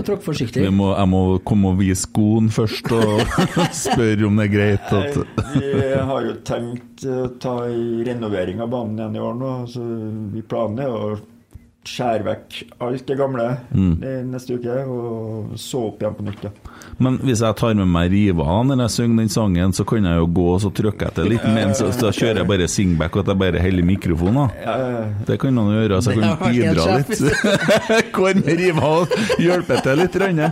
S4: jeg må, jeg må komme og vise skoen først og spørre om det er greit. At,
S5: Vi har jo tenkt å ta i renovering av banen igjen i år nå. Så vi planer er å skjære vekk alt det gamle i neste uke og så opp igjen på nytt. Ja.
S4: Men hvis jeg tar med meg Riva når jeg synger den sangen, så kan jeg jo gå og så trykke etter litt, men så, så kjører jeg bare singback og at jeg bare heller mikrofonen. da. Det kan noen gjøre, så jeg kan bidra litt. Går med Riva og hjelper til litt. Rønne.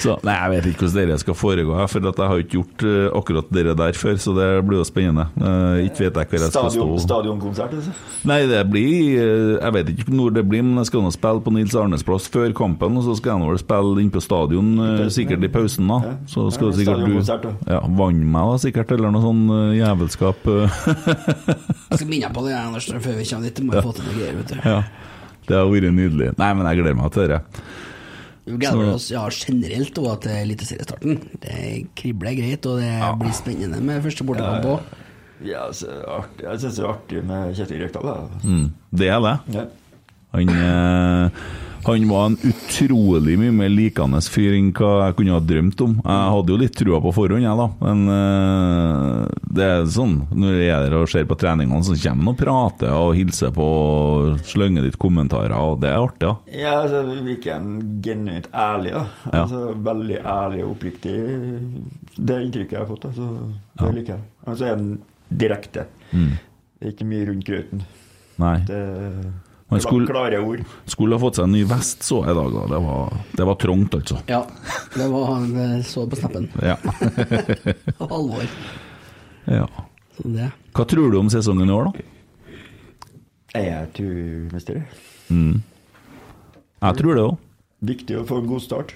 S4: Så, nei, Jeg vet ikke hvordan det skal foregå, for at jeg har ikke gjort eh, akkurat det der før. Så det blir jo spennende. Eh, ikke vet jeg hvor jeg skal stå.
S5: Stadionkonsert, altså.
S4: Nei, det blir eh, Jeg vet ikke når det blir, men jeg skal nå spille på Nils Arnes plass før kampen. Og så skal jeg nå vel spille inn på stadion, sikkert i pausen, da. Så skal
S5: du
S4: sikkert du ja, vanne meg, da, sikkert, eller noe sånn jævelskap.
S3: Jeg skal minne deg på det Anders, før vi kommer dit. Du må jo få til noe greier, vet du.
S4: ja. Det har vært nydelig. Nei, men jeg gleder meg til det.
S3: Vi gleder oss ja, generelt også til Eliteseriestarten. Det kribler greit, og det blir spennende med første bortekamp òg.
S5: Ja, altså, artig. Jeg syns det er artig med Kjetil Rekdal.
S4: Mm, det er det.
S5: Ja.
S4: Han, eh, han var en utrolig mye mer likende fyr enn hva jeg kunne ha drømt om. Jeg hadde jo litt trua på forhånd, jeg, da. Men eh, det er sånn når jeg er der og ser på treningene, så kommer han og prater og hilser på og slenger litt kommentarer, og det er artig, ja.
S5: Ja, altså, virker en genuint ærlig, da.
S4: Ja.
S5: Altså, veldig ærlig og oppriktig. Det er inntrykket jeg har fått. Altså, det liker jeg. Altså er han direkte.
S4: Mm.
S5: Det er ikke mye rundt grøten.
S4: Nei.
S5: Det
S4: Han skulle-
S5: klare ord.
S4: Skulle ha fått seg en ny vest så i dag, da. Det var, det var trangt, altså.
S3: Ja, det var han så på snappen.
S4: Ja.
S3: Alvor.
S4: ja.
S3: Så det.
S4: Hva tror du om sesongen i år, da?
S5: Jeg tror turmester?
S4: Mm. Jeg tror det òg.
S5: Viktig å få en god start.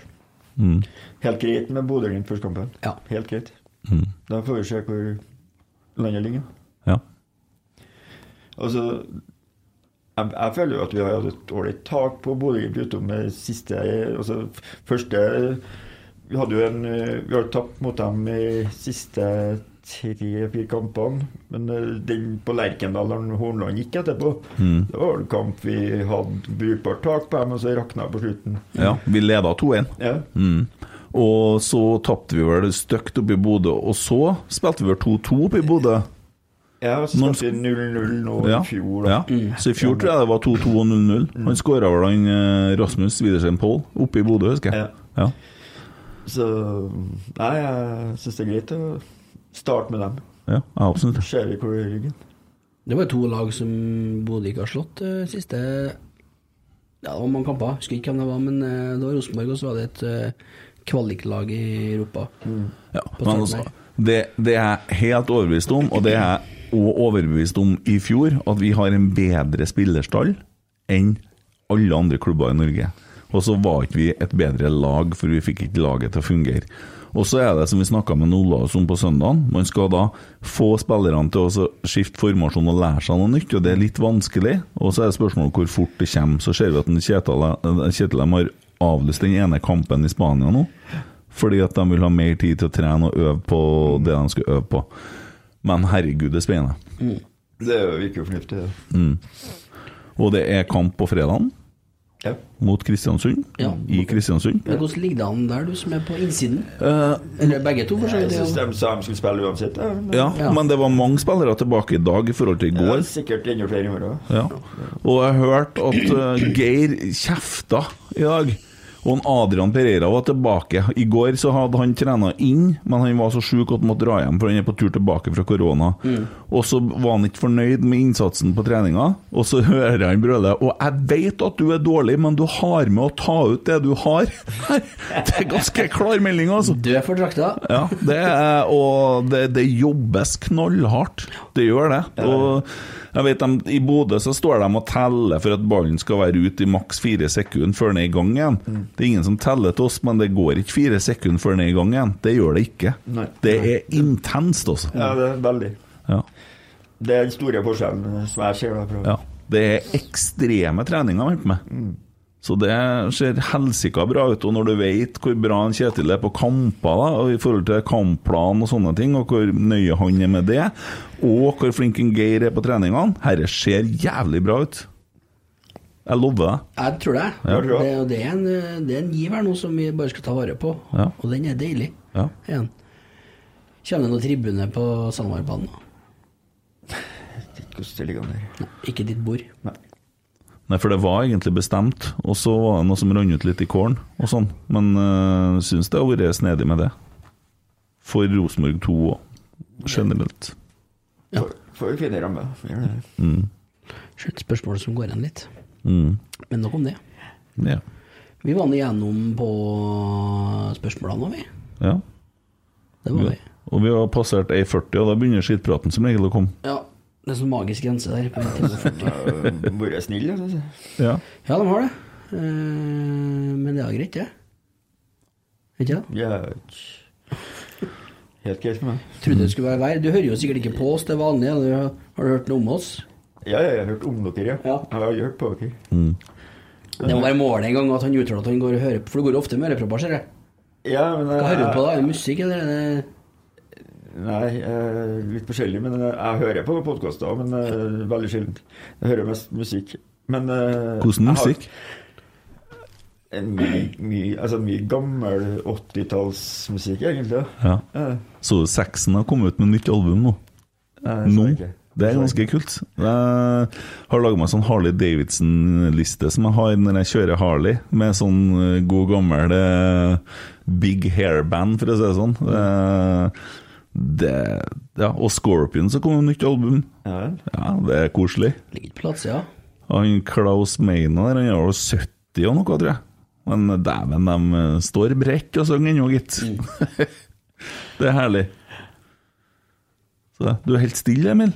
S4: Mm.
S5: Helt greit med Bodø-Glimt første kampen.
S3: Ja.
S5: Helt greit.
S4: Mm.
S5: Da får vi se hvor landet ligger.
S4: Ja.
S5: Altså, jeg, jeg føler jo at vi har hatt et ålreit tak på Bodø-Glimt utom det siste altså, Første Vi hadde jo en Vi har tapt mot dem i siste tre-fire kampene. Men eh, den på Lerkendal, når Hornland gikk etterpå,
S4: Mm.
S5: det var en kamp vi hadde brukbart tak på og så rakna på slutten.
S4: ja. Vi leda 2-1.
S5: Ja.
S4: Mm. Og så tapte vi vel stygt oppe i Bodø, og så spilte vi vel 2-2 oppe i Bodø.
S5: Ja, og så
S4: skal
S5: spilte vi 0-0 nå i fjor.
S4: ja. Så i fjor tror jeg det var 2-2 og 0-0. Han skåra vel han eh, Rasmus Widersen Pohl oppe i Bodø, husker jeg. Ja.
S5: Så Nei, jeg syns det er greit å starte med dem.
S4: Ja, absolutt.
S5: Ser vi hvor det ligger.
S3: Det var to lag som Bodø ikke har slått eh, siste Ja, det var mange kamper. Husker ikke hvem det var, men eh, det var Rosenborg, og så var det et kvaliklag i Europa.
S4: Ja, men altså, det, det er jeg helt overbevist om, og det er jeg òg overbevist om i fjor, at vi har en bedre spillerstall enn alle andre klubber i Norge. Og så var ikke vi et bedre lag, for vi fikk ikke laget til å fungere. Og så er det som vi snakka med Olaus om på søndagen, man skal da få spillerne til å skifte formasjon og lære seg noe nytt, og det er litt vanskelig. Og så er det spørsmålet hvor fort det kommer. Så ser vi at Kjetil har avlyst den ene kampen i Spania nå, fordi at de vil ha mer tid til å trene og øve på det de skal øve på. Men herregud, det er spennende.
S5: Det virker jo fornuftig. Ja.
S4: Mm. Og det er kamp på fredagen
S5: Ja.
S4: mot Kristiansund.
S3: Ja.
S4: I Kristiansund.
S3: Men hvordan ligger det an der, du som er på innsiden?
S4: Uh,
S3: Eller begge to, for så
S5: Jeg
S3: vidt.
S5: syns
S3: ja.
S5: de sa de skulle spille uansett. Ja. men-
S4: ja,
S3: Ja.
S4: men det var mange spillere tilbake i dag i forhold til i
S5: Ja,
S4: går.
S5: sikkert enda flere i morgen.
S4: Ja. Og jeg hørte at eh, Geir kjefta i dag. Og Adrian Pereira var tilbake. I går så hadde han trena inn, men han var så sjuk at han måtte dra hjem, for han er på tur tilbake fra korona. Og så var han ikke fornøyd med innsatsen på treninga, og så hører han brøle Og jeg vet at du er dårlig, men du har med å ta ut det du har. Det er ganske klar melding, altså.
S3: Du er for drakta.
S4: Ja, det er, og det, det jobbes knallhardt. Det gjør det. Og jeg vet de, I Bodø så står de og teller for at ballen skal være ute i maks fire sekunder før den er i gang igjen. Det er ingen som teller til oss, men det går ikke fire sekunder før den er i gang igjen. Det gjør det ikke.
S5: Nei.
S4: Det er intenst, altså.
S5: Ja, det er veldig.
S4: Ja.
S5: Det er den store forskjellen som jeg ser. da.
S4: Ja. Det er ekstreme treninger, vet du med. Så det ser helsika bra ut. Og når du vet hvor bra en Kjetil er på kamper, da, og i forhold til kampplan og sånne ting, og hvor nøye han er med det, og hvor flink en Geir er på treningene, herre ser jævlig bra ut. Jeg lover det.
S3: Jeg tror det.
S4: Ja.
S3: Det, og det, er en, det er en giv her nå som vi bare skal ta vare på,
S4: Ja.
S3: og den er deilig.
S4: Ja.
S3: Igjen. Kommer det noen tribune på Sandmarbanen?
S5: Ikke hvordan det ligger an der.
S3: Ikke ditt bord.
S4: Nei, for det var egentlig bestemt, og så var det noe som rant ut litt i kålen og sånn. Men øh, syns det har vært snedig med det. For Rosenborg 2 òg, generelt.
S3: Ja.
S5: Får- Får jo fine rammer.
S4: Mm.
S3: Et spørsmål som går igjen litt.
S4: Mm.
S3: Men nok om det.
S4: Ja.
S3: Vi var nå igjennom på spørsmålene vi.
S4: Ja.
S3: Det var vi.
S4: Og vi har passert 1,40, og da begynner skittpraten som regel å komme.
S3: Ja. Det er sånn magisk grense der. på 1 time og 40.
S5: Vært snill, jeg.
S4: Ja.
S3: Ja, de har det. Eh, men det er greit, det. Ikke det?
S5: Ja, helt greit for meg.
S3: Trodde det skulle være verre. Du hører jo sikkert ikke på oss til vanlig. eller Har du hørt noe om oss?
S5: Ja, ja, jeg har hørt om dere, ja.
S3: Ja.
S5: Jeg har hørt på dere.
S3: Det må være målet en gang at han uttaler at han går og hører på, for det går ofte med ørepropper, ser jeg.
S5: Ja, men
S3: Hva hører du på da? Er det musikk, eller er det
S5: Nei, eh, litt forskjellig. Men eh, jeg hører på podkaster men eh, veldig sjelden. Jeg hører mest musikk. Men eh,
S4: Hvordan musikk?
S5: Mye, mye, altså mye gammel 80-tallsmusikk, egentlig.
S4: Ja.
S5: Ja.
S4: Så du Sexen har kommet ut med nytt album nå?
S5: Nei,
S4: Nå?
S5: ikke.
S4: Det er ganske kult. Jeg har laga meg sånn Harley Davidson-liste som jeg har når jeg kjører Harley, med sånn god gammel big hair-band, for å si det sånn. Det, ja, og Scorpion så kom det nytt album.
S5: Ja.
S4: Ja, det er koselig.
S3: Ligger på plass, ja.
S4: Han Klaus Meina der, han er jo 70 og noe, tror jeg. Men dæven, de eh, står bredt og synger ennå, gitt. det er herlig. Så du er helt stille, Emil.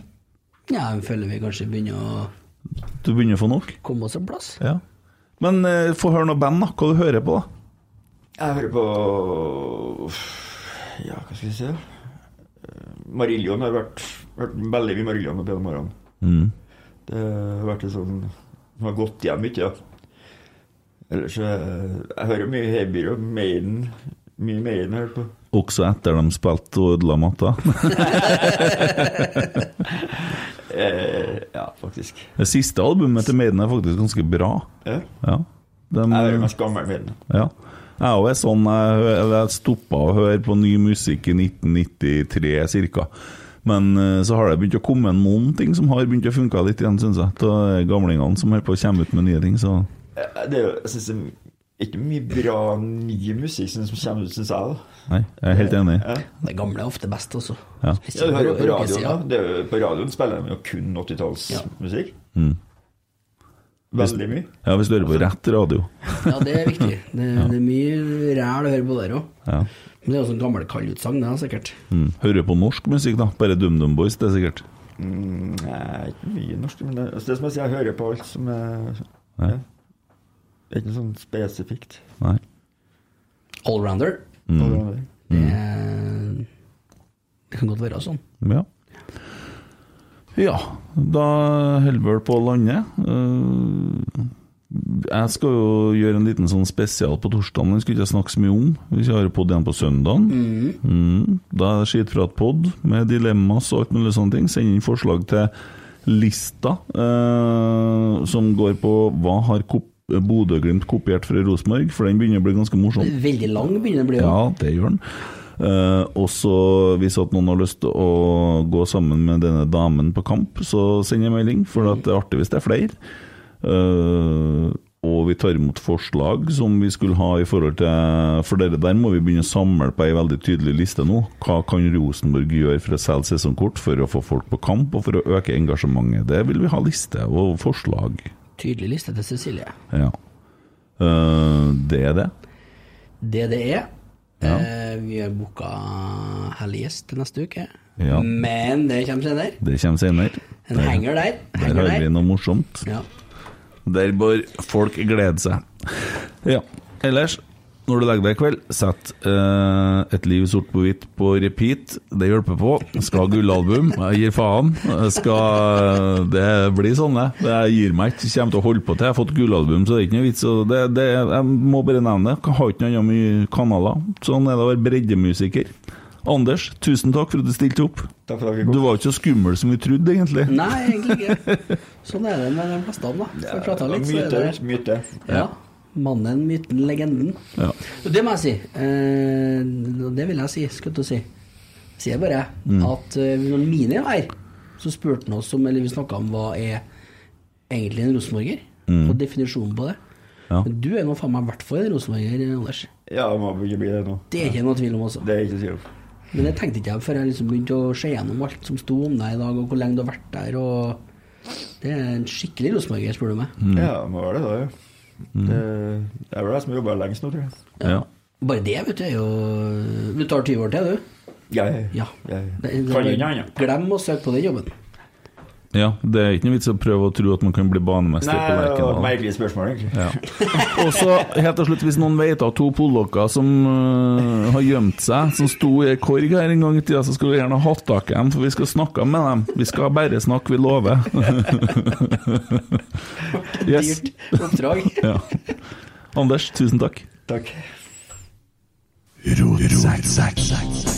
S3: Ja, jeg føler vi kanskje begynner å
S4: Du begynner å få nok.
S3: komme oss en plass.
S4: Ja. Men eh, få høre noe band, da. Hva du hører på, da?
S5: Jeg hører på Ja, hva skal vi si? Eh, Marillion har vært, vært veldig mye Marillion opp gjennom årene.
S4: Mm.
S5: Det har vært sånn som har gått hjem, mye, ja. Ellers så jeg, hører mye Herbie og Maiden. Mye Maiden jeg hører på.
S4: Også etter de spilte og ødela matta.
S5: Eh, ja, faktisk.
S4: Det siste albumet til Maiden er faktisk ganske bra.
S5: Ja.
S4: Ja. De,
S5: Jeg hører mest gammel Maiden.
S4: ja. Jeg òg er sånn Jeg, jeg stoppa å høre på ny musikk i 1993 ca. Men eh, så har det begynt å komme noen ting som har begynt å funke litt igjen, syns jeg. Det er gamlingene som holder på å komme ut med nye ting, så
S5: Eh, Det er jo, jeg synes det er ikke mye bra ny musikk som kommer ut, syns jeg. da.
S4: Nei, jeg er helt enig.
S5: Ja.
S3: Det gamle er ofte best også.
S4: Ja.
S5: Ja, du hører på radioen, da. Det er på radioen spiller de jo kun 80-tallsmusikk.
S4: Mm.
S5: Veldig mye.
S4: Ja, hvis du hører på rett radio.
S3: Ja, det er viktig. Det, det er mye ræl å høre på der òg.
S4: Ja.
S3: Men det er også en gammel kallutsagn, det, er sikkert.
S4: Mm. Hører på norsk musikk, da. Bare DumDum Boys, det er sikkert.
S5: Mm, nei, ikke mye norsk. Men det, altså, det er som jeg sier, jeg hører på alt som er
S4: Ja.
S5: ja. Det er ikke noe sånn spesifikt.
S4: Nei.
S3: Allrounder.
S4: Mm.
S3: Det, er- det kan godt være sånn.
S4: Ja. Ja, da holder vel på å lande. Eh, Jeg skal jo gjøre en liten sånn spesial på torsdagen, den skulle ikke snakke så mye om. Vi har ha pod igjen på søndagen. Mm. Da er det skitpratpod med dilemmas og alt mulig sånne ting. Send inn forslag til lista eh, som går på hva har kop Bodø-Glimt kopiert fra Rosenborg, for den begynner å bli ganske morsom.
S3: Veldig lang begynner den å bli.
S4: Ja, det gjør den. Eh, og så hvis at noen har lyst til å gå sammen med denne damen på kamp, så send en melding, for at det er artig hvis det er flere. Uh, og vi tar imot forslag som vi skulle ha i forhold til For dere der må vi begynne å samle på ei veldig tydelig liste nå. Hva kan Rosenborg gjøre for å selge sesongkort, for å få folk på kamp og for å øke engasjementet? Det vil vi ha liste og forslag.
S3: Tydelig liste til Cecilie.
S4: Ja. Uh, det er det.
S3: Det det er
S4: Ja.
S3: eh, Vi har booka hellig gjest til neste uke.
S4: Ja.
S3: Men det kommer senere.
S4: Det kommer senere.
S3: En henger der.
S4: Der har vi noe morsomt.
S3: Ja.
S4: Der bør folk glede seg. Ja. Ellers, når du legger deg i kveld, sett uh, Et liv sort på hvitt på repeat. Det hjelper på. Skal ha gullalbum. Jeg gir faen. Jeg Skal Det blir sånn, det. Jeg gir meg ikke. Kommer til å holde på til jeg har fått gullalbum, så det er ikke noe vits. Så det, det, jeg må bare nevne det. Har ikke noe mye kanaler. Sånn er det å være breddemusiker. Anders, tusen takk for at du stilte opp.
S5: Takk for at
S4: Du var ikke så skummel som vi trodde, egentlig.
S3: Nei, egentlig ikke. Sånn er det med de fleste da. da. Får prata litt, så er det
S5: myte.
S3: Ja. Mannen, myten, legenden.
S4: Ja.
S3: Det må jeg si. Eh, det vil jeg si, skal å si. Sier bare
S4: Mm.
S3: at eh, når Mini var her, så spurte han oss om Eller vi snakka om hva er egentlig en rosenborger,
S4: Mm.
S3: og definisjonen på det.
S4: Ja.
S3: Men du er nå faen meg i hvert fall en rosenborger, Anders.
S5: Ja, det må ikke bli det nå.
S3: Det er ikke noe tvil om, altså.
S5: Det er ikke tvil om.
S3: Men det tenkte ikke jeg før jeg liksom begynte å se gjennom alt som sto om deg i dag, og hvor lenge du har vært der. og Det er en skikkelig rosenborger, spør du meg.
S4: Mm.
S5: Ja, det må være det, da. Ja. Det, det er vel jeg som har jobba lengst nå, tror jeg.
S4: Ja.
S3: Bare det, vet du, er jo Du tar 20 år til, du?
S5: Ja, ja.
S3: Ja.
S5: ja.
S3: Det,
S5: Kan ikke annet.
S3: Glem å søke på den jobben.
S4: Ja. Det er ikke noe vits å prøve å tro at man kan bli banemester
S5: Nei,
S4: på
S5: det var et
S4: Lerkendal.
S5: merkelig spørsmål, egentlig.
S4: Ja. Og så helt til slutt, hvis noen vet av to pollokker som uh, har gjemt seg, som sto i ei korg her en gang i tida, så skulle vi gjerne hatt tak i dem, for vi skal snakke med dem. Vi skal bare snakke, vi lover. yes.
S3: Dyrt oppdrag.
S4: Ja. Anders, tusen takk.
S5: Takk.
S2: Oi,